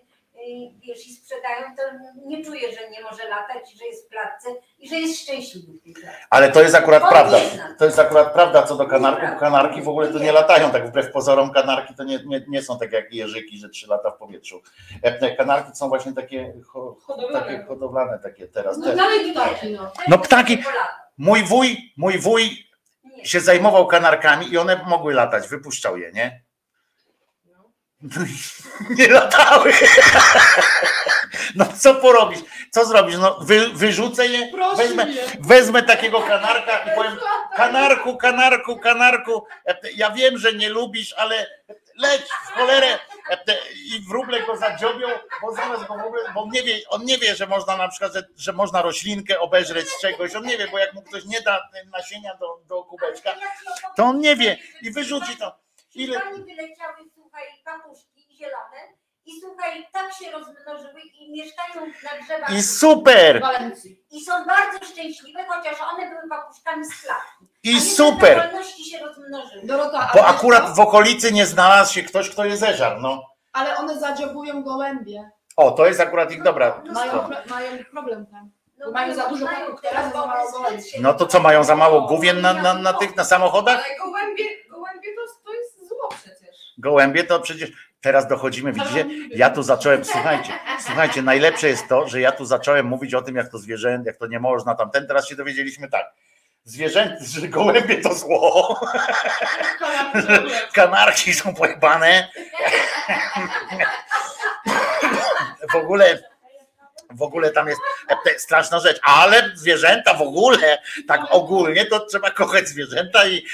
wiesz, i sprzedają, to nie czuje, że nie może latać, że jest w klatce i że jest szczęśliwy w tej klatce. Ale to jest akurat On prawda. To jest akurat prawda co do kanarków. Kanarki w ogóle to nie latają, tak wbrew pozorom kanarki to nie, nie, nie są tak jak jeżyki, że trzy lata w powietrzu. Kanarki są właśnie takie, ho, Hodowlane. takie hodowlane takie teraz. No Te, dalej ptaki, no. no ptaki, mój wuj, mój wuj się zajmował kanarkami i one mogły latać, wypuszczał je, nie? No i nie latały. No co porobisz? Co zrobisz? No wy, wyrzucę je, Proszę wezmę, mnie. wezmę takiego kanarka i powiem kanarku, kanarku, kanarku, ja wiem, że nie lubisz, ale leć w cholerę i wróble go zadziobią, bo zamiast go wróble, bo on nie wie, on nie wie, że można na przykład, że, że można roślinkę obeżreć z czegoś, on nie wie, bo jak mu ktoś nie da nasienia do, do kubeczka, to on nie wie i wyrzuci to. Ile, papuszki zielone i słuchaj, tak się rozmnożyły i mieszkają na drzewach. I super! w Walencji. I są bardzo szczęśliwe, chociaż one były papuszkami z klatki. I A super! Się rozmnożyły. Dorota, Bo akurat w okolicy nie znalazł się ktoś, kto je zeżarł, no. Ale one zadziobują gołębie. O, to jest akurat ich dobra Mają, strona. pro- mają problem tam. No mają za dużo mają teraz za mało gołębi. No to co, mają za mało główien na, na, na tych, na samochodach? Ale gołębie, gołębie to, to jest zło przecież. Gołębie to przecież teraz dochodzimy, widzicie? Ja tu zacząłem, słuchajcie, słuchajcie, najlepsze jest to, że ja tu zacząłem mówić o tym, jak to zwierzę, jak to nie można tamten, teraz się dowiedzieliśmy tak. Zwierzęta, że gołębie to zło. Kanarki są pojebane. W ogóle w ogóle tam jest straszna rzecz, ale zwierzęta w ogóle, tak ogólnie, to trzeba kochać zwierzęta i,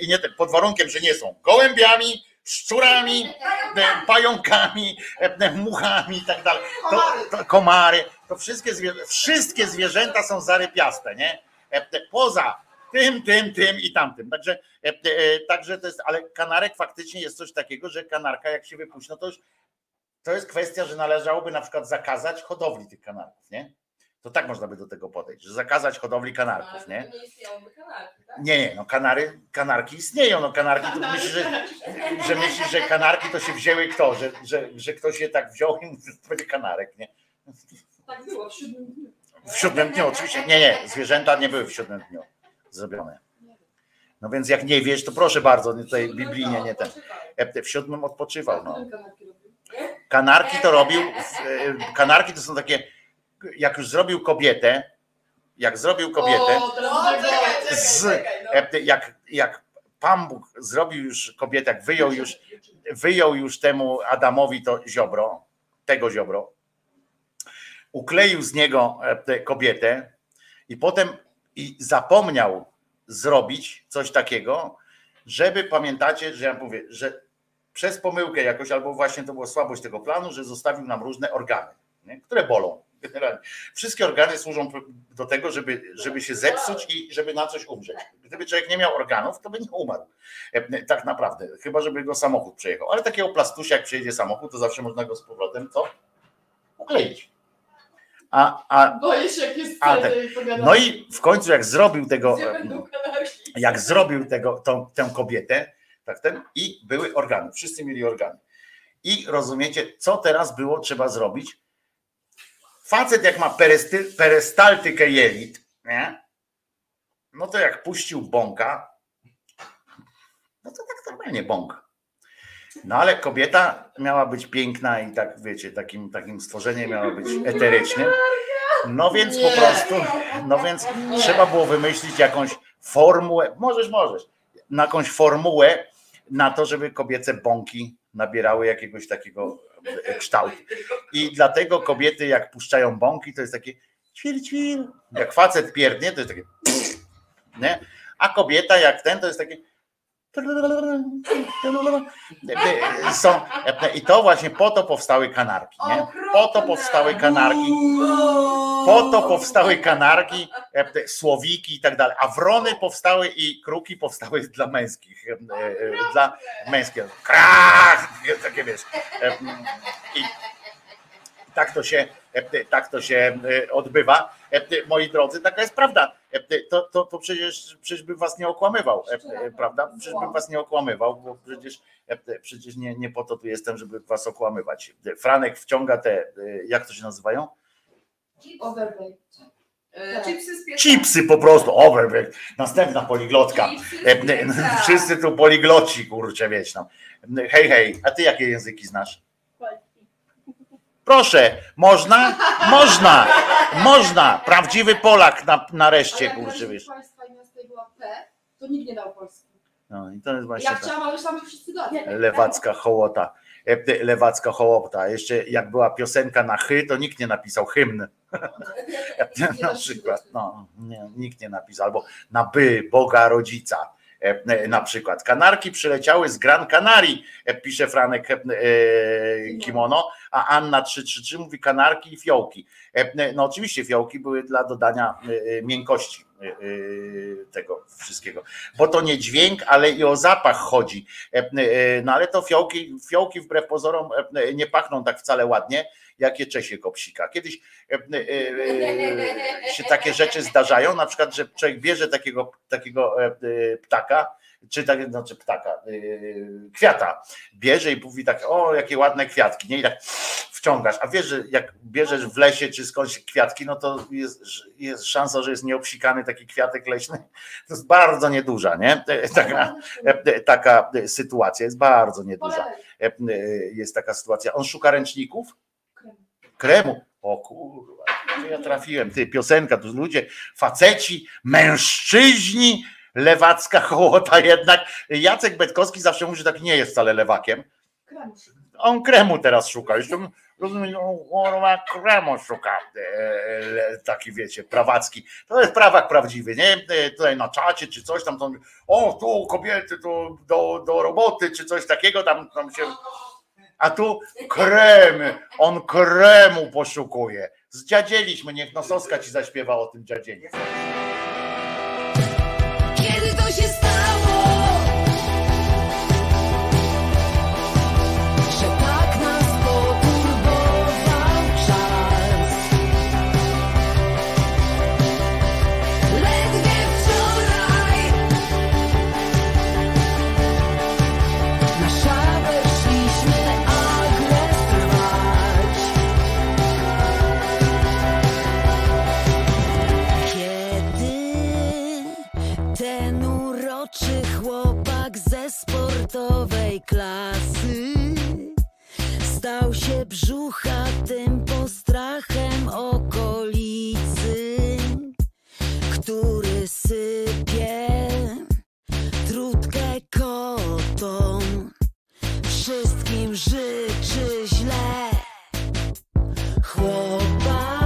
i nie pod warunkiem, że nie są gołębiami, szczurami, e, pająkami, e, muchami i tak dalej. Komary, to wszystkie, zwierzę, wszystkie zwierzęta są zarypiaste, nie? E, Poza tym, tym, tym i tamtym. Także, e, e, także to jest, ale kanarek faktycznie jest coś takiego, że kanarka jak się wypuści, no to już to jest kwestia, że należałoby na przykład zakazać hodowli tych kanarków, nie? To tak można by do tego podejść, że zakazać hodowli kanarków, nie? Nie istniałoby kanarki, tak? Nie, nie, no kanary, kanarki istnieją, no kanarki to myślisz, że, że myślisz, że kanarki to się wzięły kto, że, że, że ktoś je tak wziął i to będzie kanarek, nie? Tak było w siódmym dniu. W siódmym dniu oczywiście, nie, nie, zwierzęta nie były w siódmym dniu zrobione. No więc jak nie wiesz, to proszę bardzo, nie tutaj biblijnie nie ten. W siódmym odpoczywał, no. Kanarki to robił, w- kanarki to są takie, jak już zrobił kobietę, jak zrobił kobietę, z, no. jak, jak Pan Bóg zrobił już kobietę, jak wyjął już, wyjął już temu Adamowi to ziobro, tego ziobro, ukleił z niego e, tę kobietę i potem i zapomniał zrobić coś takiego, żeby pamiętacie, że ja mówię, że przez pomyłkę jakoś, albo właśnie to była słabość tego planu, że zostawił nam różne organy, nie? które bolą. Generalnie. Wszystkie organy służą do tego, żeby, żeby się zepsuć i żeby na coś umrzeć. Gdyby człowiek nie miał organów, to by nie umarł. E, Tak naprawdę. Chyba, żeby go samochód przejechał. Ale takiego plastusia, jak przyjedzie samochód, to zawsze można go z powrotem co? Ukleić. A, a, Boję się, jak jest a, pogadania. no i w końcu jak zrobił tego, jak zrobił tego, tą, tę kobietę, tak ten, i były organy, wszyscy mieli organy. I rozumiecie, co teraz było trzeba zrobić? Facet jak ma peresty, perystaltykę jelit, nie? no to jak puścił bąka, no to tak normalnie bąk. No ale kobieta miała być piękna i tak, wiecie, takim, takim stworzeniem miała być eterycznym. No więc po prostu, no więc trzeba było wymyślić jakąś formułę, możesz, możesz, na jakąś formułę na to, żeby kobiece bąki nabierały jakiegoś takiego e, kształtu. I dlatego kobiety jak puszczają bąki, to jest takie ćwil, ćwil. Jak facet pierdnie, to jest takie nie? A kobieta jak ten, to jest takie są, i to właśnie po to powstały kanarki, nie? Po to powstały kanarki, po to powstały kanarki, e, słowiki i tak dalej, a wrony powstały i kruki powstały dla męskich, e, e, dla męskich, krach, takie wiesz. I tak to się, tak to się odbywa. Moi drodzy, taka jest prawda. To, to, to przecież, przecież bym was nie okłamywał, prawda? Przecież bym was nie okłamywał, bo przecież, przecież nie, nie po to tu jestem, żeby was okłamywać. Franek wciąga te, jak to się nazywają? Overweight. E, Chipsy z pieca. Chipsy po prostu, overweight. Następna poliglotka. Chipsy E. Wszyscy tu poligloci, kurczę, wiesz no. Hej, hej, a ty jakie języki znasz? Proszę, można? Można, można. Prawdziwy Polak na, nareszcie, kurczę, wiesz. państwa i była P, to nikt nie dał Polski. No i to jest właśnie Ja chciałam, ale że wszyscy dali. lewacka hołota. E, Lewacka hołota. Jeszcze jak była piosenka na chy, to nikt nie napisał hymn. na przykład. No, nie, nikt nie napisał. Albo na by, Boga rodzica. E, e, Na przykład. Kanarki przyleciały z Gran Canarii, e, pisze Franek e, Kimono, a Anna 333 mówi kanarki i fiołki. E, No oczywiście fiołki były dla dodania e, e, miękkości e, e, tego wszystkiego. Bo to nie dźwięk, ale i o zapach chodzi. E, e, No ale to fiołki, fiołki wbrew pozorom e, nie pachną tak wcale ładnie, jak je Czesie kopsika. Kiedyś się takie rzeczy zdarzają, na przykład, że człowiek bierze takiego, takiego ptaka, czy tak, znaczy ptaka, e, kwiata, bierze i mówi tak, o jakie ładne kwiatki, nie? I tak wciągasz, a wiesz, że jak bierzesz w lesie czy skądś kwiatki, no to jest, jest szansa, że jest nieobsikany taki kwiatek leśny, to jest bardzo nieduża, nie? Taka, taka sytuacja jest bardzo nieduża. Jest taka sytuacja. On szuka ręczników? Kremu. O kurwa, ja trafiłem. Ty, piosenka, tu ludzie, faceci, mężczyźni, lewacka hołota jednak. Jacek Betkowski zawsze mówi, że tak nie jest wcale lewakiem. On kremu teraz szuka. Już rozumiem, on ma kremu szuka. E, le- Taki wiecie, prawacki. To jest prawak prawdziwy, nie? E, Tutaj na czacie czy coś tam, tam o tu kobiety tu do, do roboty czy coś takiego tam, tam się... A tu kremy, on kremu poszukuje. Zdziadzieliśmy, niech Nosowska ci zaśpiewa o tym dziadzieniu. Sportowej klasy stał się brzuchatym postrachem okolicy, który sypie trutkę kotom, wszystkim życzy źle. Chłopak,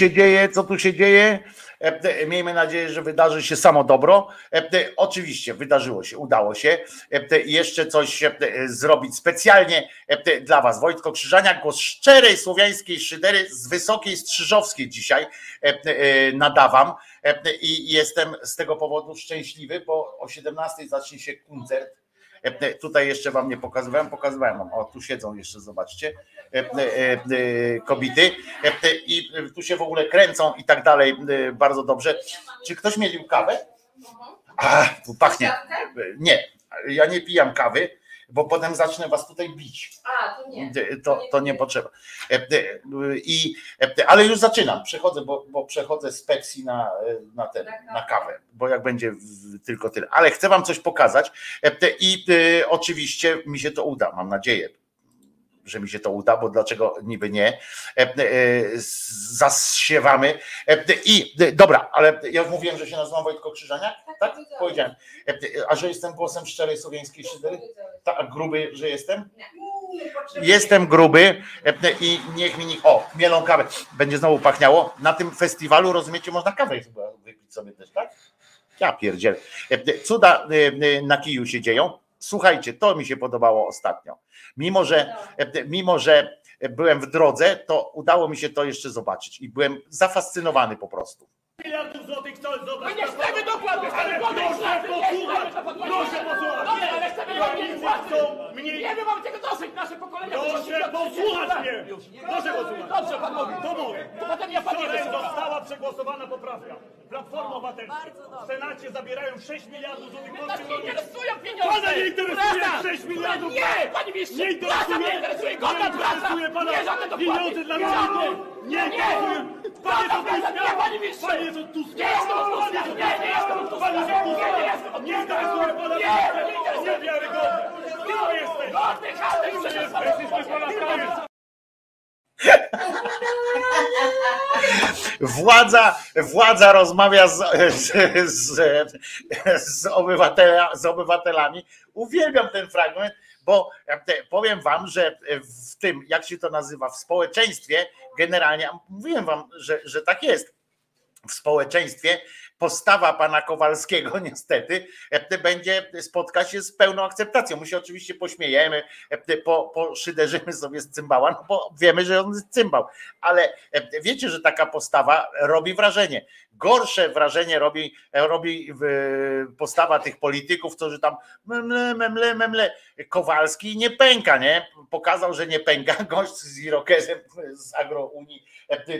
się dzieje? Co tu się dzieje? E, e, Miejmy nadzieję, że wydarzy się samo dobro. E, Oczywiście wydarzyło się, udało się. Jeszcze coś zrobić specjalnie dla Was. Wojtko Krzyżaniak, głos szczerej słowiańskiej szydery z Wysokiej Strzyżowskiej dzisiaj nadawam i jestem z tego powodu szczęśliwy, bo o 17 zacznie się koncert. Tutaj jeszcze wam nie pokazywałem, pokazywałem wam. O, tu siedzą jeszcze, zobaczcie, kobiety. I tu się w ogóle kręcą i tak dalej. Bardzo dobrze. Czy ktoś mielił kawę? A, tu pachnie. Nie, ja nie pijam kawy, bo potem zacznę was tutaj bić. A, to nie. To, to nie potrzeba. I, ale już zaczynam. Przechodzę, bo, bo przechodzę z Pepsi na, na, ten, na kawę, bo jak będzie tylko tyle. Ale chcę wam coś pokazać i oczywiście mi się to uda, mam nadzieję że mi się to uda, bo dlaczego niby nie? E, e, Zasiewamy. E, I dobra, ale ja mówiłem, że się nazywam Wojtko Krzyżaniak? Tak? Powiedziałem. E, A że jestem głosem szczerej słowiańskiej szydery? Tak, gruby, że jestem? Jestem gruby i niech mi nikt. O, mielą kawę. Będzie znowu pachniało. Na tym festiwalu, rozumiecie, można kawę wypić sobie też, tak? Ja pierdziel. Cuda na kiju się dzieją. Słuchajcie, to mi się podobało ostatnio. Mimo, że mimo, że byłem w drodze, to udało mi się to jeszcze zobaczyć i byłem zafascynowany po prostu. Miliardów złotych chcą zobaczyć. My nie chcemy dokładnie, ale proszę posłuchać, proszę posłuchać. Nie, ale chcemy mniej płacy. Mniej... Nie, my mamy tego dosyć, nasze pokolenia. Proszę posłuchać mnie. Proszę posłuchać. Dobrze, pan mówi. To mówię. To potem ja pan nie została przegłosowana poprawka. Platforma Obywatelska. W Senacie zabierają 6 miliardów złotych polskim rolnikom. interesują pieniądze. Pana nie interesuje 6 miliardów. Nie, panie mistrzu. Nie interesuje. Nie interesuje. Godna praca. interesuje pana nie, żadne pieniądze dla rolników. Nie, nie. Panie to. Nie, panie mistrzu. Panie to Tusk. Nie jestem od Tuska. Nie, nie jestem od Tuska. Panie to Tusk. Nie, nie jestem od Tuska. Nie interesuje pana. Nie, nie interesuje. Niewiarygodne. Kim jesteś? Godny handel. Kim jesteś? Jesteśmy Polakami. Władza, władza rozmawia z, z, z, z, obywatela, z obywatelami. Uwielbiam ten fragment, bo e, powiem wam, że w tym, jak się to nazywa, w społeczeństwie generalnie, mówiłem wam, że, że tak jest. W społeczeństwie postawa pana Kowalskiego niestety e, będzie spotkać się z pełną akceptacją. My się oczywiście pośmiejemy, e, po, poszyderzymy sobie z cymbała, no bo wiemy, że on jest cymbał, ale e, wiecie, że taka postawa robi wrażenie. Gorsze wrażenie robi, robi postawa tych polityków, którzy tam memle, memle, memle. Kowalski nie pęka, nie? Pokazał, że nie pęka. Gość z Irokezem z Agrounii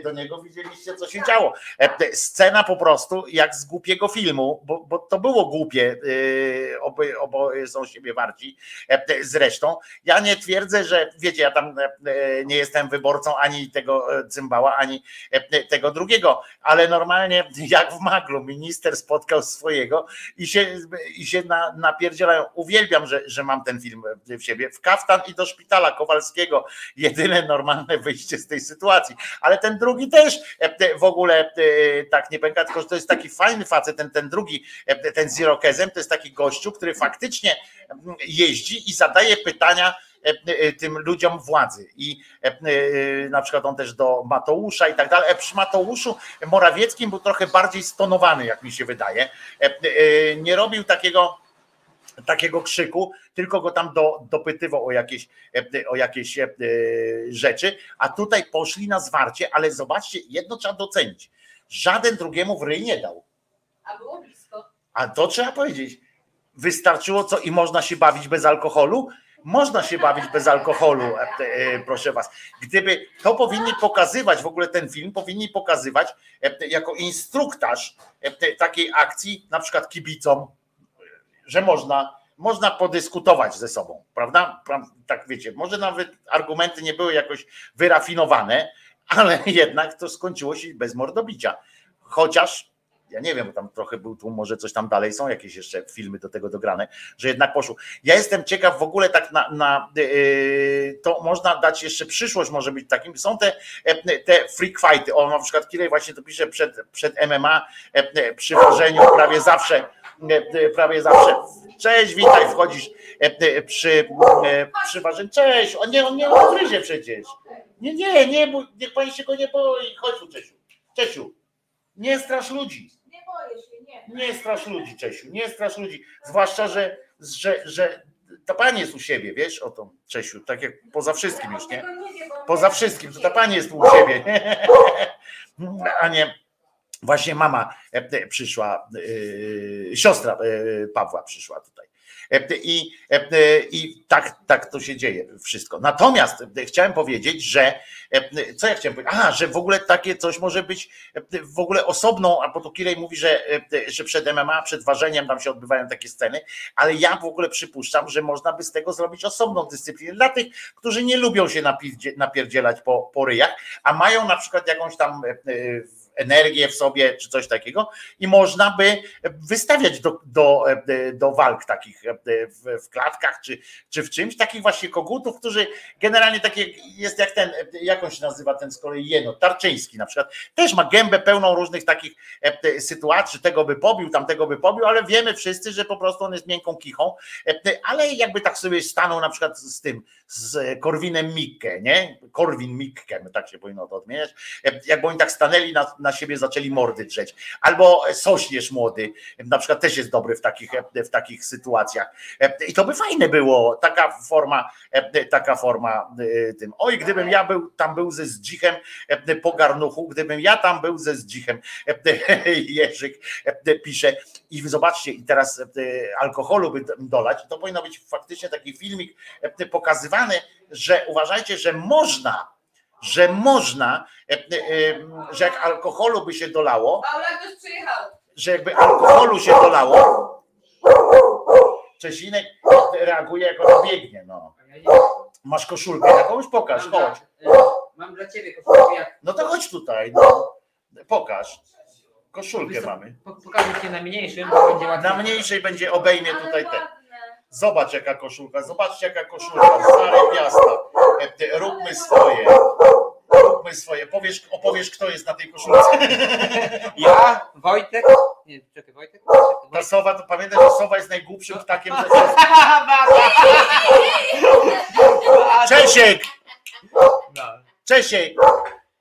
do niego widzieliście, co się działo. Scena po prostu jak z głupiego filmu, bo, bo to było głupie, e, oboje, oboje są siebie warci e, zresztą. Ja nie twierdzę, że wiecie, ja tam e, nie jestem wyborcą ani tego cymbała, ani tego drugiego, ale normalnie jak w maglu minister spotkał swojego i się, i się na, napierdzielają. Uwielbiam, że, że mam ten film w siebie. W kaftan i do szpitala Kowalskiego. Jedyne normalne wyjście z tej sytuacji. Ale ten drugi też w ogóle tak nie pęka, tylko że to jest taki fajny facet, ten, ten drugi, e, ten z Irokezem, to jest taki gościu, który faktycznie mm, jeździ i zadaje pytania e, e, tym ludziom władzy. I na przykład on też do Mateusza i tak dalej. Przy Mateuszu Morawieckim był trochę bardziej stonowany, jak mi się wydaje. Nie robił takiego takiego krzyku, tylko go tam do, dopytywał o jakieś, o jakieś rzeczy, a tutaj poszli na zwarcie, ale zobaczcie, jedno trzeba docenić. Żaden drugiemu w ryj nie dał. A było blisko. A to trzeba powiedzieć. wystarczyło co i można się bawić bez alkoholu? Można się bawić bez alkoholu, e, e, proszę was. Gdyby to powinni pokazywać, w ogóle ten film powinni pokazywać e, jako instruktaż takiej akcji, na przykład kibicom, że można, można podyskutować ze sobą, prawda? Pra- Tak wiecie, może nawet argumenty nie były jakoś wyrafinowane, ale jednak to skończyło się bez mordobicia. Chociaż ja nie wiem, bo tam trochę był tu, może coś tam dalej są jakieś jeszcze filmy do tego dograne, że jednak poszło. Ja jestem ciekaw w ogóle tak na, na yy, to można dać jeszcze przyszłość może być takim. Są te, e, te freak fighty. O, na przykład Kirej właśnie to pisze przed, przed MMA e, przy ważeniu prawie zawsze e, prawie zawsze. Cześć, witaj, wchodzisz przy, przy ważeniu. Cześć, on nie, on nie ugryzie przecież. Nie, nie, nie, niech pani się go nie boi. Chodź tu, Czesiu. Czesiu, nie strasz ludzi. Nie strasz ludzi, Czesiu, nie strasz ludzi. Zwłaszcza, że, że, że ta pani jest u siebie, wiesz o to, Czesiu, tak jak poza wszystkim już, nie? Poza wszystkim, to ta pani jest u siebie, a nie właśnie mama e, e, przyszła, e, siostra Pawła przyszła tutaj. E, I, e, I tak, tak to się dzieje wszystko. Natomiast e, chciałem powiedzieć, że co ja chciałem powiedzieć? A, że w ogóle takie coś może być w ogóle osobną, a bo Kirej mówi, że, że przed MMA, przed ważeniem tam się odbywają takie sceny, ale ja w ogóle przypuszczam, że można by z tego zrobić osobną dyscyplinę dla tych, którzy nie lubią się napierdzie- napierdzielać po, po ryjach, a mają na przykład jakąś tam energię w sobie, czy coś takiego, i można by wystawiać do, do, do walk takich e, w, w klatkach, czy, czy w czymś, takich właśnie kogutów, którzy generalnie takie jest jak ten, e, jak on się nazywa ten z kolei jeno, Tarczyński na przykład, też ma gębę pełną różnych takich e, sytuacji, tego by pobił, tamtego by pobił, ale wiemy wszyscy, że po prostu on jest miękką kichą, ale jakby tak sobie stanął na przykład z tym, z Korwinem Mikke, nie? Korwin Mikke, tak się powinno to odmieniać, jakby oni tak stanęli na, na siebie, zaczęli mordy drzeć. Albo Sośnierz młody, na przykład też jest dobry w takich, w takich sytuacjach. I to by fajne było, taka forma, taka forma e, tym. Oj, gdybym ja był, tam był ze zdzichem e, po garnuchu, gdybym ja tam był ze zdzichem, e, Jerzyk pisze. I zobaczcie, i teraz alkoholu by dolać, to powinno być faktycznie taki filmik pokazywany, że uważajcie, że można, że można, e, e, że jak alkoholu by się dolało, że jakby alkoholu się dolało, Czesinek reaguje jak on biegnie, no. Masz koszulkę jakąś? Pokaż, chodź. Mam dla ciebie koszulkę. No to chodź tutaj, no. Pokaż. Koszulkę mamy. Po- Pokażę ci na mniejszym, bo będzie łatwiej. Na mniejszej będzie obejmie tutaj ten. Zobacz jaka koszulka, zobaczcie jaka koszulka, stare miasta. E, Róbmy swoje. Róbmy swoje. Powiesz, opowiesz kto jest na tej koszulce. Ja, Wojtek. Nie, czekaj, Wojtek. Ta sowa, to pamiętaj, że sowa jest najgłupszym ptakiem ze. Czesiek! Czesiek!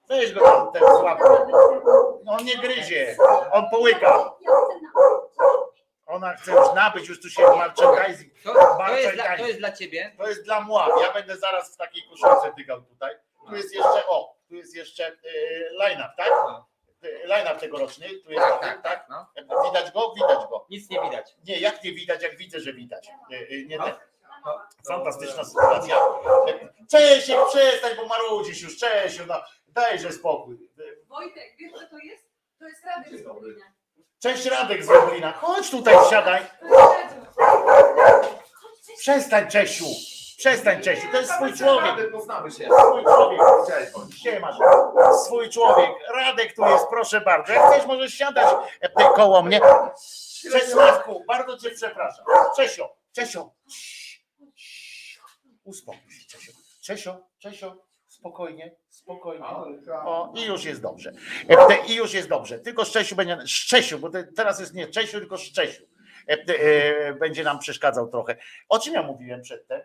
Weź go tam ten. No on nie gryzie, on połyka. Ona chce już nabyć, już tu się merchandising. To, to, jest dla, to jest dla ciebie. To jest dla mła. Ja będę zaraz w takiej koszulce dygał tutaj. Tu jest jeszcze, o, tu jest jeszcze y, line-up, tak? Y, Line-up tegoroczny, tu jest Tak, tak, tak, tak? no. Widać go? Widać go. Nic nie widać. Nie, jak nie widać, jak widzę, że widać. Y, y, Nie, tak. No. Fantastyczna sytuacja. Cześć, przestań, bo marudzisz już, cześć, no, dajże spokój. Wojtek, wiesz co to jest? To jest Radek z Lublina. Cześć Radek z Lublina, chodź tutaj, siadaj. Przestań Czesiu, przestań Czesiu, to jest swój człowiek. Poznamy się. Swój człowiek. Siemasz. Swój człowiek. Radek tu jest, proszę bardzo. Jak chcesz, możesz siadać e, koło mnie. Czesławku, bardzo cię przepraszam. Czesio, Czesio. Uspokój się, Czesio. Czesio, Czesio, spokojnie, spokojnie. O, i już jest dobrze. E, I już jest dobrze. Tylko Szczesiu będzie, Szczesiu, bo te- teraz jest nie Czesiu, tylko Szczesiu. E, Będzie nam przeszkadzał trochę. O czym ja mówiłem przedtem?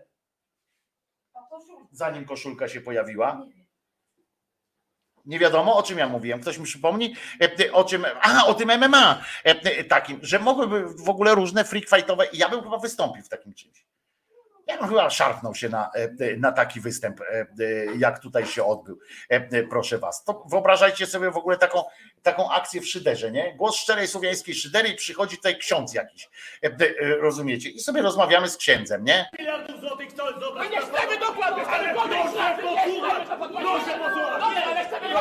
Zanim koszulka się pojawiła. Nie wiadomo, o czym ja mówiłem. Ktoś mi przypomni, E, o czym. A, o tym MMA e, takim, że mogłyby w ogóle różne freak fightowe. Ja bym chyba wystąpił w takim czymś. Ja bym chyba szarpnął się na, e, na taki występ, e, e, jak tutaj się odbył. E, e, Proszę was. To wyobrażajcie sobie w ogóle taką, taką akcję w szyderze, nie? Głos szczerej słowiańskiej szydery i przychodzi tutaj ksiądz jakiś. E, e, Rozumiecie? I sobie rozmawiamy z księdzem, nie? miliardów złotych chcą zobaczyć. My nie chcemy dokładnie, ale ale proszę podejdź, posłuchać, nie, proszę posłuchać. Ale chcemy nie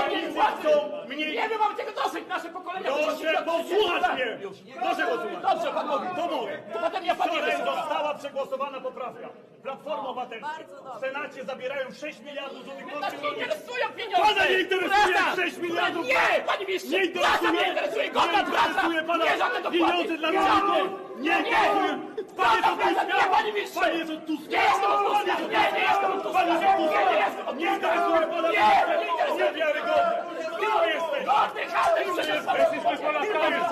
tego dosyć, nasze pokolenia. Proszę posłuchać mnie. Proszę posłuchać. Dobrze, pan mówi. To mówię. To potem ja pan Wczoraj została przegłosowana poprawka. Platforma Obywatelska. W Senacie zabierają 6 miliardów złotych Nas polskim nie interesują pieniądze. Pana nie interesuje Prawda. 6 miliardów. Nie, panie mistrzu. Nie Praca interesuje. mnie interesuje, godna Nie praca. interesuje pana Nie, żadne dopłaty. pieniądze dla Nie, rolników. Nie nie. interesuje. Panie Praca, to praca, Tuska. nie, panie mistrzu. Panie jest od Tuska. Nie jestem od Tuska. Nie, nie jestem od Tuska. Panie jest od Tuska. Nie, nie jestem od Nie Tuska. interesuje pana Nie, nie interesuje. Niewiarygodne. Kim jesteś? Godny handel, Kim jesteś? Jesteś pana krajem.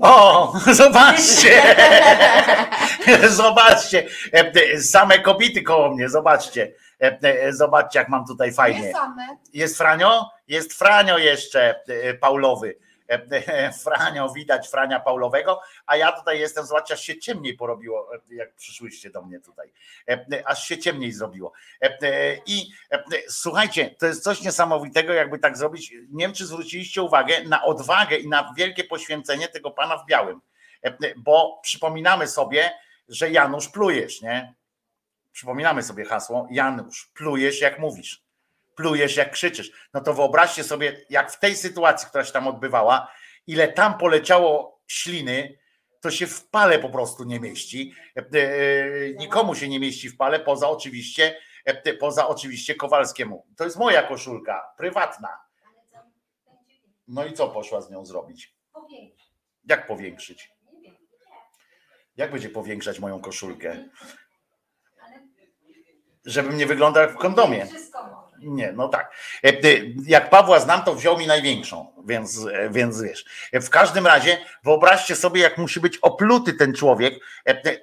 O, zobaczcie! Zobaczcie! E, Same kobiety koło mnie, zobaczcie. E, e, Zobaczcie, jak mam tutaj fajnie. Jest Franio? Jest Franio jeszcze Paulowy. Franio, widać Frania Paulowego, a ja tutaj jestem, zobaczcie, aż się ciemniej porobiło, e, jak przyszłyście do mnie tutaj. E, e, Aż się ciemniej zrobiło. I słuchajcie, to jest coś niesamowitego, jakby tak zrobić. Nie wiem, czy zwróciliście uwagę na odwagę i na wielkie poświęcenie tego pana w białym. Bo przypominamy sobie, że Janusz plujesz, nie? Przypominamy sobie hasło, Janusz, plujesz jak mówisz plujesz, jak krzyczysz. No to wyobraźcie sobie, jak w tej sytuacji, która się tam odbywała, ile tam poleciało śliny, to się w pale po prostu nie mieści. E, e, Nikomu się nie mieści w pale, poza oczywiście, e, poza oczywiście Kowalskiemu. To jest moja koszulka, prywatna. No i co poszła z nią zrobić? Jak powiększyć? Jak będzie powiększać moją koszulkę? Żebym nie wyglądał jak w kondomie. Nie, no tak. E, Jak Pawła znam, to wziął mi największą, więc, e, więc wiesz. E, W każdym razie wyobraźcie sobie, jak musi być opluty ten człowiek,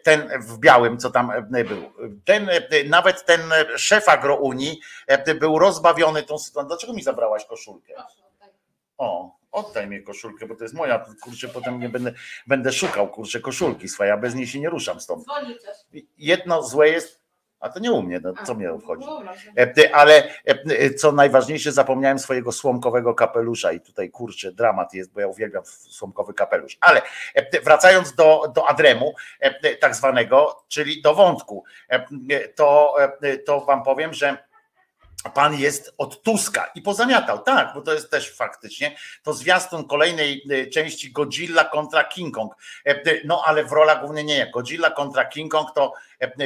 ten w białym, co tam był. Ten, nawet ten szef agrounii był rozbawiony tą sytuacją. Dlaczego mi zabrałaś koszulkę? O, oddaj mi koszulkę, bo to jest moja. Kurczę, potem nie będę, będę szukał kurczę koszulki swojej, a bez niej się nie ruszam stąd. Jedno złe jest, a to nie u mnie, no, co mnie obchodzi. E, Ale e, co najważniejsze, zapomniałem swojego słomkowego kapelusza i tutaj kurczę, dramat jest, bo ja uwielbiam słomkowy kapelusz. Ale e, wracając do, do Adremu, e, tak zwanego, czyli do wątku, e, to, e, to wam powiem, że Pan jest od Tuska i pozamiatał, tak, bo to jest też faktycznie to zwiastun kolejnej e, części Godzilla kontra King Kong. E, e, No ale w rolach głównie nie. Godzilla kontra King Kong to,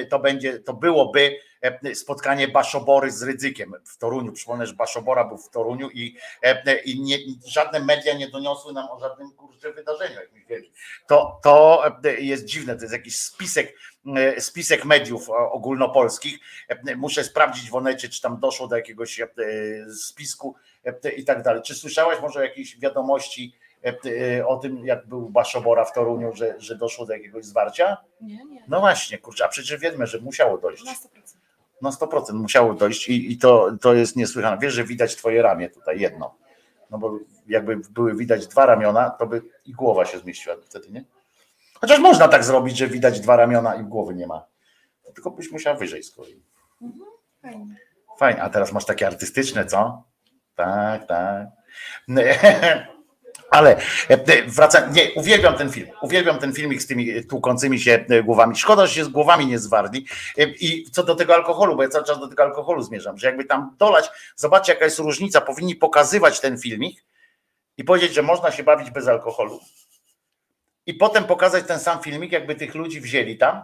to będzie, to byłoby spotkanie Baszobory z Rydzykiem w Toruniu. Przypomnę, że Baszobora był w Toruniu i, e, i nie, żadne media nie doniosły nam o żadnym kurczę wydarzeniu jakimś wielkim. To, to e, jest dziwne, to jest jakiś spisek, e, spisek mediów e, ogólnopolskich. E, Muszę sprawdzić w Onecie, czy tam doszło do jakiegoś e, spisku e, i tak dalej. Czy słyszałaś może o jakiejś wiadomości e, e, o tym, jak był Baszobora w Toruniu, że, że doszło do jakiegoś zwarcia? Nie, nie. No właśnie, kurczę, a przecież wiemy, że musiało dojść. Na 100%. Na 100% musiało dojść i, i to, to jest niesłychane. Wiesz, że widać twoje ramię tutaj, jedno. No bo jakby były widać dwa ramiona, to by i głowa się zmieściła wtedy, nie? Chociaż można tak zrobić, że widać dwa ramiona i głowy nie ma. Tylko byś musiała wyżej z kolei. Fajnie. Fajnie, a teraz masz takie artystyczne, co? Tak, tak. Ale e, wracam, nie, uwielbiam ten film. Uwielbiam ten filmik z tymi tłukącymi się e, głowami. Szkoda, że się z głowami nie zwarli. E, I co do tego alkoholu, bo ja cały czas do tego alkoholu zmierzam, że jakby tam dolać, zobaczcie jaka jest różnica, powinni pokazywać ten filmik i powiedzieć, że można się bawić bez alkoholu. I potem pokazać ten sam filmik, jakby tych ludzi wzięli tam,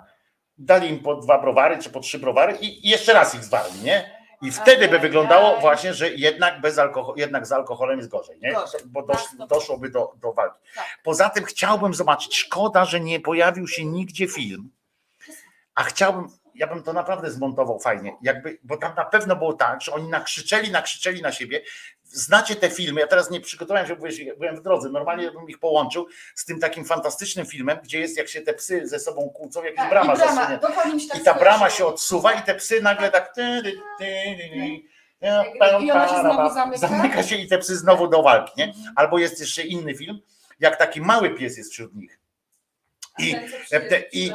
dali im po dwa browary czy po trzy browary i i jeszcze raz ich zwarli, nie? I wtedy by wyglądało właśnie, że jednak bez alkoholu, jednak z alkoholem jest gorzej, nie? Bo dosz, doszłoby do, do walki. Poza tym chciałbym zobaczyć, szkoda, że nie pojawił się nigdzie film, a chciałbym, ja bym to naprawdę zmontował fajnie, jakby, bo tam na pewno było tak, że oni nakrzyczeli, nakrzyczeli na siebie. Znacie te filmy, ja teraz nie przygotowałem się, byłem w drodze, normalnie bym ich połączył z tym takim fantastycznym filmem, gdzie jest, jak się te psy ze sobą kłócą, jakaś Tak, brama i brama, się tak I ta brama się odsuwa i te psy nagle tak. ty, ty, ty, ty, I ona się znowu zamyka? Zamyka się i te psy znowu do walki, nie? Albo jest jeszcze inny film, jak taki mały pies jest wśród nich. I, e, i,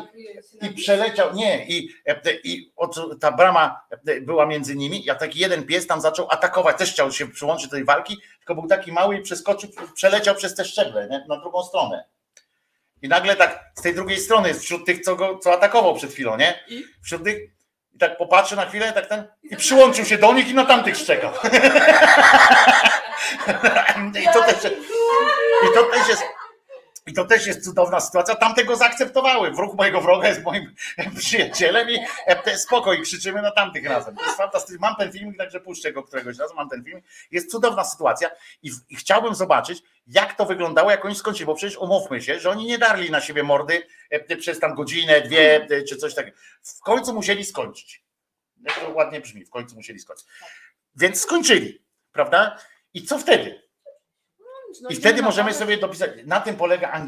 i przeleciał, nie, i, e, i ta brama e, była między nimi, a taki jeden pies tam zaczął atakować, też chciał się przyłączyć do tej walki, tylko był taki mały i przeskoczył, przeleciał przez te szczeble nie, na drugą stronę. I nagle tak z tej drugiej strony, wśród tych, co go co atakował przed chwilą, nie? Wśród tych, i tak popatrzy na chwilę, tak ten, i przyłączył się do nich i na tamtych szczekał. I to też, i to też jest. I to też jest cudowna sytuacja. Tamtego zaakceptowały. Wróg mojego wroga jest moim przyjacielem i e, spoko, i krzyczymy na tamtych razem. To jest fantastyczne. Mam ten filmik, także puszczę go któregoś razu. Mam ten filmik. Jest cudowna sytuacja i, w- i chciałbym zobaczyć, jak to wyglądało, jak oni skończyli, bo przecież umówmy się, że oni nie darli na siebie mordy e, przez tam godzinę, dwie, czy coś takiego. W końcu musieli skończyć. Jak to ładnie brzmi, w końcu musieli skończyć. Więc skończyli, prawda? I co wtedy? No, I wtedy możemy sobie dopisać, na tym polega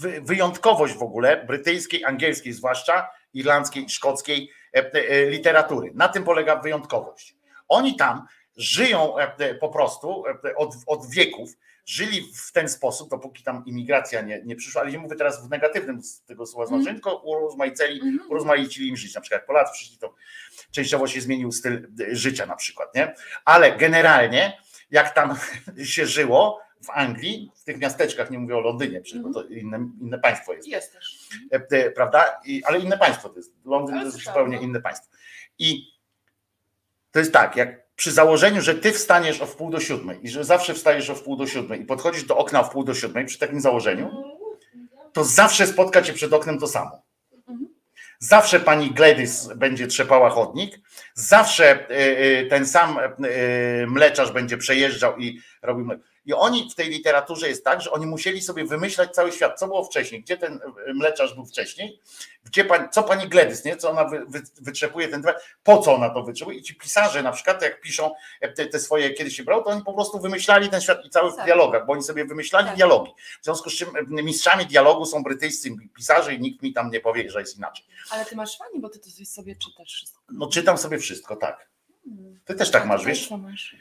wy- wyjątkowość w ogóle brytyjskiej, angielskiej zwłaszcza, irlandzkiej, szkockiej e, e, literatury. Na tym polega wyjątkowość. Oni tam żyją e, po prostu od, od wieków, żyli w ten sposób, dopóki tam imigracja nie, nie przyszła, ale nie mówię teraz w negatywnym z tego słowa znaczeniu, tylko urozmaicili, urozmaicili im życie. Na przykład jak Polacy przyszli, to częściowo się zmienił styl życia na przykład, nie? Ale generalnie, jak tam się żyło w Anglii, w tych miasteczkach, nie mówię o Londynie, przecież bo to inne, inne państwo jest, Jest też. e, e, prawda? I, ale inne państwo to jest. Londyn Ale to jest zupełnie no. inne państwo. I to jest tak, jak przy założeniu, że ty wstaniesz o wpół do siódmej i że zawsze wstajesz o wpół do siódmej i podchodzisz do okna o wpół do siódmej, przy takim założeniu, to zawsze spotka cię przed oknem to samo. Zawsze pani Gladys będzie trzepała chodnik, zawsze y, y, ten sam mleczarz będzie przejeżdżał i robił. I oni w tej literaturze jest tak, że oni musieli sobie wymyślać cały świat, co było wcześniej, gdzie ten y, mleczarz był wcześniej, gdzie pani, co pani Gladys, nie? co ona wy, wy, wytrzepuje ten temat, po co ona to wytrzepuje. I ci pisarze na przykład, jak piszą e, te, te swoje, kiedy się brał, to oni po prostu wymyślali ten świat i cały w Tak. dialogach, bo oni sobie wymyślali Tak. dialogi. W związku z czym e, mistrzami dialogu są brytyjscy pisarze i nikt mi tam nie powie, że jest inaczej. Ale ty masz fajnie, bo ty to sobie czytasz wszystko. No czytam sobie wszystko, tak. Ty też tak masz, wiesz? Masz?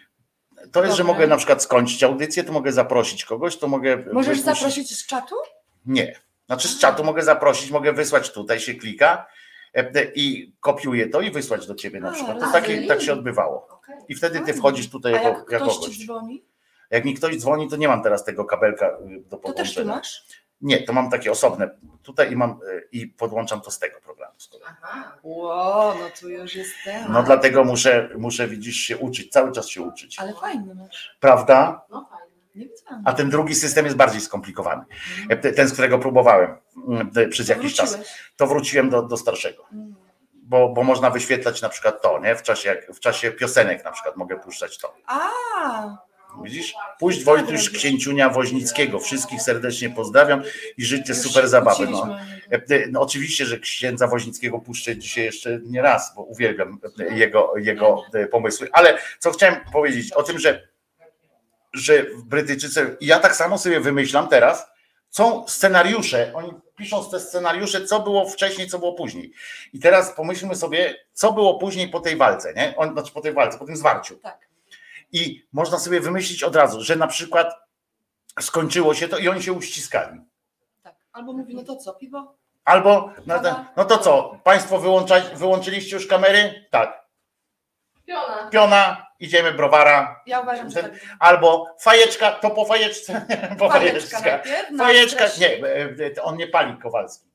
To jest, że mogę na przykład skończyć audycję, to mogę zaprosić kogoś, to mogę. Możesz wypuścić- zaprosić z czatu? Nie. Znaczy z czatu mogę zaprosić, mogę wysłać tutaj, się klika e, e, i kopiuję to i wysłać do ciebie na przykład. To takie, tak się odbywało. I wtedy ty wchodzisz tutaj A jako, jak ktoś gość. dzwoni, Jak mi ktoś dzwoni, to nie mam teraz tego kabelka y, do to też podłączenia. masz? Nie, to mam takie osobne tutaj i mam y, i podłączam to z tego programu. z kolei. Ło, no tu już jestem. No dlatego muszę, muszę widzisz się uczyć, cały czas się uczyć. Ale fajny masz. Prawda? No fajny. A ten drugi system jest bardziej skomplikowany. E, Ten, z którego próbowałem mm, te- przez jakiś czas. Wróciłeś. To wróciłem do, do starszego. Bo, bo można wyświetlać na przykład to, nie? W czasie, w czasie piosenek na przykład mogę puszczać to. A, Widzisz? Puść Wojtuś Księciunia Woźnickiego. Wszystkich serdecznie pozdrawiam i życzę super zabawy. No. E, No, oczywiście, że księdza Woźnickiego puszczę dzisiaj jeszcze nie raz, bo uwielbiam e, jego, jego e, pomysły. Ale co chciałem powiedzieć o tym, że, że Brytyjczycy, i ja tak samo sobie wymyślam teraz, są scenariusze, oni piszą te scenariusze, co było wcześniej, co było później. I teraz pomyślmy sobie, co było później po tej walce, nie? On, znaczy po tej walce, po tym zwarciu. Tak. I można sobie wymyślić od razu, że na przykład skończyło się to i oni się uściskali. albo mówi, no to co, piwo? Albo, no to, no to co, Państwo wyłącza, wyłączyliście już kamery? Tak. Piona. Piona, idziemy browara. Ja uważam, że tak. Albo fajeczka, to po fajeczce. Po Fajeczka fajeczka. najpierw, no, Fajeczka, wreszcie. nie, e, to on nie pali Kowalski.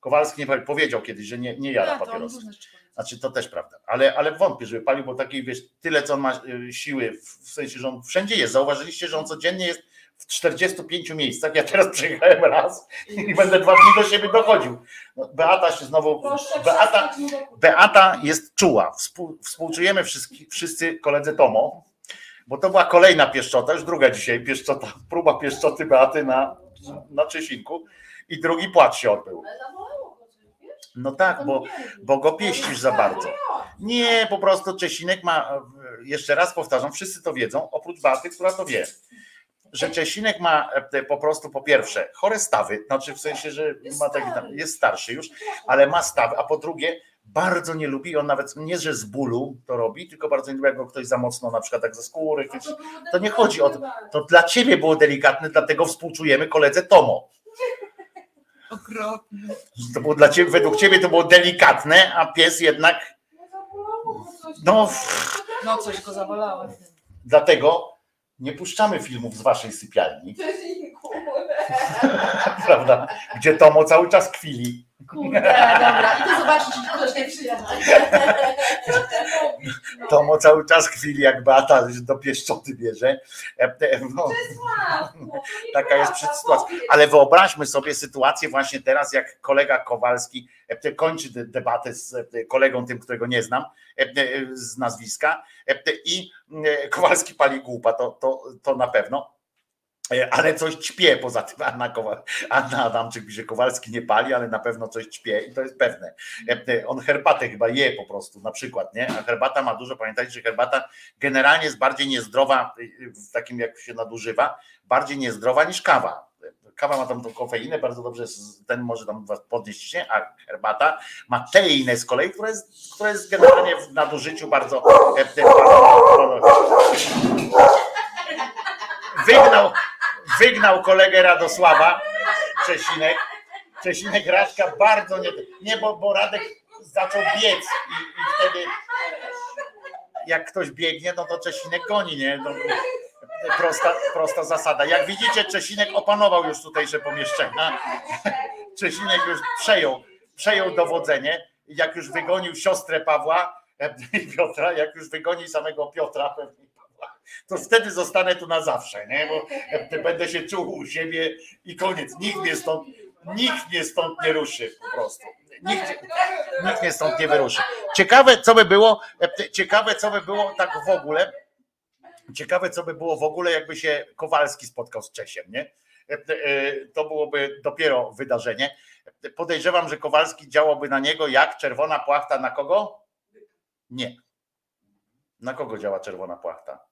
Kowalski nie pali, powiedział kiedyś, że nie, nie jada on papierosów. Znaczy to też prawda, ale, ale wątpię, żeby palił, bo takiej wiesz, tyle co on ma y, siły, w w sensie, że on wszędzie jest. Zauważyliście, że on codziennie jest w 45 miejscach. Ja teraz przyjechałem raz i będę dwa dni do siebie dochodził. No, Beata się znowu. Beata, Beata jest czuła. Współ, współczujemy wszyscy, wszyscy koledze Tomo, bo to była kolejna pieszczota, już druga dzisiaj pieszczota, próba pieszczoty Beaty na, na Czesinku i drugi płacz się odbył. No tak, bo, bo go pieścisz za bardzo. Nie, po prostu Czesinek ma, jeszcze raz powtarzam, wszyscy to wiedzą, oprócz Beaty, która to wie, że Czesinek ma e, po prostu po pierwsze chore stawy, znaczy w sensie, że ma taki jest starszy już, ale ma stawy, a po drugie bardzo nie lubi, on nawet nie, że z bólu to robi, tylko bardzo nie lubi, jak go ktoś za mocno na przykład tak ze skóry, chwyci. to nie chodzi o to, to dla ciebie było delikatne, dlatego współczujemy koledze Tomo. Okropny. To było dla ciebie, według ciebie to było delikatne, a pies jednak. No, No coś go zawalałem. dlatego nie puszczamy filmów z waszej sypialni, prawda? Gdzie Tomo cały czas kwili. Kurde, dobra, idę zobaczyć, czy ktoś nie przyjechał. Tomo cały czas chwili, jak Beata do pieszczoty bierze. E, e, No, taka jest sytuacja. Ale wyobraźmy sobie sytuację właśnie teraz, jak kolega Kowalski e, kończy de- debatę z kolegą tym, którego nie znam z nazwiska i Kowalski pali głupa, to, to, to na pewno. E, Ale coś ćpie poza tym. Anna, Kowal, Anna Adamczyk pisze, Kowalski nie pali, ale na pewno coś ćpie i to jest pewne. E, e, On herbatę chyba je po prostu, na przykład, nie? A herbata ma dużo, pamiętajcie, że herbata generalnie jest bardziej niezdrowa, w takim jak się nadużywa, bardziej niezdrowa niż kawa. Kawa ma tam tą kofeinę, bardzo dobrze, ten może tam was podnieść ciśnienie, a herbata ma teinę z kolei, która jest, która jest generalnie w nadużyciu bardzo, e, e, bardzo wygnał, wygnał kolegę Radosława Czesinek. Czesinek Radka bardzo nie, nie bo, bo Radek zaczął biec i, i wtedy jak ktoś biegnie, no to Czesinek goni, nie? No, prosta, prosta zasada. Jak widzicie, Czesinek opanował już tutejsze pomieszczenia. Czesinek już przejął, przejął dowodzenie. Jak już wygonił siostrę Pawła i Piotra, jak już wygoni samego Piotra pewnie to wtedy zostanę tu na zawsze, nie? Bo będę się czuł u siebie i koniec. Nikt mnie stąd, nikt mnie stąd nie ruszy po prostu. Nikt, nikt mnie stąd nie wyruszy. Ciekawe, co by było, ciekawe, co by było tak w ogóle, ciekawe, co by było w ogóle, jakby się Kowalski spotkał z Czesiem, nie? To byłoby dopiero wydarzenie. Podejrzewam, że Kowalski działałby na niego jak czerwona płachta na kogo? Nie. Na kogo działa czerwona płachta?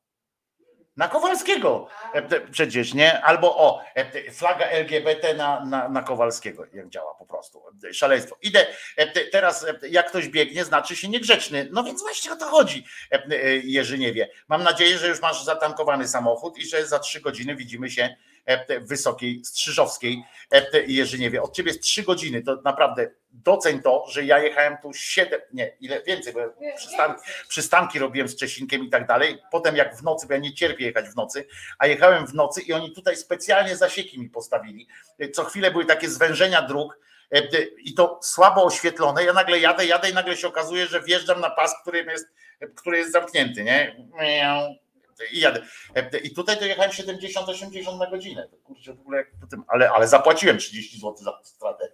Na Kowalskiego E, przecież, nie? Albo o, e, flaga LGBT na, na, na Kowalskiego, jak działa po prostu. Szaleństwo. Idę e, te- teraz, jak ktoś biegnie, znaczy się niegrzeczny. No więc właśnie o to chodzi, Jerzy nie wie. Mam nadzieję, że już masz zatankowany samochód i że za trzy godziny widzimy się Wysokiej Strzyżowskiej. E, Jerzy nie wie. Od ciebie jest trzy godziny, to naprawdę doceń to, że ja jechałem tu siedem, nie, ile więcej, bo przystanki, przystanki robiłem z Czesinkiem i tak dalej. Potem jak w nocy, bo ja nie cierpię jechać w nocy, a jechałem w nocy i oni tutaj specjalnie zasieki mi postawili. Co chwilę były takie zwężenia dróg e, i to słabo oświetlone. Ja nagle jadę, jadę i nagle się okazuje, że wjeżdżam na pas, który jest, który jest zamknięty, nie? Miau. I jadę. I tutaj to jechałem 70-80 na godzinę. To kurczę, w ogóle jak po tym, ale, ale zapłaciłem 30 zł za stratę,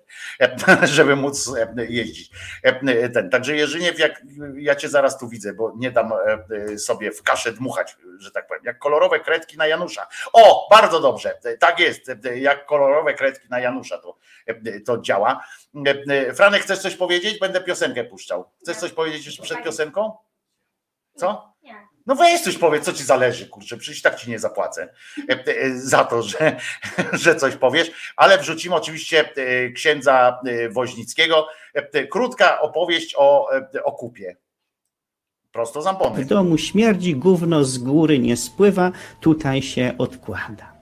żeby móc e, jeździć. E, Ten. Także Jerzyniew, jak ja cię zaraz tu widzę, bo nie dam e, sobie w kaszę dmuchać, że tak powiem, jak kolorowe kredki na Janusza. O, bardzo dobrze, tak jest, jak kolorowe kredki na Janusza to, to działa. Franek, chcesz coś powiedzieć? Będę piosenkę puszczał. Chcesz coś powiedzieć jeszcze przed piosenką? Co? No weź coś powiedz, co ci zależy, kurczę, przecież tak ci nie zapłacę e, e, za to, że, że coś powiesz, ale wrzucimy oczywiście e, księdza Woźnickiego. Krótka opowieść o, o kupie. Prosto z ampony. W domu śmierdzi, gówno z góry nie spływa, tutaj się odkłada.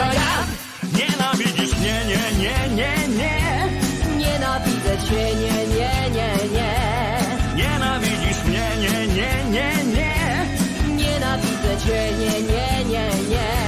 Serca jak. Nienawidzisz mnie, nie, nie, nie, nie. Nienawidzę cię, nie, nie, nie, nie. Nienawidzisz mnie, nie, nie, nie, nie. Nienawidzę cię, nie, nie, nie, nie.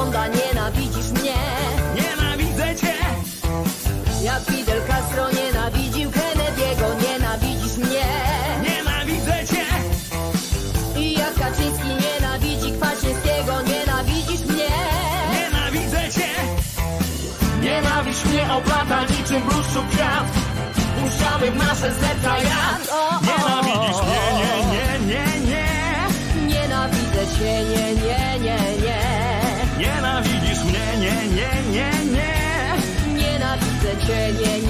Bonda, nienawidzisz mnie. Nienawidzę cię. Jak Fidel Castro nienawidził Kennedy'ego, nienawidzisz mnie. Nienawidzę cię. I jak Kaczyński nienawidzi Kwaśniewskiego, nienawidzisz mnie. Nienawidzę cię. Nienawiść mnie oplata niczym bluszczu kwiat. Puszczamy w nasze serca jad. Nienawidzisz mnie, nie, nie, nie, nie. Nienawidzę cię, nie, Nienawidzę cię,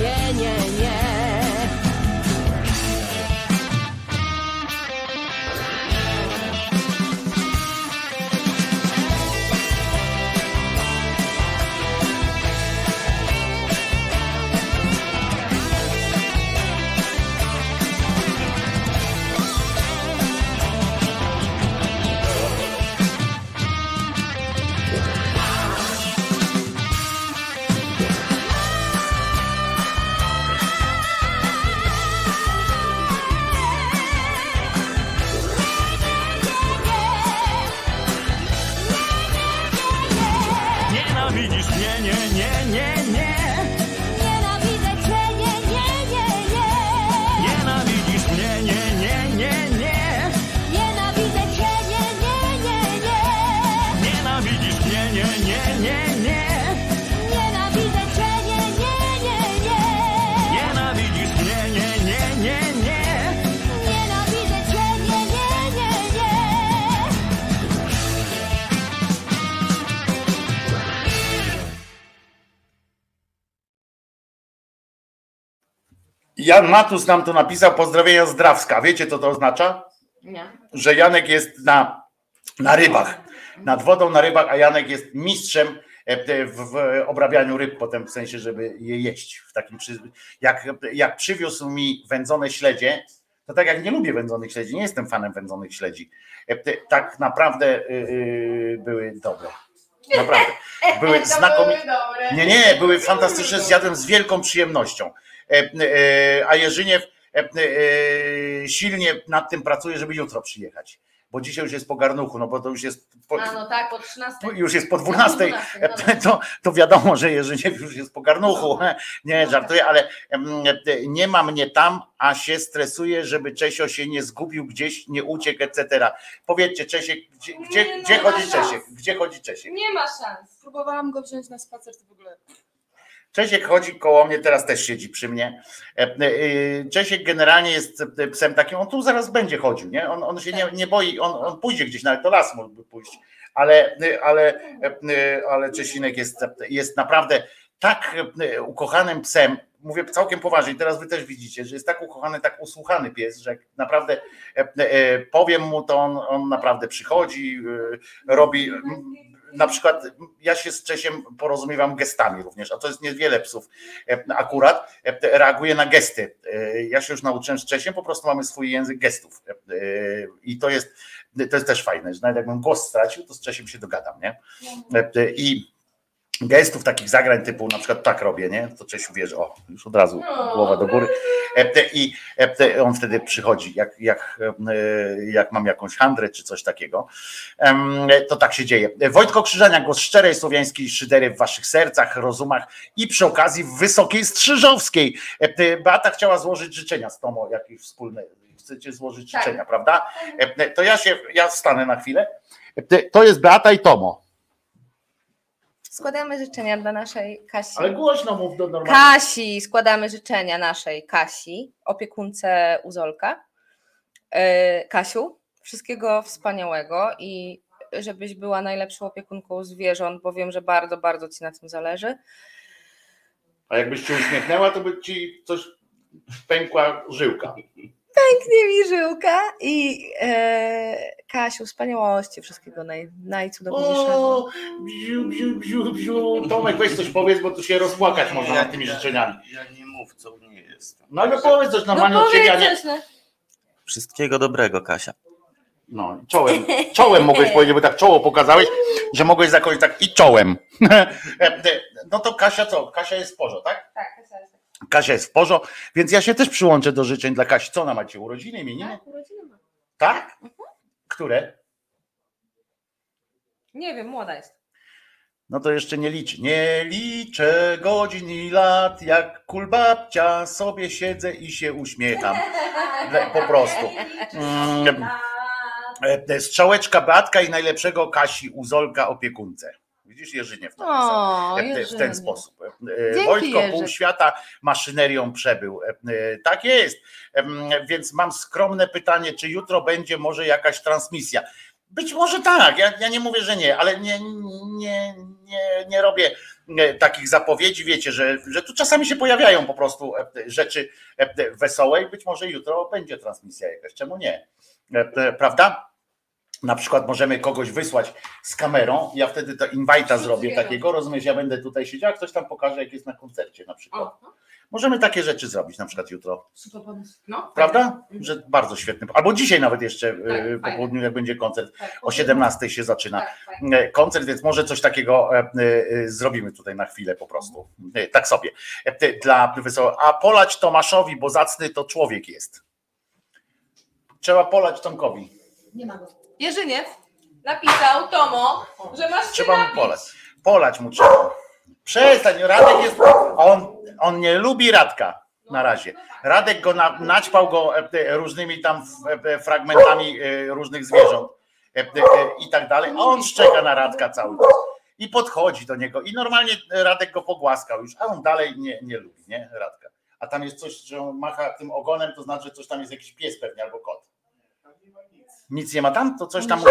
Jan Matus nam tu napisał pozdrowienia z Drawska. Wiecie co to oznacza? Nie. Że Janek jest na, na rybach. Nad wodą na rybach, a Janek jest mistrzem e, w, obrabianiu ryb potem w sensie, żeby je jeść. W takim przy... jak, jak przywiózł mi wędzone śledzie, to tak jak nie lubię wędzonych śledzi, nie jestem fanem wędzonych śledzi. e, Tak naprawdę y, y, były dobre. Naprawdę. Były znakomite. Nie, nie, były fantastyczne, zjadłem z wielką przyjemnością. E, e, A Jerzyniew e, silnie nad tym pracuje, żeby jutro przyjechać. Bo dzisiaj już jest po garnuchu, no bo to już jest po, A no tak, po 13. już jest po 12. Po 12, no. To, to wiadomo, że Jerzyniew już jest po garnuchu. Nie, żartuję, ale nie ma mnie tam, a się stresuje, żeby Czesio się nie zgubił gdzieś, nie uciekł, etc. Powiedzcie, Czesiek, gdzie, gdzie, Nie, no, gdzie chodzi szans. Czesiek? Gdzie chodzi Czesiek? Nie ma szans. Próbowałam go wziąć na spacer, to w ogóle. Czesiek chodzi koło mnie, teraz też siedzi przy mnie. E, e, Czesiek generalnie jest psem takim, on tu zaraz będzie chodził, nie? On, on się nie, nie boi, on, on pójdzie gdzieś, nawet do lasu mógłby pójść, ale, ale, e, ale Czesinek jest, jest naprawdę tak e, ukochanym psem, mówię całkiem poważnie, teraz wy też widzicie, że jest tak ukochany, tak usłuchany pies, że naprawdę e, e, powiem mu, to on, on naprawdę przychodzi, e, robi na przykład ja się z Czesiem porozumiewam gestami również, a to jest niewiele psów e, akurat, e, reaguje na gesty. E, Ja się już nauczyłem z Czesiem, po prostu mamy swój język gestów i to jest, to jest też fajne, że nawet jakbym głos stracił, to z Czesiem się dogadam, nie? E, I gestów takich zagrań typu na przykład tak robię, nie? To Czesiu wiesz, o, już od razu głowa do góry E, i e, on wtedy przychodzi, jak, jak, e, jak mam jakąś handrę czy coś takiego, to tak się dzieje. Wojtko Krzyżania, głos szczerej słowiańskiej szydery w waszych sercach, rozumach i przy okazji w Wysokiej Strzyżowskiej. Beata chciała złożyć życzenia z Tomo, jakieś wspólne, chcecie złożyć Tak. życzenia, prawda? E, To ja się, ja wstanę na chwilę. To jest Beata i Tomo. Składamy życzenia dla naszej Kasi. Ale głośno mów do normalnego. Kasi, składamy życzenia naszej Kasi, opiekunce Uzolka. Yy, Kasiu, wszystkiego wspaniałego i żebyś była najlepszą opiekunką zwierząt, bo wiem, że bardzo, bardzo ci na tym zależy. A jakbyś się uśmiechnęła, to by ci coś pękła żyłka. Pięknie mi żyłka i e, Kasiu, wspaniałości, wszystkiego naj, najcudowniejszego. O, bziu, bziu, bziu, bziu. Tomek, weź coś powiedz, bo tu się rozpłakać można nad tymi życzeniami. Ja nie mówcą nie jestem. No ale powiedz coś normalnie No od siebie, a nie... no. Wszystkiego dobrego, Kasia. No, czołem, czołem mogłeś powiedzieć, bo tak czoło pokazałeś, że mogłeś zakończyć tak i czołem. No to Kasia co? Kasia jest w porze, tak? Tak, Kasia jest w porze, więc ja się też przyłączę do życzeń dla Kasi. Co ona macie? Urodziny, imieniny? urodziny ma. Tak? Które? Nie wiem, młoda jest. No to jeszcze nie liczy. Nie liczę godzin i lat, jak kulbabcia sobie siedzę i się uśmiecham. Po prostu. Mm, e, Strzałeczka Beatka i najlepszego Kasi Uzolka opiekunce. Widzisz, Jerzyniew napisał O, e, w ten sposób. E, Dzięki, Wojtko Jerzy. pół świata maszynerią przebył. E, Tak jest. Więc mam skromne pytanie, czy jutro będzie może jakaś transmisja? Być może tak, ja, ja nie mówię, że nie, ale nie, nie, nie, nie robię e, takich zapowiedzi, wiecie, że, że tu czasami się pojawiają po prostu e, rzeczy e, wesołe i być może jutro będzie transmisja jakaś, czemu nie? E, e, Prawda? Na przykład możemy kogoś wysłać z kamerą, ja wtedy to invite'a zrobię takiego, rozumiesz, ja będę tutaj siedział, ktoś tam pokaże, jak jest na koncercie na przykład. Możemy takie rzeczy zrobić na przykład jutro. Super pomysł. No. Prawda? Że bardzo świetny. Albo dzisiaj nawet jeszcze e, po południu, jak będzie koncert. Tak, O 17 się zaczyna e, koncert, więc może coś takiego e, zrobimy tutaj na chwilę po prostu. Tak sobie. Dla wesoło. A polać Tomaszowi, bo zacny to człowiek jest. Trzeba polać Tomkowi. Nie ma go. Jerzyniew napisał Tomo, że masz Trzeba mu napić. polać. Polać mu trzeba. Przestań, Radek jest. On, on nie lubi Radka na razie. Radek go na, naćpał go e, różnymi tam e, fragmentami e, różnych zwierząt i tak dalej. A on szczeka na Radka cały czas. I podchodzi do niego. I normalnie Radek go pogłaskał już, a on dalej nie, nie lubi, nie? Radka. A tam jest coś, że on macha tym ogonem, to znaczy, że coś tam jest jakiś pies pewnie albo kot. Nic nie ma tam? To coś tam.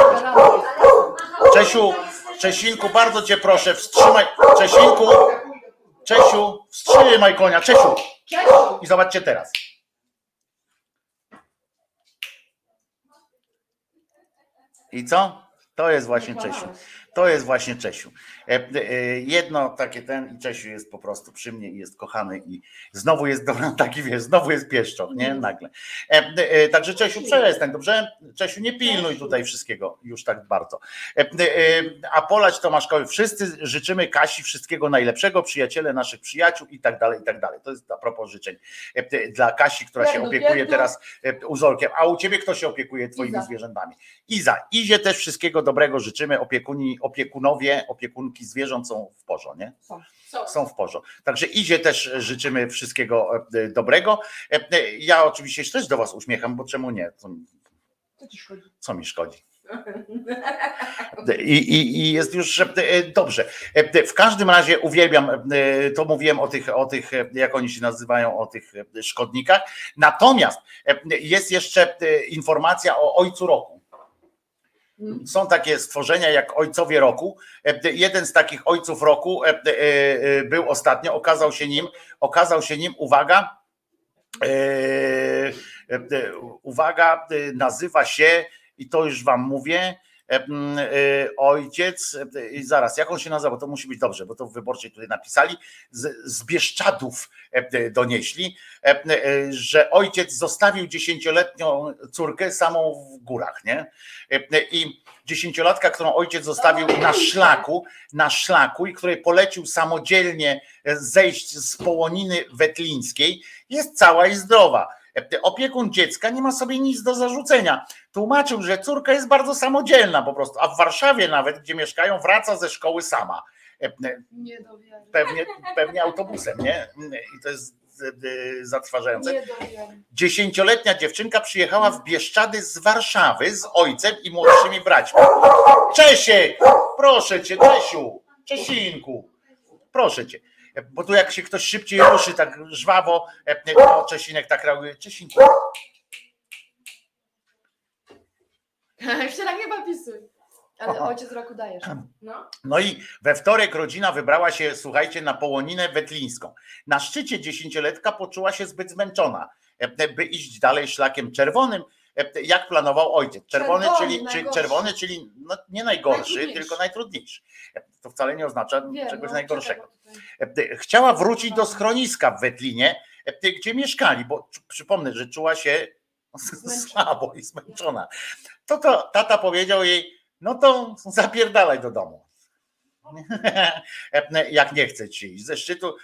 Czesiu, Czesinku, bardzo cię proszę, wstrzymaj. Czesinku, Czesiu, wstrzymaj konia. Czesiu. I zobaczcie teraz. I co? To jest właśnie Czesiu. To jest właśnie Czesiu. E, e, Jedno takie ten i Czesiu jest po prostu przy mnie i jest kochany i znowu jest dobra, taki wiesz, znowu jest pieszczoch, nie? Nagle. E, Także Czesiu, przestań, dobrze? Czesiu, nie pilnuj tutaj wszystkiego już tak bardzo. A polać Tomaszkowi, wszyscy życzymy Kasi wszystkiego najlepszego, przyjaciele naszych przyjaciół i tak dalej, i tak dalej. To jest a propos życzeń dla Kasi, która się opiekuje teraz Uzolkiem. A u ciebie kto się opiekuje twoimi Iza. zwierzętami? Iza. Izie też wszystkiego dobrego życzymy. Opiekuni, opiekunowie, opiekunki zwierząt są w porządku, nie? Są. Są w porządku. Także Izie też życzymy wszystkiego e, dobrego. E, e, Ja oczywiście się też do was uśmiecham, bo czemu nie? Co, Co mi szkodzi? I, i, I jest już e, dobrze. E, W każdym razie uwielbiam, e, to mówiłem o tych, o tych, e, jak oni się nazywają, o tych e, szkodnikach. Natomiast e, jest jeszcze e, informacja o Ojcu Roku. Są takie stworzenia jak Ojcowie Roku. E, Jeden z takich Ojców Roku e, e, był ostatnio, okazał się nim, okazał się nim, uwaga, uwaga, nazywa się, i to już wam mówię, ojciec, e, i zaraz, jak on się nazywa, bo to musi być dobrze, bo to w wyborczej tutaj napisali, z, z Bieszczadów e, donieśli, e, e, że ojciec zostawił dziesięcioletnią córkę samą w górach, nie? E, I dziesięciolatka, którą ojciec zostawił na szlaku, na szlaku i której polecił samodzielnie e, zejść z połoniny wetlińskiej, jest cała i zdrowa. Opiekun dziecka nie ma sobie nic do zarzucenia. Tłumaczył, że córka jest bardzo samodzielna po prostu, a w Warszawie nawet, gdzie mieszkają, wraca ze szkoły sama. Pewnie, pewnie autobusem, nie? I to jest zatrważające. Dziesięcioletnia dziewczynka przyjechała w Bieszczady z Warszawy z ojcem i młodszymi braćmi. Czesiek, proszę cię, Czesiu, Czesinku, proszę cię. Bo tu jak się ktoś szybciej ruszy tak żwawo, e, to Czesinek tak reaguje. Czesinku, Jeszcze tak nie papisuj. Ale ojciec roku dajesz. No. No i we wtorek rodzina wybrała się, słuchajcie, na połoninę wetlińską. Na szczycie dziesięcioletka poczuła się zbyt zmęczona, e, by iść dalej szlakiem czerwonym, e, jak planował ojciec. Czerwony, Czerwony, czyli, czy, najgorszy. czerwony, czyli no, nie najgorszy, Najtrudniejszy. tylko najtrudniejszy. E, To wcale nie oznacza Wiem, czegoś no, najgorszego. E, Chciała wrócić do schroniska w Wetlinie, e, gdzie mieszkali, bo przypomnę, że czuła się słabo i zmęczona. To, to tata powiedział jej, no to zapierdalaj do domu. Jak nie chce ci iść ze szczytu.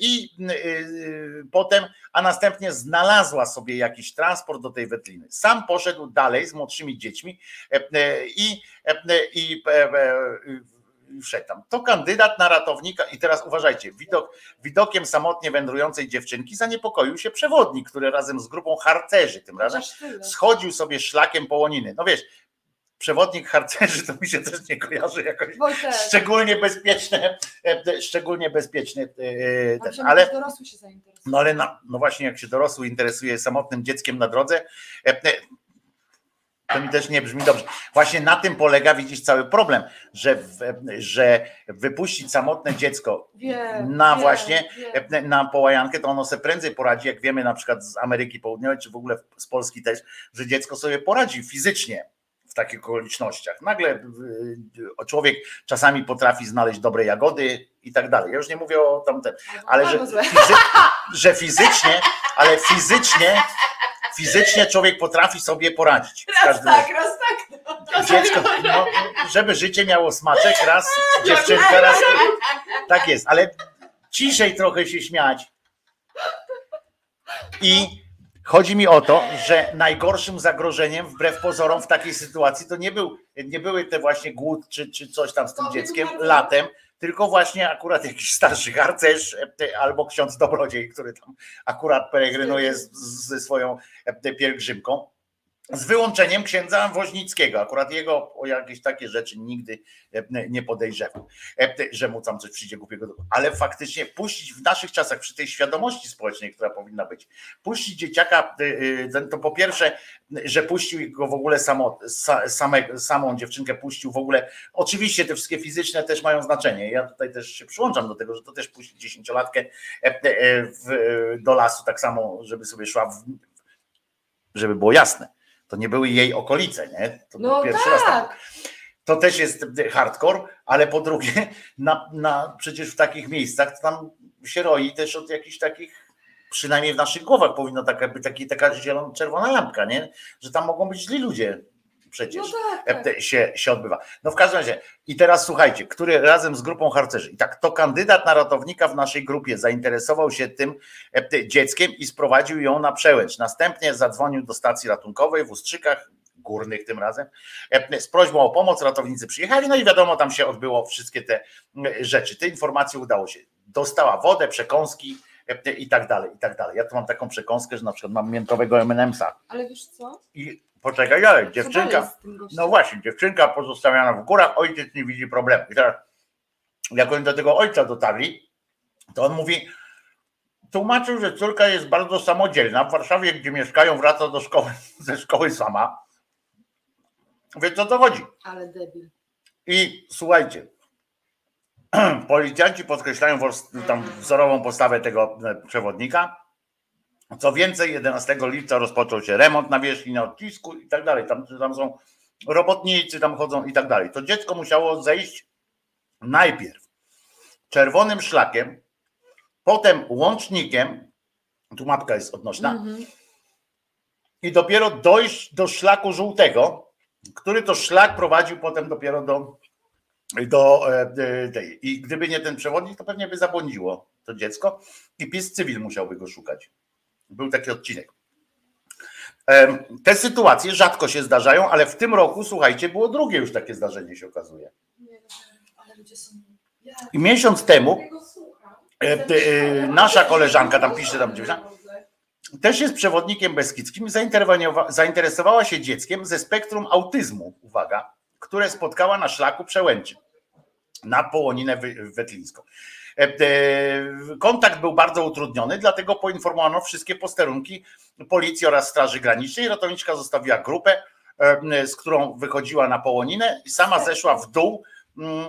I y, potem, a następnie znalazła sobie jakiś transport do tej Wetliny. Sam poszedł dalej z młodszymi dziećmi i, i e, i wszedł tam. To kandydat na ratownika i teraz uważajcie, widok, widokiem samotnie wędrującej dziewczynki zaniepokoił się przewodnik, który razem z grupą harcerzy tym razem schodził sobie szlakiem połoniny. No wiesz, przewodnik harcerzy to mi się też nie kojarzy jakoś szczególnie bezpieczne, e, szczególnie bezpieczne e, ten, ale dorosły się no ale na, no właśnie jak się dorosły interesuje samotnym dzieckiem na drodze, e, to mi też nie brzmi dobrze. Właśnie na tym polega, widzisz, cały problem, że, że wypuścić samotne dziecko Wiem, na wiem, właśnie wiem. na połajankę, to ono sobie prędzej poradzi, jak wiemy na przykład z Ameryki Południowej, czy w ogóle z Polski też, że dziecko sobie poradzi fizycznie takich okolicznościach. Nagle y, człowiek czasami potrafi znaleźć dobre jagody i tak dalej. Ja już nie mówię o tamten, ale że, fizy, że fizycznie, ale fizycznie, fizycznie człowiek potrafi sobie poradzić. Raz tak, raz tak. No. dziecko, no, żeby życie miało smaczek, raz dziewczynka, raz. Tak jest, ale ciszej trochę się śmiać. I chodzi mi o to, że najgorszym zagrożeniem, wbrew pozorom, w takiej sytuacji to nie, był, nie były te właśnie głód czy, czy coś tam z tym dzieckiem latem, tylko właśnie akurat jakiś starszy harcerz e, albo ksiądz dobrodziej, który tam akurat peregrinuje z, z- ze swoją e, pielgrzymką. Z wyłączeniem księdza Woźnickiego. Akurat jego o jakieś takie rzeczy nigdy e, nie podejrzewał, e, że mu tam coś przyjdzie głupiego. Ale faktycznie puścić w naszych czasach, przy tej świadomości społecznej, która powinna być, puścić dzieciaka, e, to po pierwsze, że puścił go w ogóle samo, sa, same, samą dziewczynkę puścił w ogóle. Oczywiście te wszystkie fizyczne też mają znaczenie. Ja tutaj też się przyłączam do tego, że to też puścić dziesięciolatkę do lasu, tak samo, żeby sobie szła, w, żeby było jasne. To nie były jej okolice, nie? To No pierwszy raz tak. tak. To też jest hardcore, ale po drugie, na, na, przecież w takich miejscach to tam się roi też od jakichś takich, przynajmniej w naszych głowach powinno taka, być taki, taka zielona, czerwona lampka, nie? Że tam mogą być źli ludzie przecież No tak, tak. e, się, się odbywa. No w każdym razie, i teraz słuchajcie, który razem z grupą harcerzy, i tak to kandydat na ratownika w naszej grupie zainteresował się tym e, dzieckiem i sprowadził ją na przełęcz. Następnie zadzwonił do stacji ratunkowej w Ustrzykach, górnych tym razem, e, z prośbą o pomoc. Ratownicy przyjechali, no i wiadomo, tam się odbyło wszystkie te rzeczy. Te informacje udało się. Dostała wodę, przekąski i tak dalej, i tak dalej. Ja tu mam taką przekąskę, że na przykład mam miętowego M&M'sa Ale wiesz co? i poczekaj dalej dziewczynka, no właśnie, dziewczynka pozostawiana w górach, ojciec nie widzi problemu. I teraz, jak oni do tego ojca dotarli, to on mówi, tłumaczył, że córka jest bardzo samodzielna. W Warszawie, gdzie mieszkają, wraca do szkoły, ze szkoły sama. Więc o to chodzi. Ale debil. I słuchajcie, policjanci podkreślają tam wzorową postawę tego e, przewodnika. Co więcej, 11 lipca rozpoczął się remont nawierzchni na odcisku i tak dalej. Tam, tam są robotnicy, tam chodzą i tak dalej. To dziecko musiało zejść najpierw czerwonym szlakiem, potem łącznikiem, tu mapka jest odnośna, Mhm. i dopiero dojść do szlaku żółtego, który to szlak prowadził potem dopiero do, do e, e, tej. I gdyby nie ten przewodnik, to pewnie by zabłądziło to dziecko i pies cywil musiałby go szukać. Był taki odcinek. Te sytuacje rzadko się zdarzają, ale w tym roku, słuchajcie, było drugie już takie zdarzenie się okazuje. I miesiąc temu e, e, nasza koleżanka, tam pisze tam dziewczyna, też jest przewodnikiem beskidzkim, zainteresowa- zainteresowała się dzieckiem ze spektrum autyzmu, uwaga, które spotkała na szlaku przełęczy na Połoninę Wetlińską. E, e, Kontakt był bardzo utrudniony, dlatego poinformowano wszystkie posterunki policji oraz Straży Granicznej. Ratowniczka zostawiła grupę, z którą wychodziła na Połoninę i sama zeszła w dół, mm,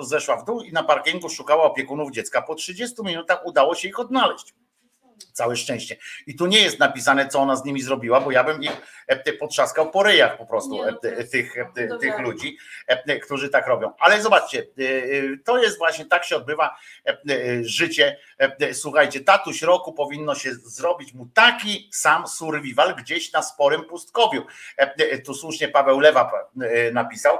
zeszła w dół i na parkingu szukała opiekunów dziecka. Po 30 minutach udało się ich odnaleźć. Całe szczęście. I tu nie jest napisane, co ona z nimi zrobiła, bo ja bym ich e, potrzaskał po ryjach po prostu Nie, no e, ty- jest tych, e, tych ludzi, którzy tak robią. Ale zobaczcie, to jest właśnie, tak się odbywa życie. Słuchajcie, tatuś roku powinno się zrobić mu taki sam survival gdzieś na sporym pustkowiu. Tu słusznie Paweł Lewa napisał,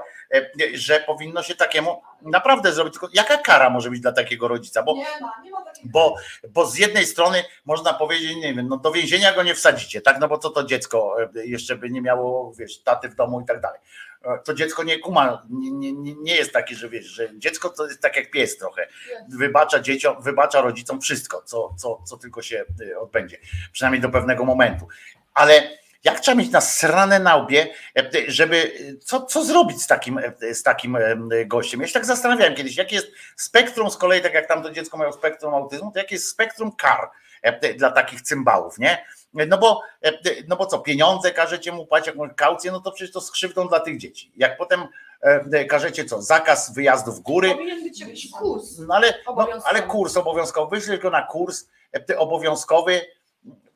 że powinno się takiemu naprawdę zrobić. Tylko jaka kara może być dla takiego rodzica? Bo Nie ma, nie ma takiego. bo, bo z jednej strony można powiedzieć, nie wiem, no do więzienia go nie wsadzicie, tak? No bo co to dziecko e, jeszcze by nie miało, wiesz, taty w domu i tak dalej. E, To dziecko nie kuma, nie, nie, nie- jest takie, że wiesz, że dziecko to jest tak jak pies trochę. Wybacza dzieciom, wybacza rodzicom wszystko, co, co, co tylko się e, odbędzie. Przynajmniej do pewnego momentu. Ale jak trzeba mieć nasrane na łbie, e, żeby co, co zrobić z takim, e, z takim e, gościem? Ja się tak zastanawiałem kiedyś, jakie jest spektrum z kolei, tak jak tam to dziecko miało spektrum autyzmu, to jakie jest spektrum kar e, dla takich cymbałów, nie? No bo, e, no bo co, pieniądze każecie mu płacić, jakąś kaucję, no to przecież to z krzywdą dla tych dzieci. Jak potem e, każecie co, zakaz wyjazdu w góry, Powinien być jakiś kurs. no ale, no, ale kurs obowiązkowy, wyślij go na kurs e, obowiązkowy,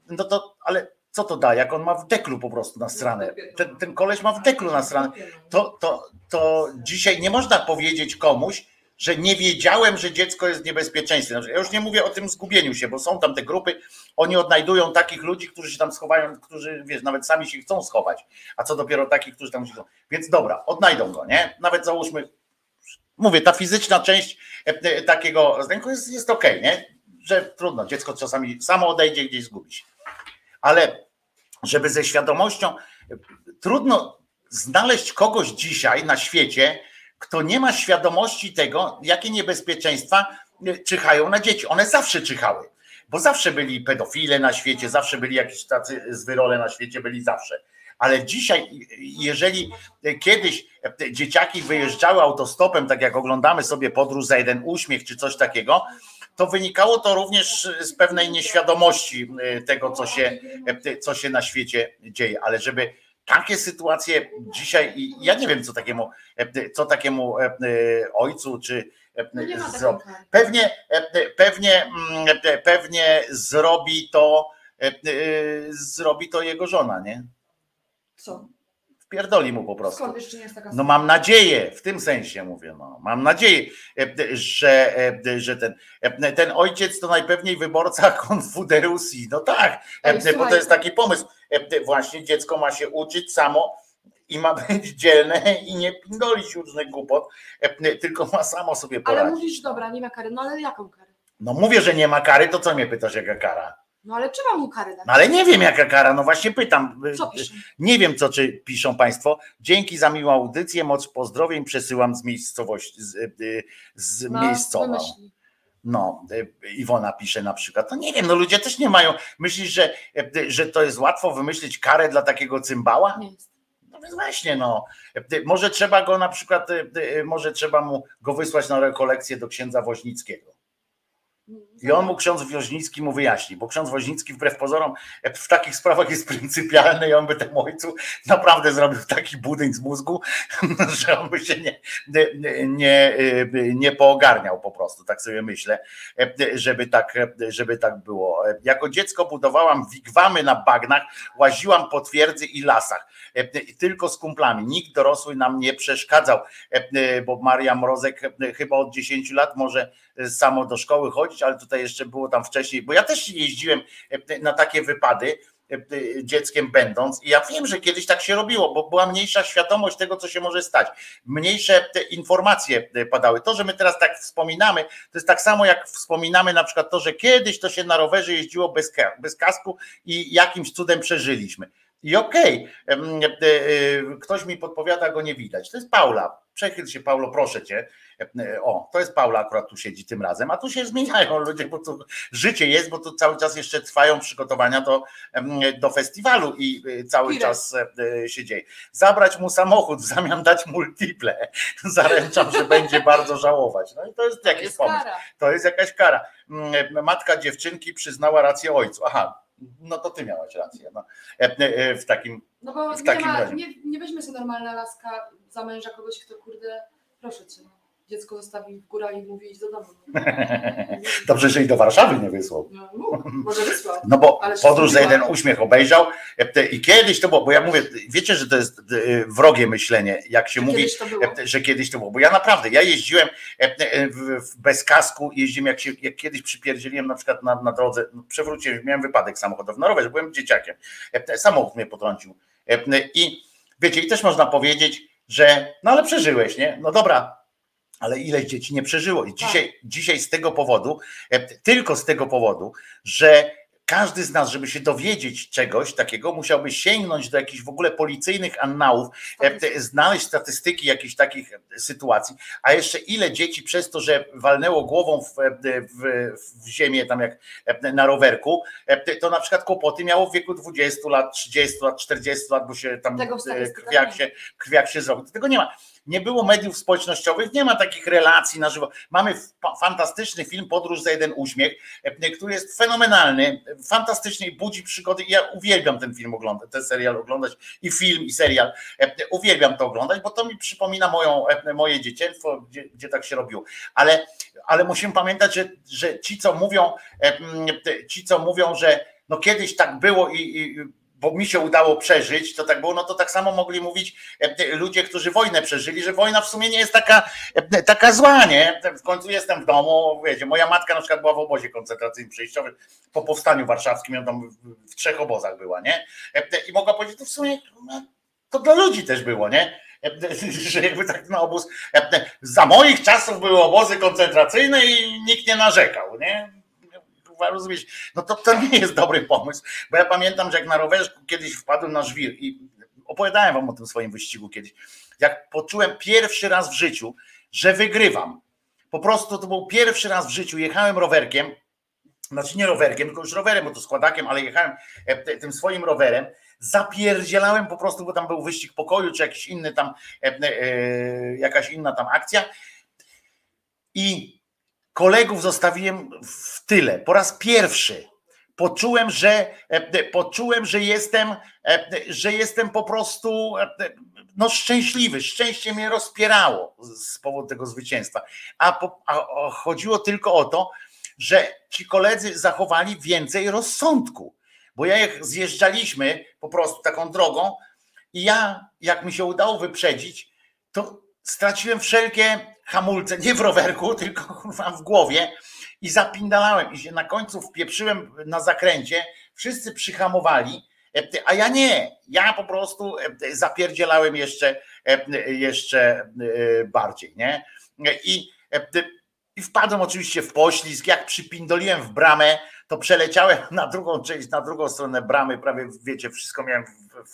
no to, ale co to da, jak on ma w deklu po prostu na stronę. Ten, ten koleś ma w deklu na stronę. To, to, to dzisiaj nie można powiedzieć komuś, że nie wiedziałem, że dziecko jest w niebezpieczeństwie. Znaczy, Ja już nie mówię o tym zgubieniu się, bo są tam te grupy, oni odnajdują takich ludzi, którzy się tam schowają, którzy, wiesz, nawet sami się chcą schować, a co dopiero takich, którzy tam się chcą. Więc dobra, odnajdą go, nie? Nawet załóżmy, mówię, ta fizyczna część e, e, takiego zdęku jest, jest okej, nie? Że trudno, dziecko czasami samo odejdzie gdzieś zgubi się. Ale żeby ze świadomością, trudno znaleźć kogoś dzisiaj na świecie, kto nie ma świadomości tego, jakie niebezpieczeństwa e, czyhają na dzieci. One zawsze czyhały, bo zawsze byli pedofile na świecie, zawsze byli jakieś tacy zwyrole na świecie, byli zawsze. Ale dzisiaj, jeżeli kiedyś dzieciaki wyjeżdżały autostopem, tak jak oglądamy sobie podróż za jeden uśmiech czy coś takiego, to wynikało to również z pewnej nieświadomości e, tego, co się, e, co się na świecie dzieje. Ale żeby takie sytuacje dzisiaj, i ja nie wiem, co takiemu, e, co takiemu ojcu czy No pewnie, pewnie, mm, pewnie zrobi to, zrobi to jego żona, nie? Co? Wpierdoli mu po prostu. Skąd jeszcze nie jest taka No mam nadzieję, w tym sensie mówię, no, mam nadzieję, e, że, e, że ten, e, ten ojciec to najpewniej wyborca Konfederacji. No tak, bo to jest taki pomysł. Właśnie dziecko ma się uczyć samo i ma być dzielne i nie pindolić różnych głupot, tylko ma samo sobie Ale poradzić. mówisz, dobra, nie ma kary. No ale jaką karę? No mówię, że nie ma kary, to co mnie pytasz, jaka kara? No ale trzeba mu karę dać. No ale nie wiem jaka kara, no właśnie pytam. Co pisze? Nie wiem co czy piszą Państwo. Dzięki za miłą audycję, moc pozdrowień przesyłam z miejscowości, z, y, z No, miejscowa. wymyśli. No, y, Iwona pisze na przykład. No nie wiem, no ludzie też nie mają. Myślisz, że, że to jest łatwo wymyślić karę dla takiego cymbała? Nie jest. No więc właśnie, no. Może trzeba go na przykład, może trzeba mu go wysłać na rekolekcję do księdza Woźnickiego. I on mu ksiądz Woźnicki mu wyjaśni, bo ksiądz Woźnicki wbrew pozorom e, w takich sprawach jest pryncypialny i on by temu ojcu naprawdę zrobił taki budyń z mózgu, że on by się nie, nie, nie, nie poogarniał po prostu, tak sobie myślę, e, żeby tak, żeby tak było. E, Jako dziecko budowałam wigwamy na bagnach, łaziłam po twierdzy i lasach, e, tylko z kumplami. Nikt dorosły nam nie przeszkadzał, e, bo Maria Mrozek e, chyba od 10 lat może samo do szkoły chodzić, ale tutaj jeszcze było tam wcześniej, bo ja też jeździłem e, na takie wypady e, dzieckiem będąc i ja wiem, że kiedyś tak się robiło, bo była mniejsza świadomość tego, co się może stać. Mniejsze te informacje e, padały. To, że my teraz tak wspominamy, to jest tak samo jak wspominamy na przykład to, że kiedyś to się na rowerze jeździło bez, bez kasku i jakimś cudem przeżyliśmy. I okej, em, e, e, ktoś mi podpowiada, go nie widać. To jest Paula. Przechyl się, Paulo, proszę cię. E, O, to jest Paula, akurat tu siedzi tym razem, a tu się zmieniają ludzie, bo tu życie jest, bo tu cały czas jeszcze trwają przygotowania do, do festiwalu i cały czas się dzieje. Zabrać mu samochód, w zamian dać multiple. Zaręczam, że będzie bardzo żałować. No i to jest jakiś jest pomysł. kara. To jest jakaś kara. Mm, Matka dziewczynki przyznała rację ojcu. Aha, no to ty miałaś rację. No. E, e, W takim No bo W nie, takim ma, razie. nie, nie weźmie sobie normalna laska za męża kogoś, kto kurde, proszę cię, no. Dziecko zostawi w górach i mówi idź do domu. No. Dobrze, że i do Warszawy nie wysłał. No, mów, może wysłał. No bo podróż za jeden uśmiech obejrzał e, i kiedyś to było, bo ja mówię, wiecie, że to jest e, wrogie myślenie, jak się mówi, kiedyś e, że kiedyś to było, bo ja naprawdę, ja jeździłem bez kasku, jeździłem jak, się, jak kiedyś przypierdzieliłem na przykład na, na drodze, no, przewróciłem, miałem wypadek samochodowy na rowerze, byłem dzieciakiem, samochód mnie potrącił i wiecie, i też można powiedzieć, że no ale przeżyłeś, nie? No dobra, ale ileś dzieci nie przeżyło. I dzisiaj, dzisiaj z tego powodu, e, tylko z tego powodu, że każdy z nas, żeby się dowiedzieć czegoś takiego, musiałby sięgnąć do jakichś w ogóle policyjnych annałów, e, znaleźć statystyki jakichś takich sytuacji, a jeszcze ile dzieci przez to, że walnęło głową w, w, w ziemię tam jak e, na rowerku, e, to na przykład kłopoty miało w wieku 20 lat, 30 lat, 40 lat, bo się tam e, krwiak się, krwiak się zrobił. Tego nie ma. Nie było mediów społecznościowych, nie ma takich relacji na żywo. Mamy fa- fantastyczny film Podróż za jeden uśmiech, e, który jest fenomenalny, fantastycznie budzi przygody. Ja uwielbiam ten film oglądać, ten serial oglądać i film, i serial. E, Uwielbiam to oglądać, bo to mi przypomina moją, e, moje dzieciństwo, gdzie, gdzie tak się robiło. Ale, ale musimy pamiętać, że, że ci, co mówią, ci, co mówią, że no kiedyś tak było i, i bo mi się udało przeżyć, to tak było, no to tak samo mogli mówić e, ludzie, którzy wojnę przeżyli, że wojna w sumie nie jest taka, e, taka zła, nie? W końcu jestem w domu, wiecie, moja matka na przykład była w obozie koncentracyjnym przejściowym po powstaniu warszawskim, ją tam w- trzech obozach była, nie? E, I mogła powiedzieć, to w sumie no, to dla ludzi też było, nie? E, Że jakby tak na obóz, e, za moich czasów były obozy koncentracyjne i nikt nie narzekał, nie? Rozumiesz? No to, to nie jest dobry pomysł, bo ja pamiętam, że jak na rowerze kiedyś wpadłem na żwir i opowiadałem wam o tym swoim wyścigu kiedyś, jak poczułem pierwszy raz w życiu, że wygrywam. Po prostu to był pierwszy raz w życiu, jechałem rowerkiem, znaczy nie rowerkiem, tylko już rowerem, bo to składakiem, ale jechałem e, tym swoim rowerem, zapierdzielałem po prostu, bo tam był wyścig pokoju, czy jakiś inny tam, e, e, jakaś inna tam akcja i kolegów zostawiłem w tyle. Po raz pierwszy poczułem, że e, poczułem, że jestem, e, że jestem po prostu e, no szczęśliwy. Szczęście mnie rozpierało z powodu tego zwycięstwa. A, po, a chodziło tylko o to, że ci koledzy zachowali więcej rozsądku. Bo ja jak zjeżdżaliśmy po prostu taką drogą i ja, jak mi się udało wyprzedzić, to straciłem wszelkie hamulce, nie w rowerku, tylko w głowie i zapindalałem i się na końcu wpieprzyłem na zakręcie, wszyscy przyhamowali, e, a ja nie, ja po prostu e, zapierdzielałem jeszcze, e, jeszcze bardziej, nie? I, i wpadłem oczywiście w poślizg, jak przypindoliłem w bramę, to przeleciałem na drugą część, na drugą stronę bramy, prawie wiecie, wszystko miałem,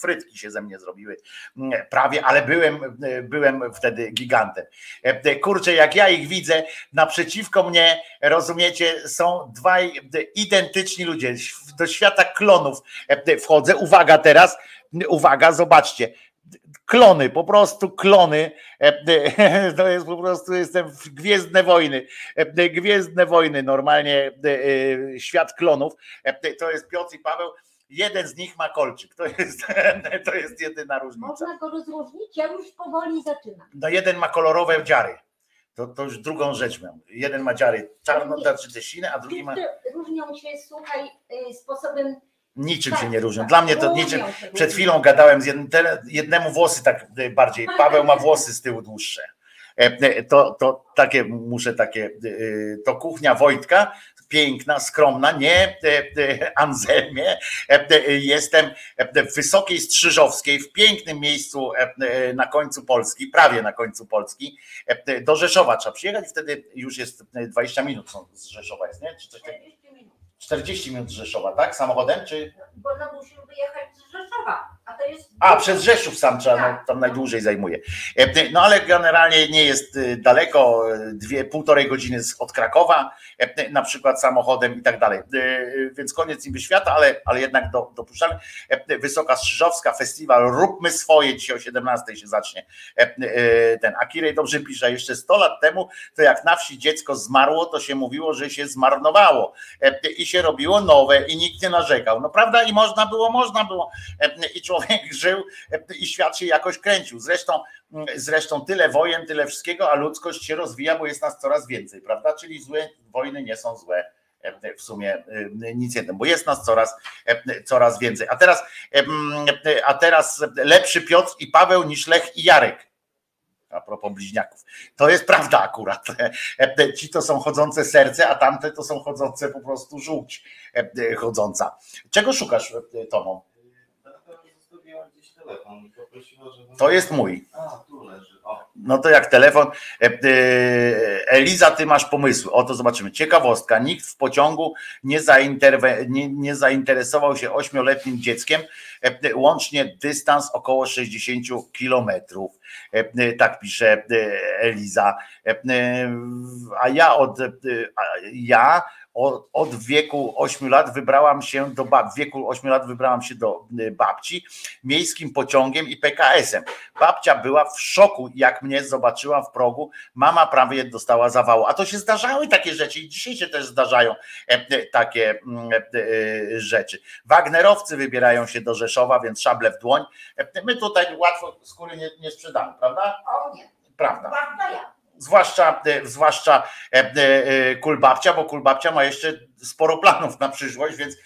frytki się ze mnie zrobiły, mm, prawie, ale byłem, byłem wtedy gigantem. E, Kurczę, jak ja ich widzę, naprzeciwko mnie, rozumiecie, są dwaj identyczni ludzie, do świata klonów e, wchodzę, uwaga teraz, uwaga, zobaczcie, klony, po prostu klony. E, To jest po prostu, jestem w Gwiezdne Wojny. E, Gwiezdne Wojny, normalnie e, świat klonów. E, To jest Piotr i Paweł. Jeden z nich ma kolczyk. To jest, to jest jedyna różnica. Można go rozróżnić, ja już powoli zaczynam. No jeden ma kolorowe dziary. To, to już drugą rzecz miał. Jeden ma dziary czarno, znaczy te a drugi ma. Różnią się, słuchaj, y, sposobem Niczym Tak, się nie różnią. tak. Dla mnie to Różnią niczym. Przed chwilą gadałem z jednym, jednemu włosy tak bardziej. Paweł ma włosy z tyłu dłuższe. E, To, to takie muszę takie. e, To kuchnia Wojtka, piękna, skromna, nie e, e, Anselmie. E, e, Jestem e, w Wysokiej Strzyżowskiej, w pięknym miejscu e, e, na końcu Polski, prawie na końcu Polski. E, Do Rzeszowa trzeba przyjechać i wtedy już jest e, 20 minut są z Rzeszowa jest, nie? Czy coś takiego? 40 minut z Rzeszowa, tak? Samochodem? Czy... bo no musimy wyjechać z Rzeszowa, a przez Rzeszów sam trzeba, tam najdłużej zajmuje. E, No ale generalnie nie jest y, daleko, y, dwie, półtorej godziny od Krakowa, e, na przykład samochodem i tak dalej. E, Więc koniec niby świata, ale, ale jednak do, dopuszczamy. E, Wysoka Strzyżowska, festiwal Róbmy swoje, dzisiaj o 17 się zacznie. E, e, Ten Akirej dobrze pisze, jeszcze 100 lat temu, to jak na wsi dziecko zmarło, to się mówiło, że się zmarnowało E, i się robiło nowe i nikt nie narzekał. No prawda? I można było, można było. E, I człowiek żył e, i świat się jakoś kręcił. Zresztą, mm, zresztą tyle wojen, tyle wszystkiego, a ludzkość się rozwija, bo jest nas coraz więcej, prawda? Czyli złe wojny nie są złe. E, W sumie e, nic jednego, bo jest nas coraz, coraz więcej. A teraz, mm, a teraz lepszy Piotr i Paweł niż Lech i Jarek. A propos bliźniaków. To jest prawda akurat. Ci to są chodzące serce, a tamte to są chodzące po prostu żółć chodząca. Czego szukasz, Tomo? Telefon i poprosiła. To jest mój. A, tu leży. O. No to jak telefon. E, e, Eliza, ty masz pomysły. Oto zobaczymy. Ciekawostka. Nikt w pociągu nie, zainterwe, nie, nie zainteresował się ośmioletnim dzieckiem. E, Łącznie dystans około 60 kilometrów. Tak pisze Eliza. A ja od a ja od, od wieku 8 lat wybrałam się do bab, w wieku 8 lat wybrałam się do y, babci miejskim pociągiem i PKS-em. Babcia była w szoku, jak mnie zobaczyła w progu. Mama prawie dostała zawału. A to się zdarzały takie rzeczy i dzisiaj się też zdarzają e, e, takie mm, e, rzeczy. Wagnerowcy wybierają się do Rzeszowa, więc szable w dłoń. My tutaj łatwo skóry nie, nie sprzedamy, prawda? O nie, Prawda. prawda ja. Zwłaszcza, e, zwłaszcza e, e, kulbabcia, bo kulbabcia ma jeszcze sporo planów na przyszłość, więc,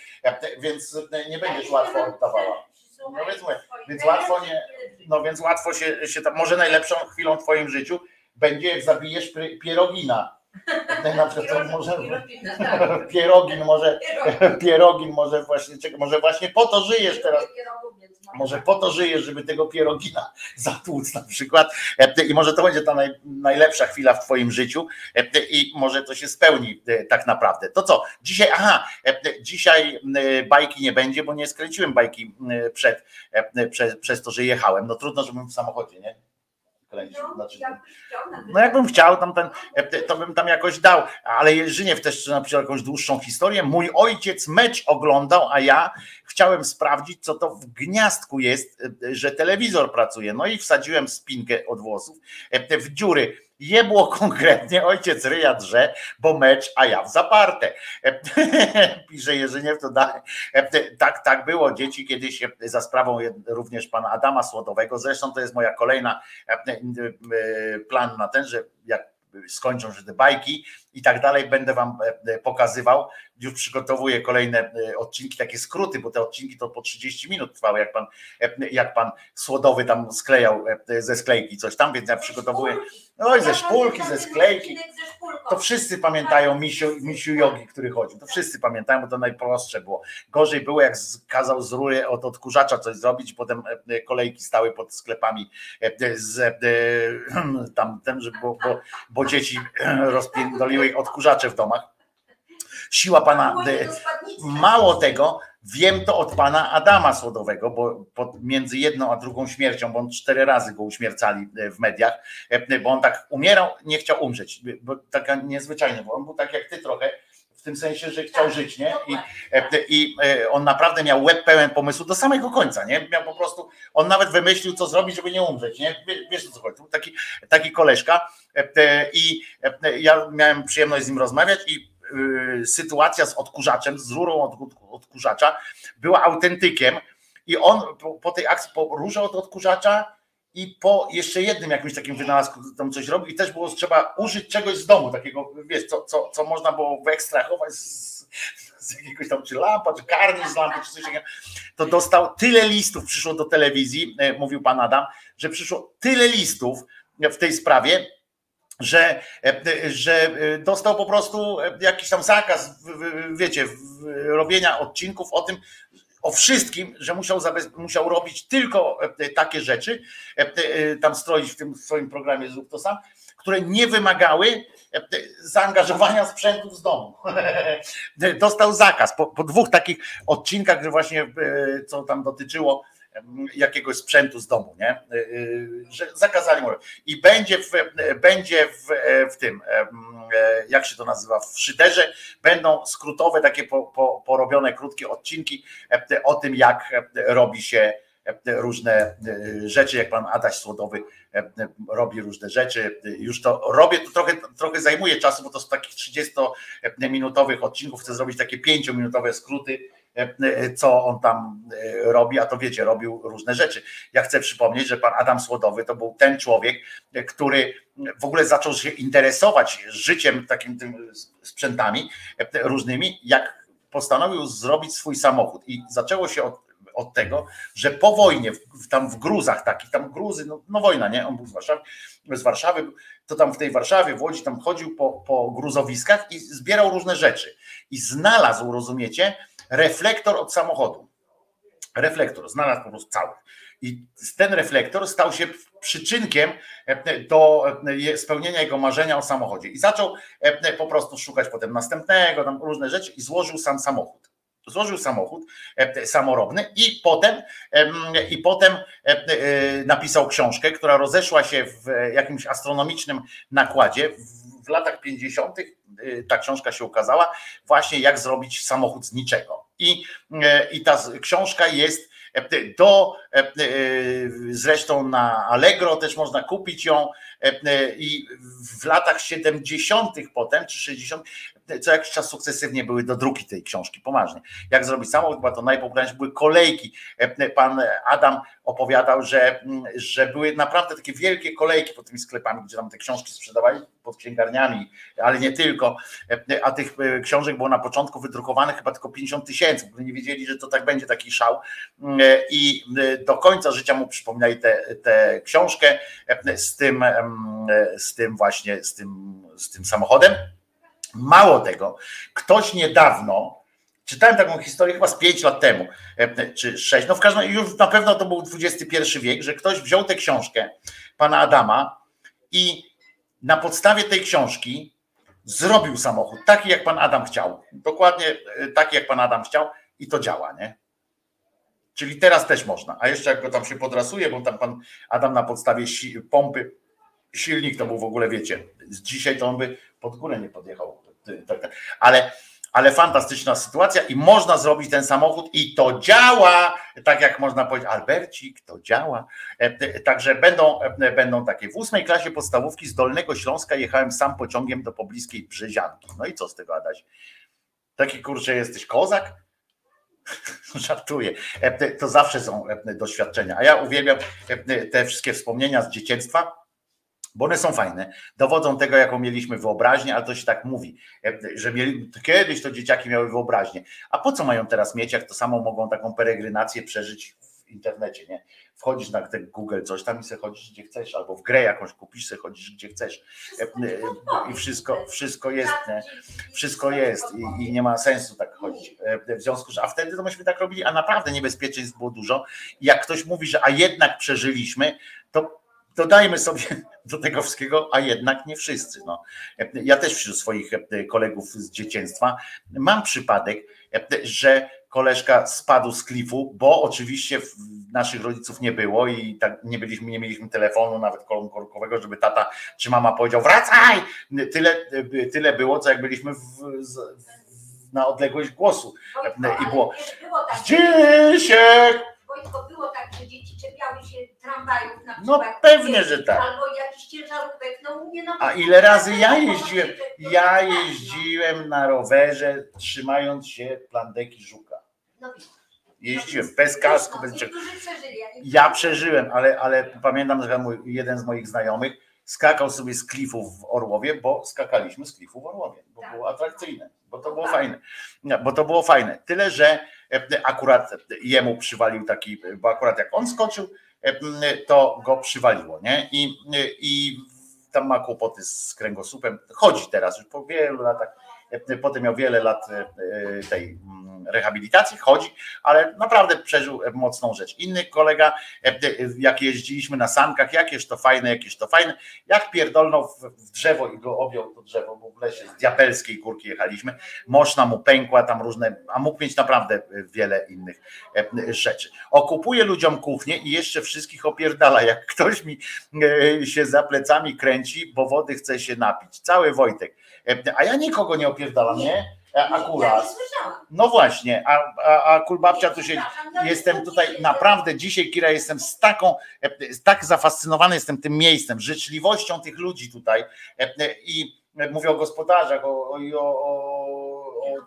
więc nie będziesz łatwo oddawała. No więc, więc łatwo nie, no więc łatwo się, się tam, może najlepszą chwilą w twoim życiu będzie jak zabijesz pierogina. Na przykład może pierogin może pierogin może właśnie może właśnie po to żyjesz teraz. Może po to żyjesz, żeby tego pierogina zatłuc na przykład. E, I może to będzie ta naj, najlepsza chwila w Twoim życiu e, i może to się spełni e, tak naprawdę. To co? Dzisiaj, aha, dzisiaj bajki nie będzie, bo nie skręciłem bajki przed, przez, przez to, że jechałem. No trudno, żebym w samochodzie, nie? Kręcił. Znaczy, no jakbym chciał, tam ten, to bym tam jakoś dał, ale Jerzyniew też napisał jakąś dłuższą historię. Mój ojciec mecz oglądał, a ja chciałem sprawdzić, co to w gniazdku jest, że telewizor pracuje. No i wsadziłem spinkę od włosów w dziury. Jebło konkretnie, ojciec ryja drze, bo mecz, a ja w zaparte. Pisze Jerzyniew, to da, tak, tak było. Dzieci kiedyś za sprawą również pana Adama Słodowego, zresztą to jest moja kolejna plan na ten, że jak skończą się te bajki i tak dalej, będę wam pokazywał. Już przygotowuję kolejne odcinki, takie skróty, bo te odcinki to po 30 minut trwały, jak pan, jak pan Słodowy tam sklejał ze sklejki coś tam, więc ja przygotowuję. No i ze szpulki, ze sklejki. To wszyscy pamiętają misiu, misiu jogi, który chodził. To wszyscy pamiętają, bo to najprostsze było. Gorzej było, jak kazał z rury od odkurzacza coś zrobić, potem kolejki stały pod sklepami z tam ten, że bo, bo, bo dzieci rozpierdoliły odkurzacze w domach. Siła pana. Mało tego, wiem to od pana Adama Słodowego, bo między jedną a drugą śmiercią, bo on cztery razy go uśmiercali w mediach, bo on tak umierał, nie chciał umrzeć. Bo taka niezwyczajna, bo on był tak jak ty trochę, w tym sensie, że chciał żyć, nie? I, I on naprawdę miał łeb pełen pomysłu do samego końca, nie? Miał po prostu, on nawet wymyślił, co zrobić, żeby nie umrzeć, nie? Wiesz o co chodzi? Taki, taki koleżka i ja miałem przyjemność z nim rozmawiać i sytuacja z odkurzaczem, z rurą od, odkurzacza była autentykiem i on po, po tej akcji, po rurze od odkurzacza i po jeszcze jednym jakimś takim wynalazku tam coś robił i też było trzeba użyć czegoś z domu, takiego, wiesz, co, co, co można było wyekstrahować z, z jakiegoś tam, czy lampa, czy karnisz z lampy, czy coś takiego, to dostał tyle listów, przyszło do telewizji, mówił pan Adam, że przyszło tyle listów w tej sprawie, że, że dostał po prostu jakiś tam zakaz, wiecie, robienia odcinków o tym, o wszystkim, że musiał, musiał robić tylko takie rzeczy, tam stroić w tym swoim programie Zrób to sam, które nie wymagały zaangażowania sprzętów z domu. Dostał zakaz po, po dwóch takich odcinkach, że właśnie co tam dotyczyło jakiegoś sprzętu z domu, nie? Że zakazali mu. I będzie w, będzie w, w tym, jak się to nazywa, w szyderze będą skrótowe, takie po, po, porobione krótkie odcinki o tym, jak robi się różne rzeczy, jak pan Adaś Słodowy robi różne rzeczy. Już to robię, to trochę, trochę zajmuje czasu, bo to z takich 30-minutowych odcinków chcę zrobić takie 5-minutowe skróty, co on tam robi, a to wiecie, robił różne rzeczy. Ja chcę przypomnieć, że pan Adam Słodowy to był ten człowiek, który w ogóle zaczął się interesować życiem, takim tym sprzętami różnymi, jak postanowił zrobić swój samochód. I zaczęło się od, od tego, że po wojnie, w, tam w gruzach takich, tam gruzy, no, no wojna, nie? On był z Warszawy, z Warszawy, to tam w tej Warszawie, w Łodzi, tam chodził po, po gruzowiskach i zbierał różne rzeczy. I znalazł, rozumiecie, reflektor od samochodu. Reflektor, znalazł po prostu cały. I ten reflektor stał się przyczynkiem do e, spełnienia jego marzenia o samochodzie. I zaczął e, po prostu szukać potem następnego, tam różne rzeczy i złożył sam samochód. Złożył samochód e, samorobny i potem, em, i potem e, e, napisał książkę, która rozeszła się w jakimś astronomicznym nakładzie. W, latach 50. y, ta książka się ukazała, właśnie jak zrobić samochód z niczego. I, e, i ta książka jest do e, e, zresztą na Allegro też można kupić ją e, i w latach 70. potem czy 60 co jakiś czas sukcesywnie były do druki tej książki, poważnie. Jak zrobić samochód, była to najpopularniejsza, były kolejki. Pan Adam opowiadał, że, że były naprawdę takie wielkie kolejki pod tymi sklepami, gdzie tam te książki sprzedawali pod księgarniami, ale nie tylko. A tych książek było na początku wydrukowanych chyba tylko 50 tysięcy, bo nie wiedzieli, że to tak będzie taki szał. I do końca życia mu przypominali tę książkę z tym, z tym właśnie, z tym, z tym samochodem. Mało tego, ktoś niedawno, czytałem taką historię chyba z 5 lat temu, czy 6, no w każdym razie już na pewno to był XXI wiek, że ktoś wziął tę książkę pana Adama i na podstawie tej książki zrobił samochód taki, jak pan Adam chciał. Dokładnie taki, jak pan Adam chciał i to działa, nie? Czyli teraz też można. A jeszcze jak go tam się podrasuje, bo tam pan Adam na podstawie pompy, silnik to był w ogóle, wiecie, dzisiaj to on by pod górę nie podjechał. Ale, ale fantastyczna sytuacja i można zrobić ten samochód i to działa, tak jak można powiedzieć, Albercik, to działa. Także będą, będą takie. W ósmej klasie podstawówki z Dolnego Śląska jechałem sam pociągiem do pobliskiej Brzezianki. No i co z tego, Adaś? Taki kurczę, jesteś kozak? Żartuję. To zawsze są doświadczenia. A ja uwielbiam te wszystkie wspomnienia z dzieciństwa, bo one są fajne. Dowodzą tego, jaką mieliśmy wyobraźnię, ale to się tak mówi, że mieli, kiedyś to dzieciaki miały wyobraźnię. A po co mają teraz mieć, jak to samo mogą taką peregrinację przeżyć w internecie, nie? Wchodzisz na ten Google, coś tam i sobie chodzisz gdzie chcesz, albo w grę jakąś kupisz, sobie chodzisz gdzie chcesz. I wszystko, wszystko jest, nie? Wszystko jest i, i nie ma sensu tak chodzić. W związku z a wtedy to myśmy tak robili, a naprawdę niebezpieczeństw było dużo. I jak ktoś mówi, że a jednak przeżyliśmy, to dodajmy sobie do tego wszystkiego, a jednak nie wszyscy. No. Ja też wśród swoich kolegów z dzieciństwa mam przypadek, że koleżka spadł z klifu, bo oczywiście naszych rodziców nie było i tak nie byliśmy, nie mieliśmy telefonu, nawet korkowego, żeby tata czy mama powiedział wracaj! Tyle, tyle było, co jak byliśmy w, na odległość głosu. I było Zdzisiek! Wojtko, było tak, że dzieci czepiały się tramwajów na No przykład. pewnie, że tak. Albo jakichś ciężarówek, no mówię, no A ile razy ja jeździłem? Ja jeździłem na rowerze, trzymając się plandeki żuka. No, Jeździłem bez kasku, bez niczego. niektórzy przeżyli, a niektórzy Ja przeżyłem, ale, ale pamiętam, że mój, jeden z moich znajomych skakał sobie z klifów w Orłowie, bo skakaliśmy z klifu w Orłowie, bo było atrakcyjne, bo to było fajne. Nie, Bo to było fajne. Tyle, że akurat jemu przywalił taki, bo akurat jak on skoczył, e, to go przywaliło, nie? I, i tam ma kłopoty z kręgosłupem. Chodzi teraz już po wielu latach. E, Potem miał wiele lat e, tej mm, rehabilitacji, chodzi, ale naprawdę przeżył mocną rzecz. Inny kolega, e, jak jeździliśmy na sankach, jakież to fajne, jakież to fajne, jak pierdolnął w, drzewo i go objął to drzewo, bo w lesie z diapelskiej górki jechaliśmy, moszna mu pękła, tam różne, a mógł mieć naprawdę wiele innych e, rzeczy. Okupuje ludziom kuchnię i jeszcze wszystkich opierdala, jak ktoś mi e, się za plecami kręci, bo wody chce się napić. Cały Wojtek. E, A ja nikogo nie opierdalam, nie? E, Akurat. No właśnie, a, a, a kulbabcia tu się. Jestem tutaj naprawdę dzisiaj, Kira, jestem z taką, e, tak zafascynowany jestem tym miejscem, życzliwością tych ludzi tutaj. I mówię o gospodarzach, o, o, o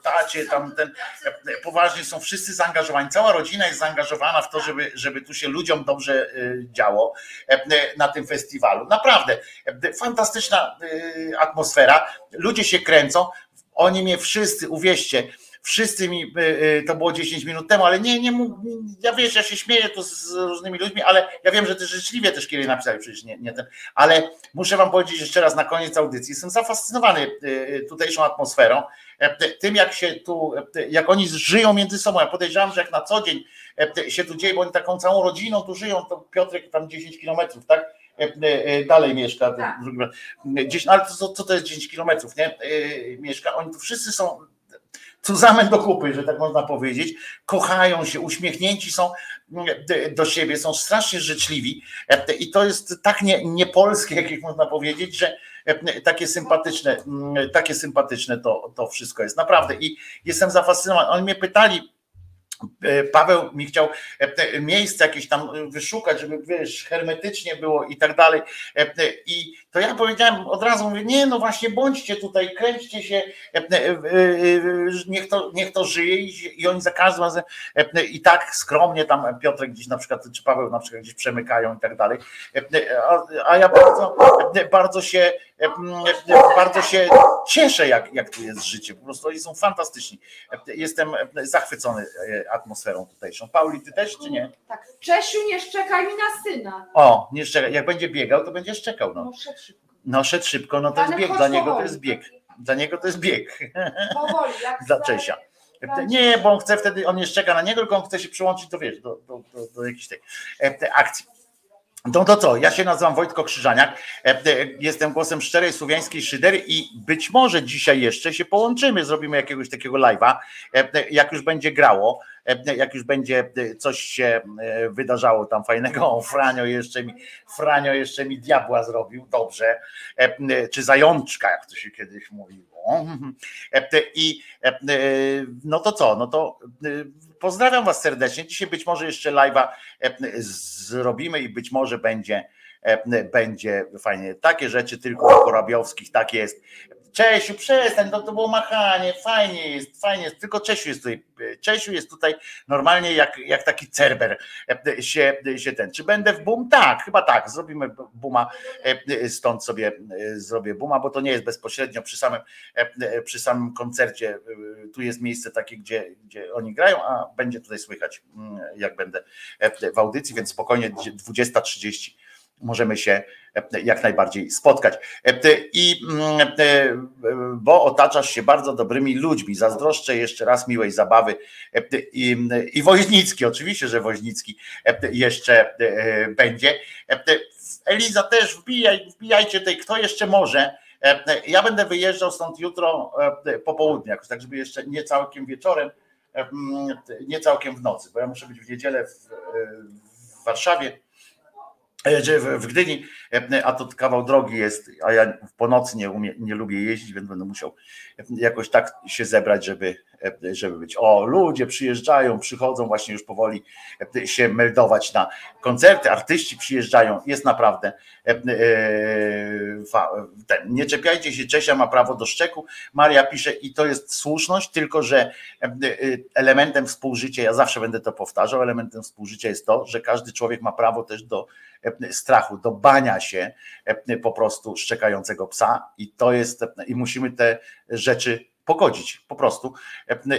tacie, tam ten. Poważnie są wszyscy zaangażowani. Cała rodzina jest zaangażowana w to, żeby, żeby tu się ludziom dobrze e, działo e, na tym festiwalu. Naprawdę e, fantastyczna e, atmosfera. Ludzie się kręcą. Oni mnie wszyscy, uwierzcie, wszyscy mi, y, y, to było 10 minut temu, ale nie, nie, ja wiesz, ja się śmieję tu z różnymi ludźmi, ale ja wiem, że też życzliwie też kiedyś napisali, przecież nie, nie ten, ale muszę wam powiedzieć jeszcze raz na koniec audycji, jestem zafascynowany y, y, tutejszą atmosferą, tym jak się tu, e, jak oni żyją między sobą, ja podejrzewam, że jak na co dzień e, się tu dzieje, bo oni taką całą rodziną tu żyją, to Piotrek tam 10 kilometrów, tak? E, e, Dalej mieszka. Tak. Gdzieś, no ale co- co to jest 10 kilometrów, nie? E, Mieszka. Oni tu wszyscy są cuzamen do kupy, że tak można powiedzieć. Kochają się, uśmiechnięci są mm, do siebie, są strasznie życzliwi E, i to jest tak nie, niepolskie, jak można powiedzieć, że e, takie sympatyczne, mm, takie sympatyczne to, to wszystko jest. Naprawdę i jestem zafascynowany. Oni mnie pytali, e, Paweł mi chciał e, miejsce jakieś tam wyszukać, żeby wiesz, hermetycznie było i tak dalej. E, I to ja powiedziałem od razu, mówię, nie, no właśnie bądźcie tutaj, kręćcie się, e, e, e, niech to, niech to żyje i, i oni za każdym razem i tak skromnie tam Piotrek gdzieś na przykład, czy Paweł na przykład gdzieś przemykają i tak dalej. A, a ja bardzo, bardzo się bardzo się cieszę, jak, jak tu jest życie. Po prostu oni są fantastyczni. Jestem zachwycony atmosferą tutejszą. Pauli, ty też czy nie? Tak, Czesiu, nie szczekaj mi na syna. O, nie szczeka. Jak będzie biegał, to będziesz czekał. No, szybko. No szedł szybko, no to jest Ale bieg. Dla niego to jest bieg. Dla niego to jest bieg. Powoli, jak Dla. Czesia. Nie, bo on chce wtedy, on nie szczeka na niego, tylko on chce się przyłączyć do, wiesz, do, do, do, do jakiejś tej e, tej akcji. No to co, ja się nazywam Wojtko Krzyżaniak, e, e, jestem głosem szczerej słowiańskiej szydery i być może dzisiaj jeszcze się połączymy, zrobimy jakiegoś takiego live'a, e, jak już będzie grało, jak już będzie coś się wydarzało tam fajnego, o, Franio jeszcze mi, Franio jeszcze mi diabła zrobił, dobrze, czy zajączka, jak to się kiedyś mówiło. E, I e, e, no to co, no to pozdrawiam was serdecznie, dzisiaj być może jeszcze live'a zrobimy i być może będzie będzie fajnie. Takie rzeczy tylko u Korabiowskich, tak jest. Czesiu, przestań, to, to było machanie, fajnie jest, fajnie jest, tylko Czesiu jest tutaj, Czesiu jest tutaj normalnie jak, jak taki cerber się, się ten. Czy będę w boom? Tak, chyba tak, zrobimy booma, e, stąd sobie e, zrobię booma, bo to nie jest bezpośrednio przy samym, e, przy samym koncercie, tu jest miejsce takie, gdzie, gdzie oni grają, a będzie tutaj słychać, mm, jak będę w audycji, więc spokojnie 20.30 możemy się jak najbardziej spotkać. E, I mm, e, bo otaczasz się bardzo dobrymi ludźmi. Zazdroszczę jeszcze raz miłej zabawy. E, I, i Woźnicki, oczywiście, że Woźnicki e, jeszcze e, będzie. E, Eliza też wbijaj, wbijajcie tej, kto jeszcze może. E, Ja będę wyjeżdżał stąd jutro e, po południu, jakoś tak, żeby jeszcze nie całkiem wieczorem, e, mm, nie całkiem w nocy, bo ja muszę być w niedzielę w, e, w Warszawie e, w, w Gdyni, e, a to kawał drogi jest, a ja po nocy nie, umie, nie lubię jeździć, więc będę musiał e, jakoś tak się zebrać, żeby, e, żeby być. O, ludzie przyjeżdżają, przychodzą właśnie już powoli e, się meldować na koncerty, artyści przyjeżdżają, jest naprawdę e, e, nie czepiajcie się, Czesia ma prawo do szczeku, Maria pisze i to jest słuszność, tylko że e, e, elementem współżycia, ja zawsze będę to powtarzał, elementem współżycia jest to, że każdy człowiek ma prawo też do e, strachu, do bania się e, po prostu szczekającego psa i to jest, e, i musimy te rzeczy pogodzić po prostu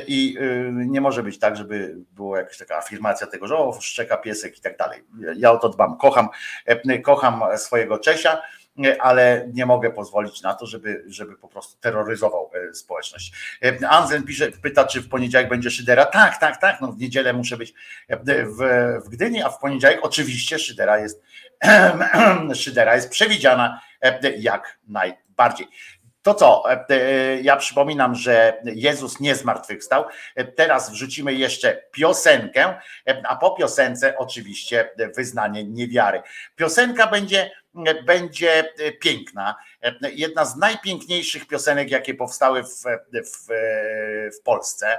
i y, nie może być tak, żeby była jakaś taka afirmacja tego, że o, szczeka piesek i tak dalej. Ja o to dbam, kocham, e, kocham swojego Czesia, e, ale nie mogę pozwolić na to, żeby, żeby po prostu terroryzował społeczność. Anzen pisze, pyta, czy w poniedziałek będzie Szydera. Tak, tak, tak, no w niedzielę muszę być w, w Gdyni, a w poniedziałek oczywiście Szydera jest Szydera jest przewidziana jak najbardziej. To co, e, e, ja przypominam, że Jezus nie zmartwychwstał. E, Teraz wrzucimy jeszcze piosenkę, a po piosence oczywiście wyznanie niewiary. Piosenka będzie, będzie piękna. Jedna z najpiękniejszych piosenek, jakie powstały w, w, w Polsce.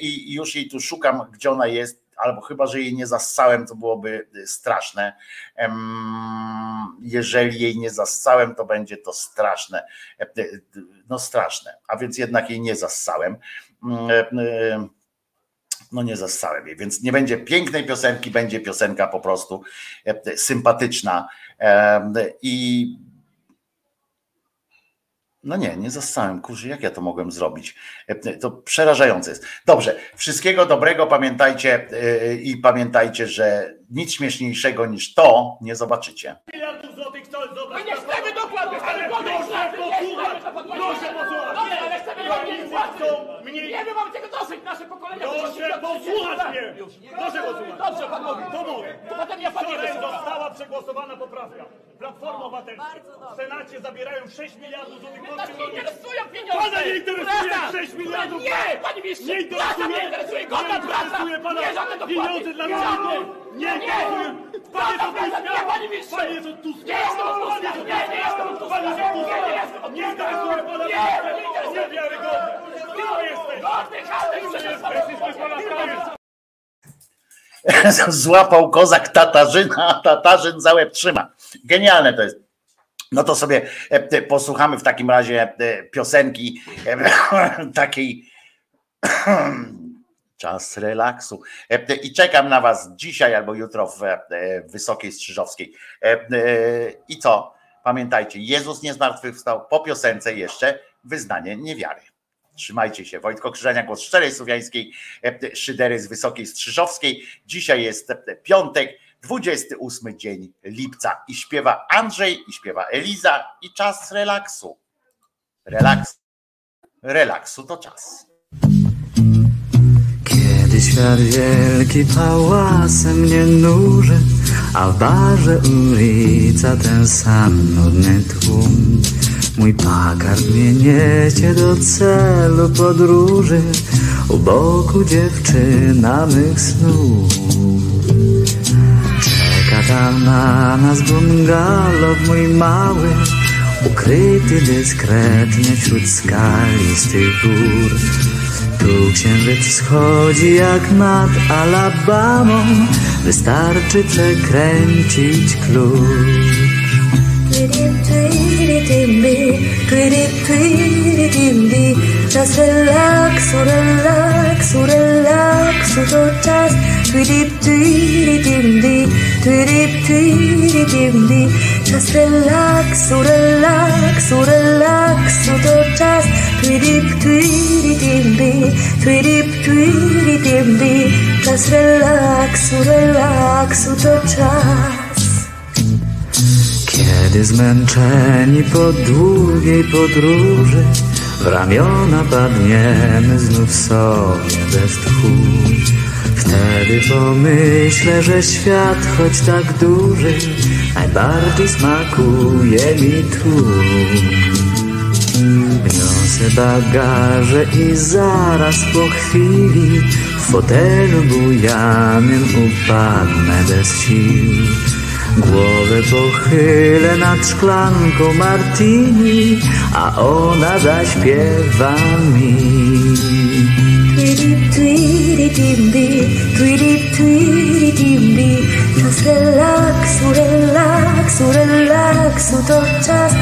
I już jej tu szukam, gdzie ona jest, albo chyba, że jej nie zassałem, to byłoby straszne. Em, Jeżeli jej nie zassałem, to będzie to straszne. E, No straszne, a więc jednak jej nie zassałem. Mm, e, No nie zassałem jej, więc nie będzie pięknej piosenki, będzie piosenka po prostu e, sympatyczna i no nie, nie zastanawiam, kurczę, jak ja to mogłem zrobić. E, to przerażające jest. Dobrze, wszystkiego dobrego pamiętajcie e, i pamiętajcie, że nic śmieszniejszego niż to nie zobaczycie. Nie. Dobrze, wiem, mam tego dosyć, nasze pokolenia. Proszę posłuchać mnie. Proszę posłuchać. Dobrze, pan. To mówię. To potem ja pan nie przegłosowana poprawka. Platforma Obywatelska. W Senacie zabierają 6 miliardów złotych polskich rolników. interesują pieniądze! Pana nie interesuje Prawda! 6 miliardów! Nie, panie Nie interesuje! praca mnie interesuje, godna Nie interesuje praca! pana Nie żadne dopłaty! pieniądze dla Nie rolników! Nie Nie! Panie Godna to praca! Tuska! Nie, panie! Panie to Tuska! Nie jestem od Tuska! Nie, nie jestem od Tuska! Panie to Tuska! Nie, nie jestem od Nie interesuje pana Nie, nie interesuje! Niewiarygodne! Kim wy jesteś? Godny handel przecież pana! Złapał kozak Tatarzyna, a Tatarzyn za łeb trzyma. Genialne to jest. No to sobie e, e, posłuchamy w takim razie e, piosenki takiej czas relaksu. I czekam na was dzisiaj albo jutro w Wysokiej Strzyżowskiej. I co? Pamiętajcie, Jezus nie zmartwychwstał. Po piosence jeszcze wyznanie niewiary. Trzymajcie się. Wojtko Krzyżania, głos szczerej słowiańskiej szydery z Wysokiej Strzyżowskiej. Dzisiaj jest piątek, 28 dzień lipca i śpiewa Andrzej, i śpiewa Eliza i czas relaksu. Relaks. Relaksu to czas. Kiedy świat wielki pałasem mnie nuży, a w barze ulica ten sam nudny tłum. Mój pakard mnie niecie do celu podróży, u boku dziewczyna mych snów. Czeka tam na nas bungalow mój mały, ukryty dyskretnie wśród skalistych gór. Tu księżyc wschodzi jak nad Alabamą, wystarczy przekręcić klucz. Czas relaksu, relaksu, relaksu to czas Twidip, twidip, twidip, twidip, Czas relaksu, relaksu, relaksu to czas Twidip, twidip, twidip, twidip, Czas relaksu, relaksu to czas Kiedy zmęczeni po długiej podróży w ramiona padniemy znów sobie bez tchu. Wtedy pomyślę, że świat choć tak duży, najbardziej smakuje mi tu. Wniosę bagaże i zaraz po chwili w fotelu bujanym upadnę bez sił. Głowę pochylę nad szklanką martini, a ona zaśpiewa mi. Czas relaksu, relaksu, relaksu to czas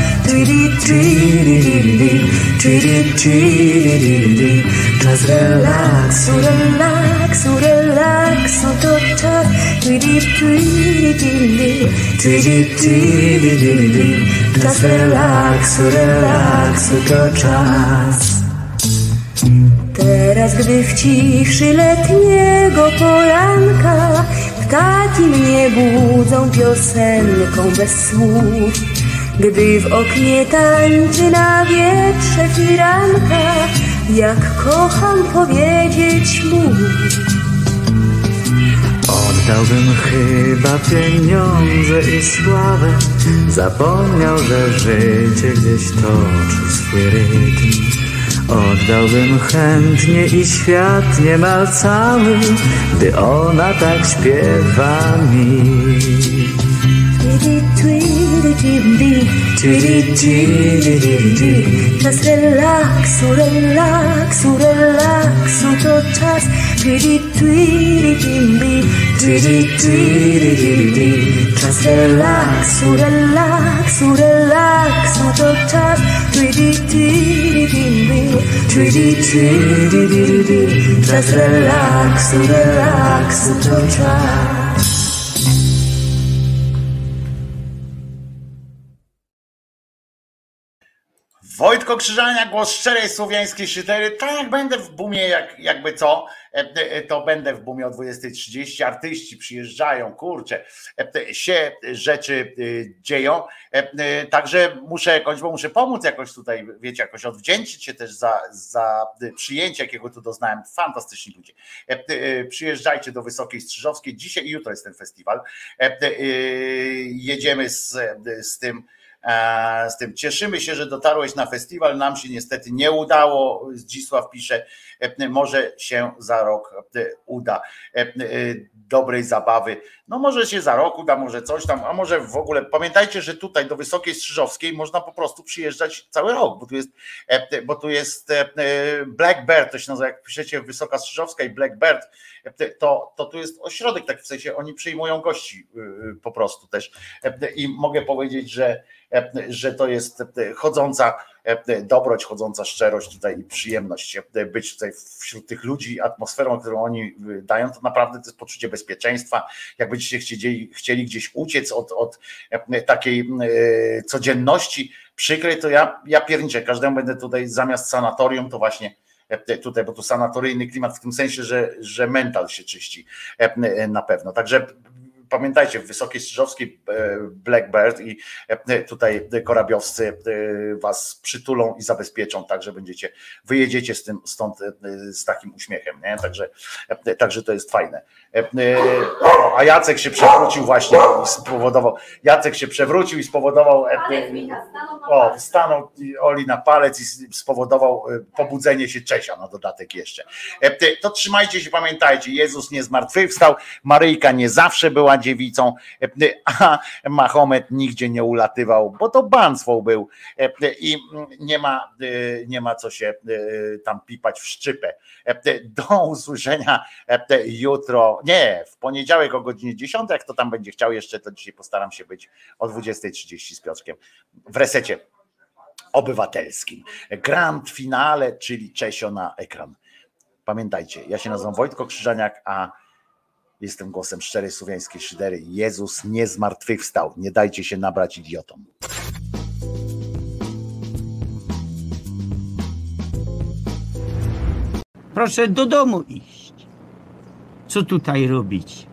Czas relaksu, relaksu, relaksu to czas Czas relaksu, relaksu to czas Teraz, gdy w ciszy letniego poranka Ptaki mnie budzą piosenką bez słów. Gdy w oknie tańczy na wietrze firanka Jak kocham powiedzieć mu Oddałbym chyba pieniądze i sławę. Zapomniał, że życie gdzieś toczy swój rytm. Oddałbym chętnie i świat niemal cały Gdy ona tak śpiewa mi. Czas relaksu, relaksu, relaksu to czas Twidip, twidip, twidip, twidip, Czas relaksu, relaksu, relaksu to czas Twidip, twidip, twidip, twidip, Czas relaksu, relaksu to czas Wojtko Krzyżania, głos szczerej słowiańskiej szydery. Tak będę w bumie, jak, jakby co, e, e, to będę w bumie o 20.30. Artyści przyjeżdżają, kurczę, e, się rzeczy e, dzieją. E, e, Także muszę jakoś, bo muszę pomóc jakoś tutaj, wiecie, jakoś odwdzięczyć się też za, za przyjęcie, jakiego tu doznałem. Fantastyczni ludzie. E, e, Przyjeżdżajcie do Wysokiej Strzyżowskiej. Dzisiaj i jutro jest ten festiwal. E, e, Jedziemy z, z tym. E, Z tym cieszymy się, że dotarłeś na festiwal. Nam się niestety nie udało. Zdzisław pisze, e, może się za rok e, uda. Dobrej zabawy. No może się za rok uda, może coś tam, a może w ogóle. Pamiętajcie, że tutaj do Wysokiej Strzyżowskiej można po prostu przyjeżdżać cały rok, bo tu jest, bo tu jest e, Black Bird, to się nazywa, jak piszecie Wysoka Strzyżowska i Black Bird, e, to, to tu jest ośrodek, tak w sensie oni przyjmują gości y, po prostu też. I mogę powiedzieć, że że to jest e, chodząca e, dobroć, chodząca szczerość tutaj i przyjemność e, być tutaj wśród tych ludzi, atmosferą, którą oni dają, to naprawdę to jest poczucie bezpieczeństwa. Jak będziecie chcieli, chcieli gdzieś uciec od, od takiej codzienności przykrej, to ja, ja pierniczę, każdemu będę tutaj zamiast sanatorium, to właśnie tutaj, bo tu sanatoryjny klimat w tym sensie, że, że mental się czyści na pewno. Także pamiętajcie, w Wysokiej Strzyżowskiej e, Blackbird i e, tutaj korabiowscy e, was przytulą i zabezpieczą, tak, że będziecie, wyjedziecie z tym stąd z takim uśmiechem, nie? Także, także to jest fajne. A Jacek się przewrócił właśnie i spowodował, Jacek się przewrócił i spowodował, o, stanął Oli na palec i spowodował pobudzenie się Czesia na dodatek jeszcze. To trzymajcie się, pamiętajcie, Jezus nie zmartwychwstał, Maryjka nie zawsze była dziewicą, e, a Mahomet nigdzie nie ulatywał, bo to banstwo był e, i nie ma, e, nie ma co się tam pipać w szczypę. Do usłyszenia jutro, nie, w poniedziałek o godzinie 10, jak to tam będzie chciał jeszcze, to dzisiaj postaram się być o 20.30 z Piotrkiem w resecie obywatelskim. Grand finale, czyli Czesio na ekran. Pamiętajcie, ja się nazywam Wojtko Krzyżaniak, a jestem głosem szczerej słowiańskiej szydery. Jezus nie zmartwychwstał. Nie dajcie się nabrać idiotom. Proszę do domu iść. Co tutaj robić?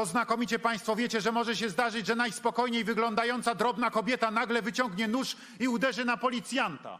Bo znakomicie Państwo wiecie, że może się zdarzyć, że najspokojniej wyglądająca drobna kobieta nagle wyciągnie nóż i uderzy na policjanta.